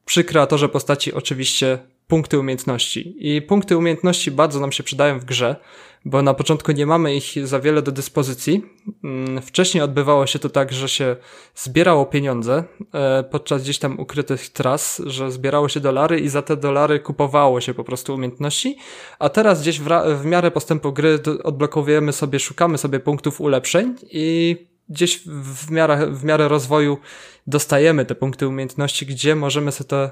przy kreatorze postaci oczywiście punkty umiejętności. I punkty umiejętności bardzo nam się przydają w grze, bo na początku nie mamy ich za wiele do dyspozycji. Mm, wcześniej odbywało się to tak, że się zbierało pieniądze e, podczas gdzieś tam ukrytych tras, że zbierało się dolary i za te dolary kupowało się po prostu umiejętności, a teraz gdzieś w, w miarę postępu gry odblokowujemy sobie, szukamy sobie punktów ulepszeń i gdzieś w miarę, w miarę rozwoju dostajemy te punkty umiejętności, gdzie możemy sobie te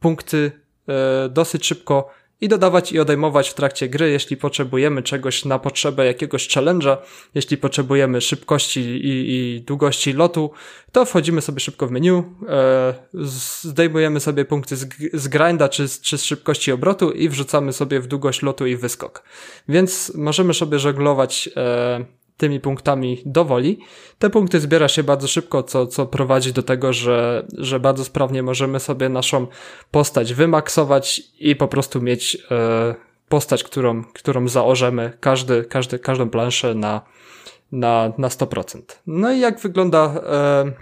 punkty e, dosyć szybko i dodawać i odejmować w trakcie gry, jeśli potrzebujemy czegoś na potrzebę jakiegoś challenge'a, jeśli potrzebujemy szybkości i, i długości lotu, to wchodzimy sobie szybko w menu, e, zdejmujemy sobie punkty z, z grinda czy, czy z szybkości obrotu i wrzucamy sobie w długość lotu i wyskok. Więc możemy sobie żeglować e, tymi punktami dowoli. Te punkty zbiera się bardzo szybko, co, co prowadzi do tego, że, że bardzo sprawnie możemy sobie naszą postać wymaksować i po prostu mieć e, postać, którą, którą zaorzemy każdy, każdy, każdą planszę na, na, na 100%. No i jak wygląda e,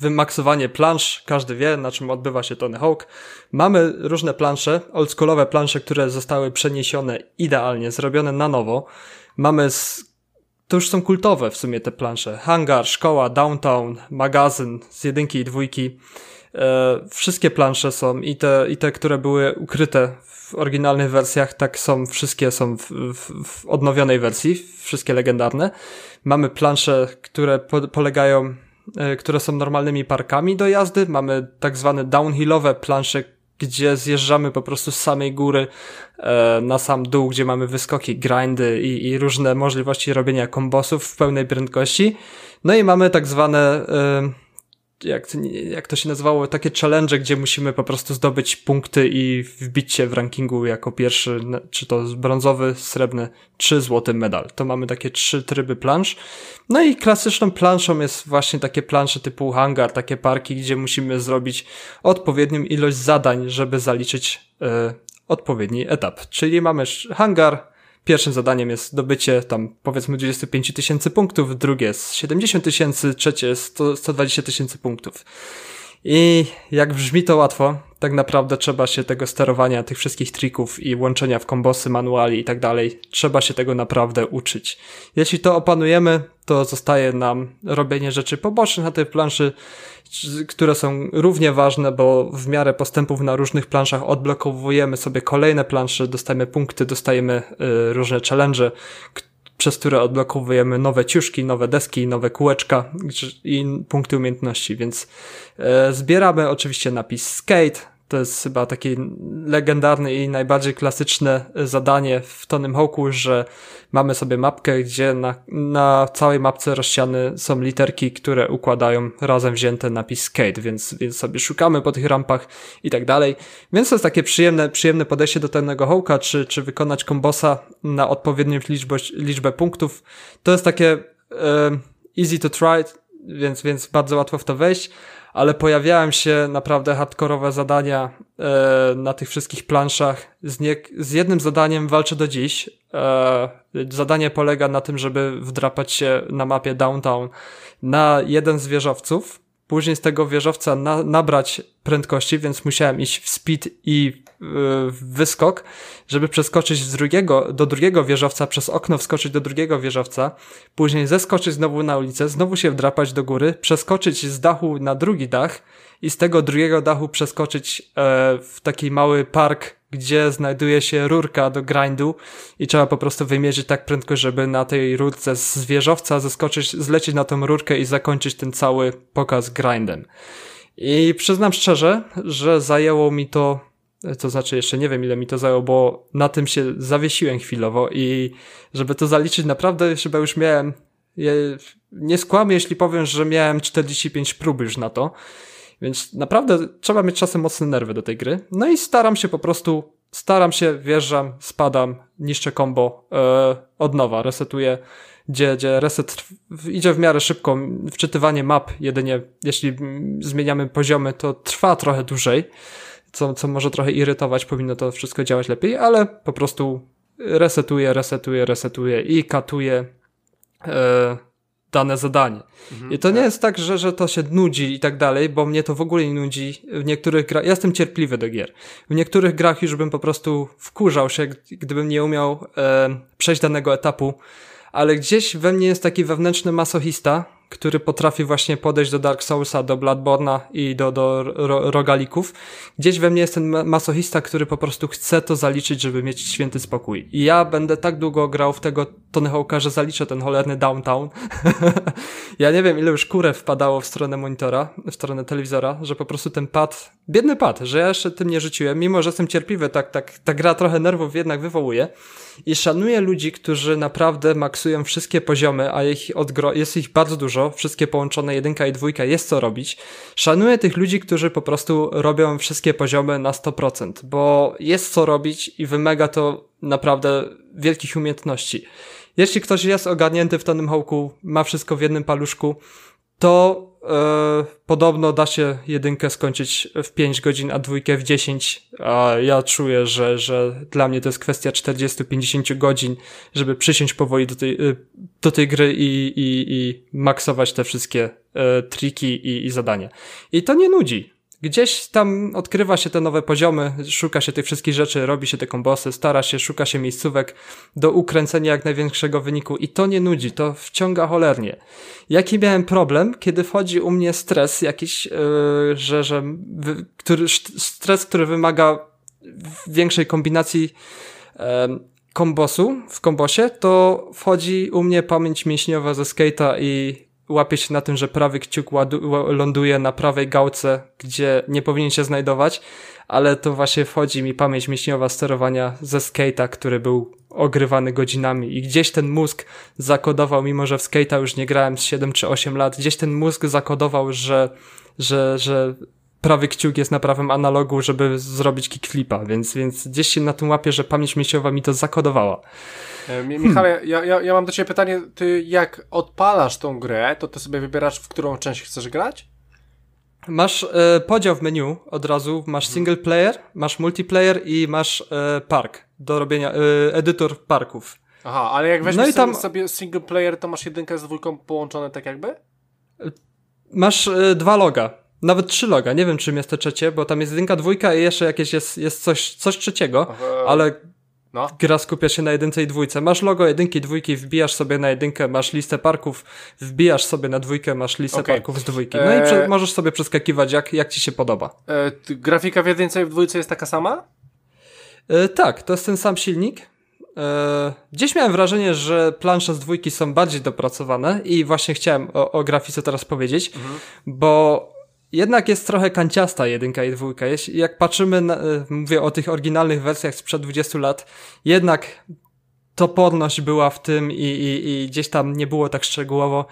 wymaksowanie plansz, każdy wie, na czym odbywa się Tony Hawk. Mamy różne plansze, oldschoolowe plansze, które zostały przeniesione idealnie, zrobione na nowo. Mamy to już są kultowe w sumie te plansze. Hangar, szkoła, downtown, magazyn z jedynki i dwójki. E, wszystkie plansze są i te, i te, które były ukryte w oryginalnych wersjach, tak są, wszystkie są w, w, w odnowionej wersji, wszystkie legendarne. Mamy plansze, które po, polegają, e, które są normalnymi parkami do jazdy. Mamy tak zwane downhillowe plansze, gdzie zjeżdżamy po prostu z samej góry e, na sam dół, gdzie mamy wyskoki, grindy i, i różne możliwości robienia kombosów w pełnej prędkości. No i mamy tak zwane e, jak, jak to się nazywało, takie challenge, gdzie musimy po prostu zdobyć punkty i wbić się w rankingu jako pierwszy, czy to brązowy, srebrny, czy złoty medal. To mamy takie trzy tryby plansz. No i klasyczną planszą jest właśnie takie plansze typu hangar, takie parki, gdzie musimy zrobić odpowiednią ilość zadań, żeby zaliczyć y, odpowiedni etap. Czyli mamy hangar, Pierwszym zadaniem jest dobycie tam powiedzmy 25 tysięcy punktów, drugie jest 70 tysięcy, trzecie jest 120 tysięcy punktów. I jak brzmi to łatwo, tak naprawdę trzeba się tego sterowania, tych wszystkich trików i łączenia w kombosy, manuali i tak dalej, trzeba się tego naprawdę uczyć. Jeśli to opanujemy, to zostaje nam robienie rzeczy pobocznych na tej planszy, które są równie ważne, bo w miarę postępów na różnych planszach odblokowujemy sobie kolejne plansze, dostajemy punkty, dostajemy y, różne challenge, przez które odblokowujemy nowe ciuszki, nowe deski, nowe kółeczka i punkty umiejętności, więc e, zbieramy oczywiście napis skate, to jest chyba takie legendarne i najbardziej klasyczne zadanie w Tonym Hawku, że mamy sobie mapkę, gdzie na, na całej mapce rozsiane są literki, które układają razem wzięte napis skate, więc, więc sobie szukamy po tych rampach i tak dalej. Więc to jest takie przyjemne, przyjemne podejście do Tonego Hawka, czy, czy wykonać kombosa na odpowiednią liczbę, liczbę punktów. To jest takie e, easy to try, więc, więc bardzo łatwo w to wejść ale pojawiają się naprawdę hardkorowe zadania e, na tych wszystkich planszach. Z, nie, z jednym zadaniem walczę do dziś. E, zadanie polega na tym, żeby wdrapać się na mapie downtown na jeden z wieżowców, później z tego wieżowca na, nabrać prędkości, więc musiałem iść w speed i wyskok, żeby przeskoczyć z drugiego, do drugiego wieżowca, przez okno wskoczyć do drugiego wieżowca, później zeskoczyć znowu na ulicę, znowu się wdrapać do góry, przeskoczyć z dachu na drugi dach i z tego drugiego dachu przeskoczyć e, w taki mały park, gdzie znajduje się rurka do grindu i trzeba po prostu wymierzyć tak prędko, żeby na tej rurce z wieżowca zeskoczyć, zlecieć na tą rurkę i zakończyć ten cały pokaz grindem. I przyznam szczerze, że zajęło mi to, to znaczy jeszcze nie wiem ile mi to zajęło, bo na tym się zawiesiłem chwilowo i żeby to zaliczyć naprawdę chyba już miałem, nie skłamię jeśli powiem, że miałem 45 prób już na to. Więc naprawdę trzeba mieć czasem mocne nerwy do tej gry. No i staram się po prostu staram się, wjeżdżam, spadam, niszczę combo, e, od nowa, resetuję, gdzie, gdzie reset idzie w miarę szybko, wczytywanie map jedynie, jeśli zmieniamy poziomy, to trwa trochę dłużej, co, co może trochę irytować, powinno to wszystko działać lepiej, ale po prostu resetuję, resetuję, resetuję i katuję e, dane zadanie. Mhm, I to tak. nie jest tak, że, że to się nudzi i tak dalej, bo mnie to w ogóle nie nudzi. W niektórych grach, ja jestem cierpliwy do gier. W niektórych grach już bym po prostu wkurzał się, gdybym nie umiał e, przejść danego etapu, ale gdzieś we mnie jest taki wewnętrzny masochista, który potrafi właśnie podejść do Dark Soulsa, do Bloodborne'a i do, do ro, rogalików. Gdzieś we mnie jest ten masochista, który po prostu chce to zaliczyć, żeby mieć święty spokój. I ja będę tak długo grał w tego Tony Hawk'a, że zaliczę ten cholerny downtown. ja nie wiem, ile już kurę wpadało w stronę monitora, w stronę telewizora, że po prostu ten pad, biedny pad, że ja jeszcze tym nie rzuciłem, mimo że jestem cierpliwy, tak, tak, ta gra trochę nerwów jednak wywołuje. I szanuję ludzi, którzy naprawdę maksują wszystkie poziomy, a ich odgro- jest ich bardzo dużo, wszystkie połączone jedynka i dwójka, jest co robić. Szanuję tych ludzi, którzy po prostu robią wszystkie poziomy na 100%, bo jest co robić i wymaga to naprawdę wielkich umiejętności. Jeśli ktoś jest ogarnięty w Tonym Hawku, ma wszystko w jednym paluszku, to podobno da się jedynkę skończyć w 5 godzin, a dwójkę w 10, a ja czuję, że, że dla mnie to jest kwestia 40-50 godzin, żeby przysiąść powoli do tej, e, do tej gry i, i, i maksować te wszystkie e, triki i, i zadania. I to nie nudzi. Gdzieś tam odkrywa się te nowe poziomy, szuka się tych wszystkich rzeczy, robi się te kombosy, stara się, szuka się miejscówek do ukręcenia jak największego wyniku i to nie nudzi, to wciąga cholernie. Jaki miałem problem, kiedy wchodzi u mnie stres jakiś, yy, że, że wy, który, stres, który wymaga większej kombinacji yy, kombosu w kombosie, to wchodzi u mnie pamięć mięśniowa ze skate'a i łapie się na tym, że prawy kciuk ląduje na prawej gałce, gdzie nie powinien się znajdować, ale to właśnie wchodzi mi pamięć mięśniowa sterowania ze skate'a, który był ogrywany godzinami. I gdzieś ten mózg zakodował, mimo że w skate'a już nie grałem z 7 czy 8 lat, gdzieś ten mózg zakodował, że, że, że prawy kciuk jest na prawym analogu, żeby zrobić kickflipa, więc, więc gdzieś się na tym łapie, że pamięć mięśniowa mi to zakodowała. E, Michale, hmm. ja, ja, ja mam do Ciebie pytanie, Ty jak odpalasz tą grę, to Ty sobie wybierasz, w którą część chcesz grać? Masz e, podział w menu od razu, masz hmm. single player, masz multiplayer i masz e, park do robienia, e, edytor parków. Aha, ale jak weźmiesz no tam... sobie single player, to masz jedynkę z dwójką połączone tak jakby? Masz e, dwa loga. Nawet trzy loga, nie wiem czym jest to trzecie, bo tam jest jedynka, dwójka i jeszcze jakieś jest, jest coś, coś trzeciego, Aha. ale no. Gra skupia się na jedynce i dwójce. Masz logo jedynki, dwójki, wbijasz sobie na jedynkę, masz listę parków, wbijasz sobie na dwójkę, masz listę okay. parków z dwójki. No i prze- możesz sobie przeskakiwać, jak, jak ci się podoba. E, grafika w jedynce i w dwójce jest taka sama? E, tak, to jest ten sam silnik. E, gdzieś miałem wrażenie, że plansze z dwójki są bardziej dopracowane i właśnie chciałem o, o grafice teraz powiedzieć, mhm. bo jednak jest trochę kanciasta jedynka i dwójka. Jeśli, jak patrzymy, na, e, mówię o tych oryginalnych wersjach sprzed 20 lat, jednak toporność była w tym i, i, i gdzieś tam nie było tak szczegółowo,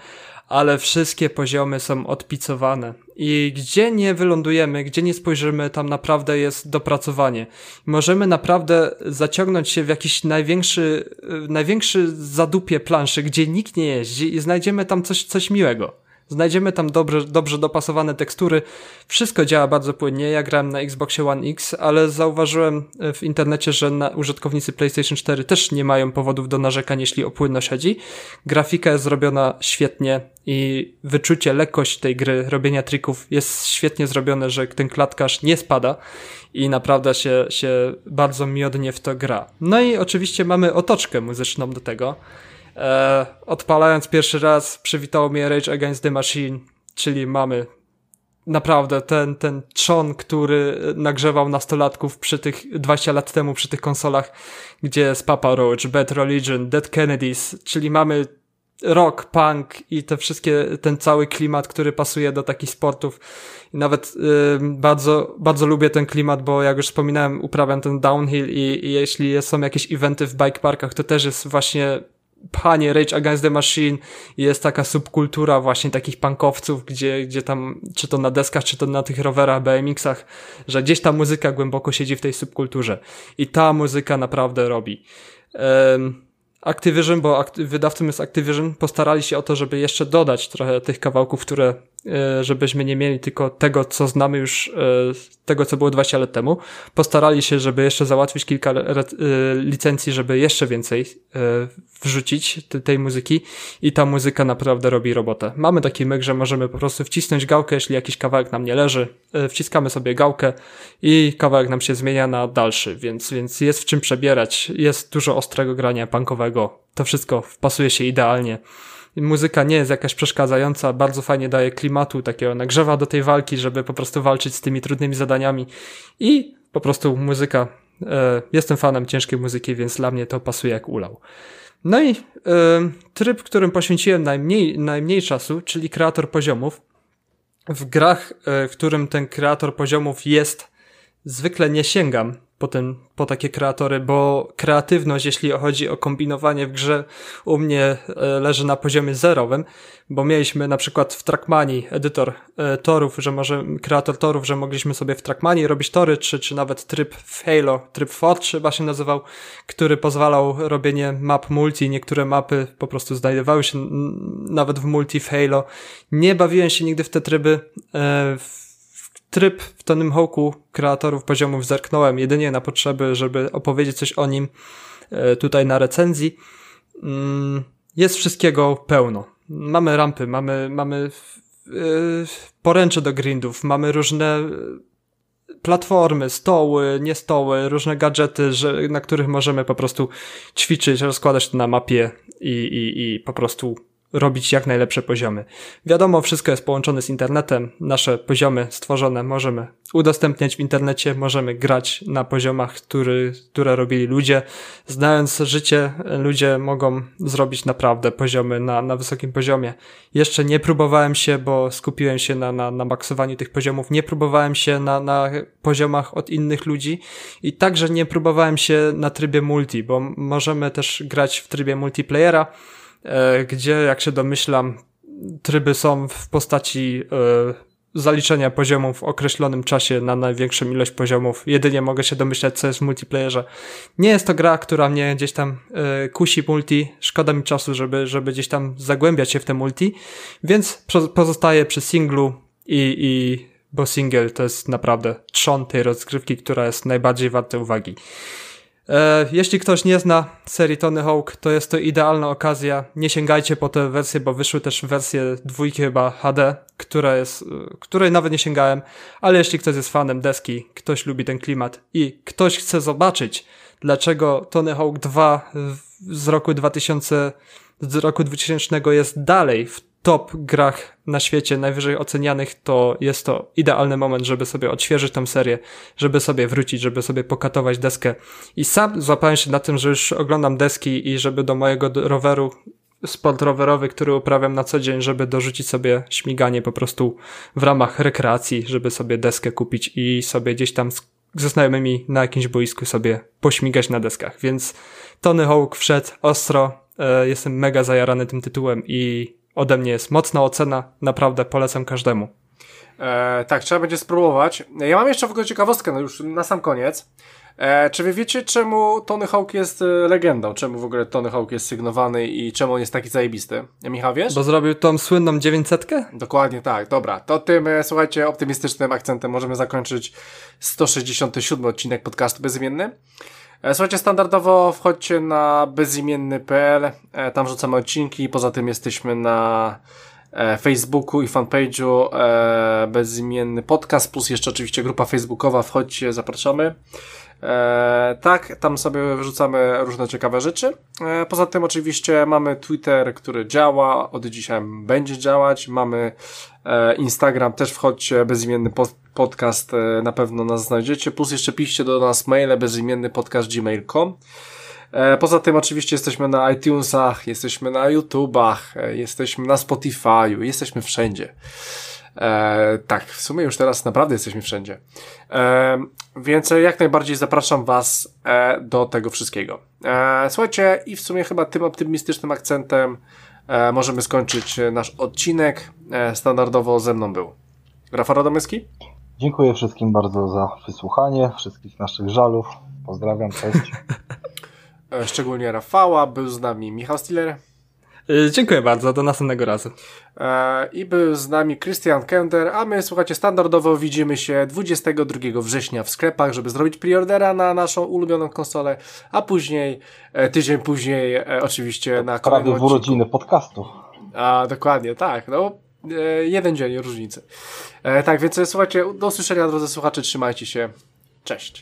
ale wszystkie poziomy są odpicowane. I gdzie nie wylądujemy, gdzie nie spojrzymy, tam naprawdę jest dopracowanie. Możemy naprawdę zaciągnąć się w jakiś największy, e, największy zadupie planszy, gdzie nikt nie jeździ i znajdziemy tam coś, coś miłego. Znajdziemy tam dobrze, dobrze dopasowane tekstury. Wszystko działa bardzo płynnie. Ja grałem na Xboxie One X, ale zauważyłem e, w internecie, że użytkownicy PlayStation 4 też nie mają powodów do narzekań, jeśli o płynność chodzi. Grafika jest zrobiona świetnie i wyczucie, lekkość tej gry, robienia trików jest świetnie zrobione, że ten klatkarz nie spada i naprawdę się, się bardzo miodnie w to gra. No i oczywiście mamy otoczkę muzyczną do tego. E, odpalając pierwszy raz przywitało mnie Rage Against the Machine, czyli mamy naprawdę ten, ten trzon, który nagrzewał nastolatków przy tych 20 lat temu przy tych konsolach, gdzie jest Papa Roach, Bad Religion, Dead Kennedys, czyli mamy rock, punk i te wszystkie, ten cały klimat, który pasuje do takich sportów. I nawet y, bardzo, bardzo lubię ten klimat, bo jak już wspominałem, uprawiam ten downhill i, i jeśli są jakieś eventy w bike parkach, to też jest właśnie pchanie Rage Against the Machine jest taka subkultura właśnie takich punkowców, gdzie, gdzie tam, czy to na deskach, czy to na tych rowerach, BMX-ach, że gdzieś ta muzyka głęboko siedzi w tej subkulturze. I ta muzyka naprawdę robi. Um, Activision, bo wydawcą jest Activision, postarali się o to, żeby jeszcze dodać trochę tych kawałków, które, żebyśmy nie mieli tylko tego, co znamy już, e, tego, co było 20 lat temu. Postarali się, żeby jeszcze załatwić kilka e, licencji, żeby jeszcze więcej wrzucić tej muzyki i ta muzyka naprawdę robi robotę. Mamy taki myk, że możemy po prostu wcisnąć gałkę, jeśli jakiś kawałek nam nie leży, wciskamy sobie gałkę i kawałek nam się zmienia na dalszy, więc, więc jest w czym przebierać, jest dużo ostrego grania punkowego to wszystko wpasuje się idealnie. Muzyka nie jest jakaś przeszkadzająca, bardzo fajnie daje klimatu, takiego nagrzewa do tej walki, żeby po prostu walczyć z tymi trudnymi zadaniami i po prostu muzyka, e, jestem fanem ciężkiej muzyki, więc dla mnie to pasuje jak ulał. No i e, tryb, którym poświęciłem najmniej, najmniej czasu, czyli kreator poziomów. W grach, e, w którym ten kreator poziomów jest, zwykle nie sięgam po, ten, po takie kreatory, bo kreatywność, jeśli chodzi o kombinowanie w grze, u mnie e, leży na poziomie zerowym, bo mieliśmy na przykład w Trackmanii edytor e, torów, że może kreator torów, że mogliśmy sobie w Trackmanii robić tory, czy, czy nawet tryb w Halo, tryb Fort chyba się nazywał, który pozwalał robienie map multi. Niektóre mapy po prostu znajdowały się nawet w multi w Halo. Nie bawiłem się nigdy w te tryby. E, w tryb w Tonym Hawku kreatorów poziomów zerknąłem jedynie na potrzeby, żeby opowiedzieć coś o nim e, tutaj na recenzji. Mm, jest wszystkiego pełno. Mamy rampy, mamy, mamy e, poręcze do grindów, mamy różne e, platformy, stoły, nie stoły, różne gadżety, że, na których możemy po prostu ćwiczyć, rozkładać to na mapie i, i, i po prostu robić jak najlepsze poziomy. Wiadomo, wszystko jest połączone z internetem. Nasze poziomy stworzone możemy udostępniać w internecie, możemy grać na poziomach, który, które robili ludzie. Znając życie, ludzie mogą zrobić naprawdę poziomy na, na wysokim poziomie. Jeszcze nie próbowałem się, bo skupiłem się na, na, na maksowaniu tych poziomów. Nie próbowałem się na, na poziomach od innych ludzi i także nie próbowałem się na trybie multi, bo możemy też grać w trybie multiplayera gdzie, jak się domyślam, tryby są w postaci e, zaliczenia poziomów w określonym czasie na największą ilość poziomów. Jedynie mogę się domyślać, co jest w multiplayerze. Nie jest to gra, która mnie gdzieś tam e, kusi multi. Szkoda mi czasu, żeby, żeby gdzieś tam zagłębiać się w te multi, więc pozostaję przy singlu i, i bo single to jest naprawdę trzon tej rozgrywki, która jest najbardziej warta uwagi. E, jeśli ktoś nie zna serii Tony Hawk, to jest to idealna okazja. Nie sięgajcie po te wersje, bo wyszły też wersje dwójki chyba HD, która jest, e, której nawet nie sięgałem, ale jeśli ktoś jest fanem deski, ktoś lubi ten klimat i ktoś chce zobaczyć, dlaczego Tony Hawk 2 z roku 2000, z roku 2000 jest dalej w top grach na świecie, najwyżej ocenianych, to jest to idealny moment, żeby sobie odświeżyć tę serię, żeby sobie wrócić, żeby sobie pokatować deskę. I sam złapałem się na tym, że już oglądam deski i żeby do mojego roweru sport rowerowy, który uprawiam na co dzień, żeby dorzucić sobie śmiganie po prostu w ramach rekreacji, żeby sobie deskę kupić i sobie gdzieś tam ze znajomymi na jakimś boisku sobie pośmigać na deskach. Więc Tony Hawk wszedł ostro. E, jestem mega zajarany tym tytułem i ode mnie jest mocna ocena, naprawdę polecam każdemu. E, tak, trzeba będzie spróbować. Ja mam jeszcze w ogóle ciekawostkę, no już na sam koniec. E, czy wy wiecie, czemu Tony Hawk jest e, legendą? Czemu w ogóle Tony Hawk jest sygnowany i czemu on jest taki zajebisty? Michał, wiesz? Bo zrobił tą słynną 900? Dokładnie tak, dobra. To tym, e, słuchajcie, optymistycznym akcentem możemy zakończyć 167 odcinek podcastu Bezimienny. E, słuchajcie, standardowo wchodźcie na bezimienny.pl, e, tam rzucamy odcinki, poza tym jesteśmy na e, Facebooku i fanpage'u bezimienny podcast, plus jeszcze oczywiście grupa facebookowa, wchodźcie, zapraszamy. Tak, tam sobie wrzucamy różne ciekawe rzeczy. Poza tym oczywiście mamy Twitter, który działa, od dzisiaj będzie działać. Mamy Instagram, też wchodźcie, bezimienny pod, podcast, e, na pewno nas znajdziecie. Plus jeszcze piszcie do nas maile bezimienny podcast gmail.com. E, poza tym oczywiście jesteśmy na iTunesach, jesteśmy na YouTubach, e, jesteśmy na Spotify'u, jesteśmy wszędzie. E, tak, w sumie już teraz naprawdę jesteśmy wszędzie. E, więc jak najbardziej zapraszam Was e, do tego wszystkiego. Słuchajcie, i w sumie chyba tym optymistycznym akcentem możemy skończyć nasz odcinek. Standardowo ze mną był Rafał Radomyski. Dziękuję wszystkim bardzo za wysłuchanie, wszystkich naszych żalów. Pozdrawiam, cześć. E, szczególnie Rafała, był z nami Michał Stiller. E, dziękuję bardzo, do następnego razu. E, I był z nami Christian Kender, a my, słuchajcie, standardowo widzimy się 22 września w sklepach, żeby zrobić preordera na naszą ulubioną konsolę, a później, tydzień później, oczywiście na kolejnym Prawie w urodziny podcastu. A, dokładnie, tak, no, jeden dzień różnicy. Tak, więc słuchajcie, do usłyszenia, drodzy słuchacze, trzymajcie się, cześć.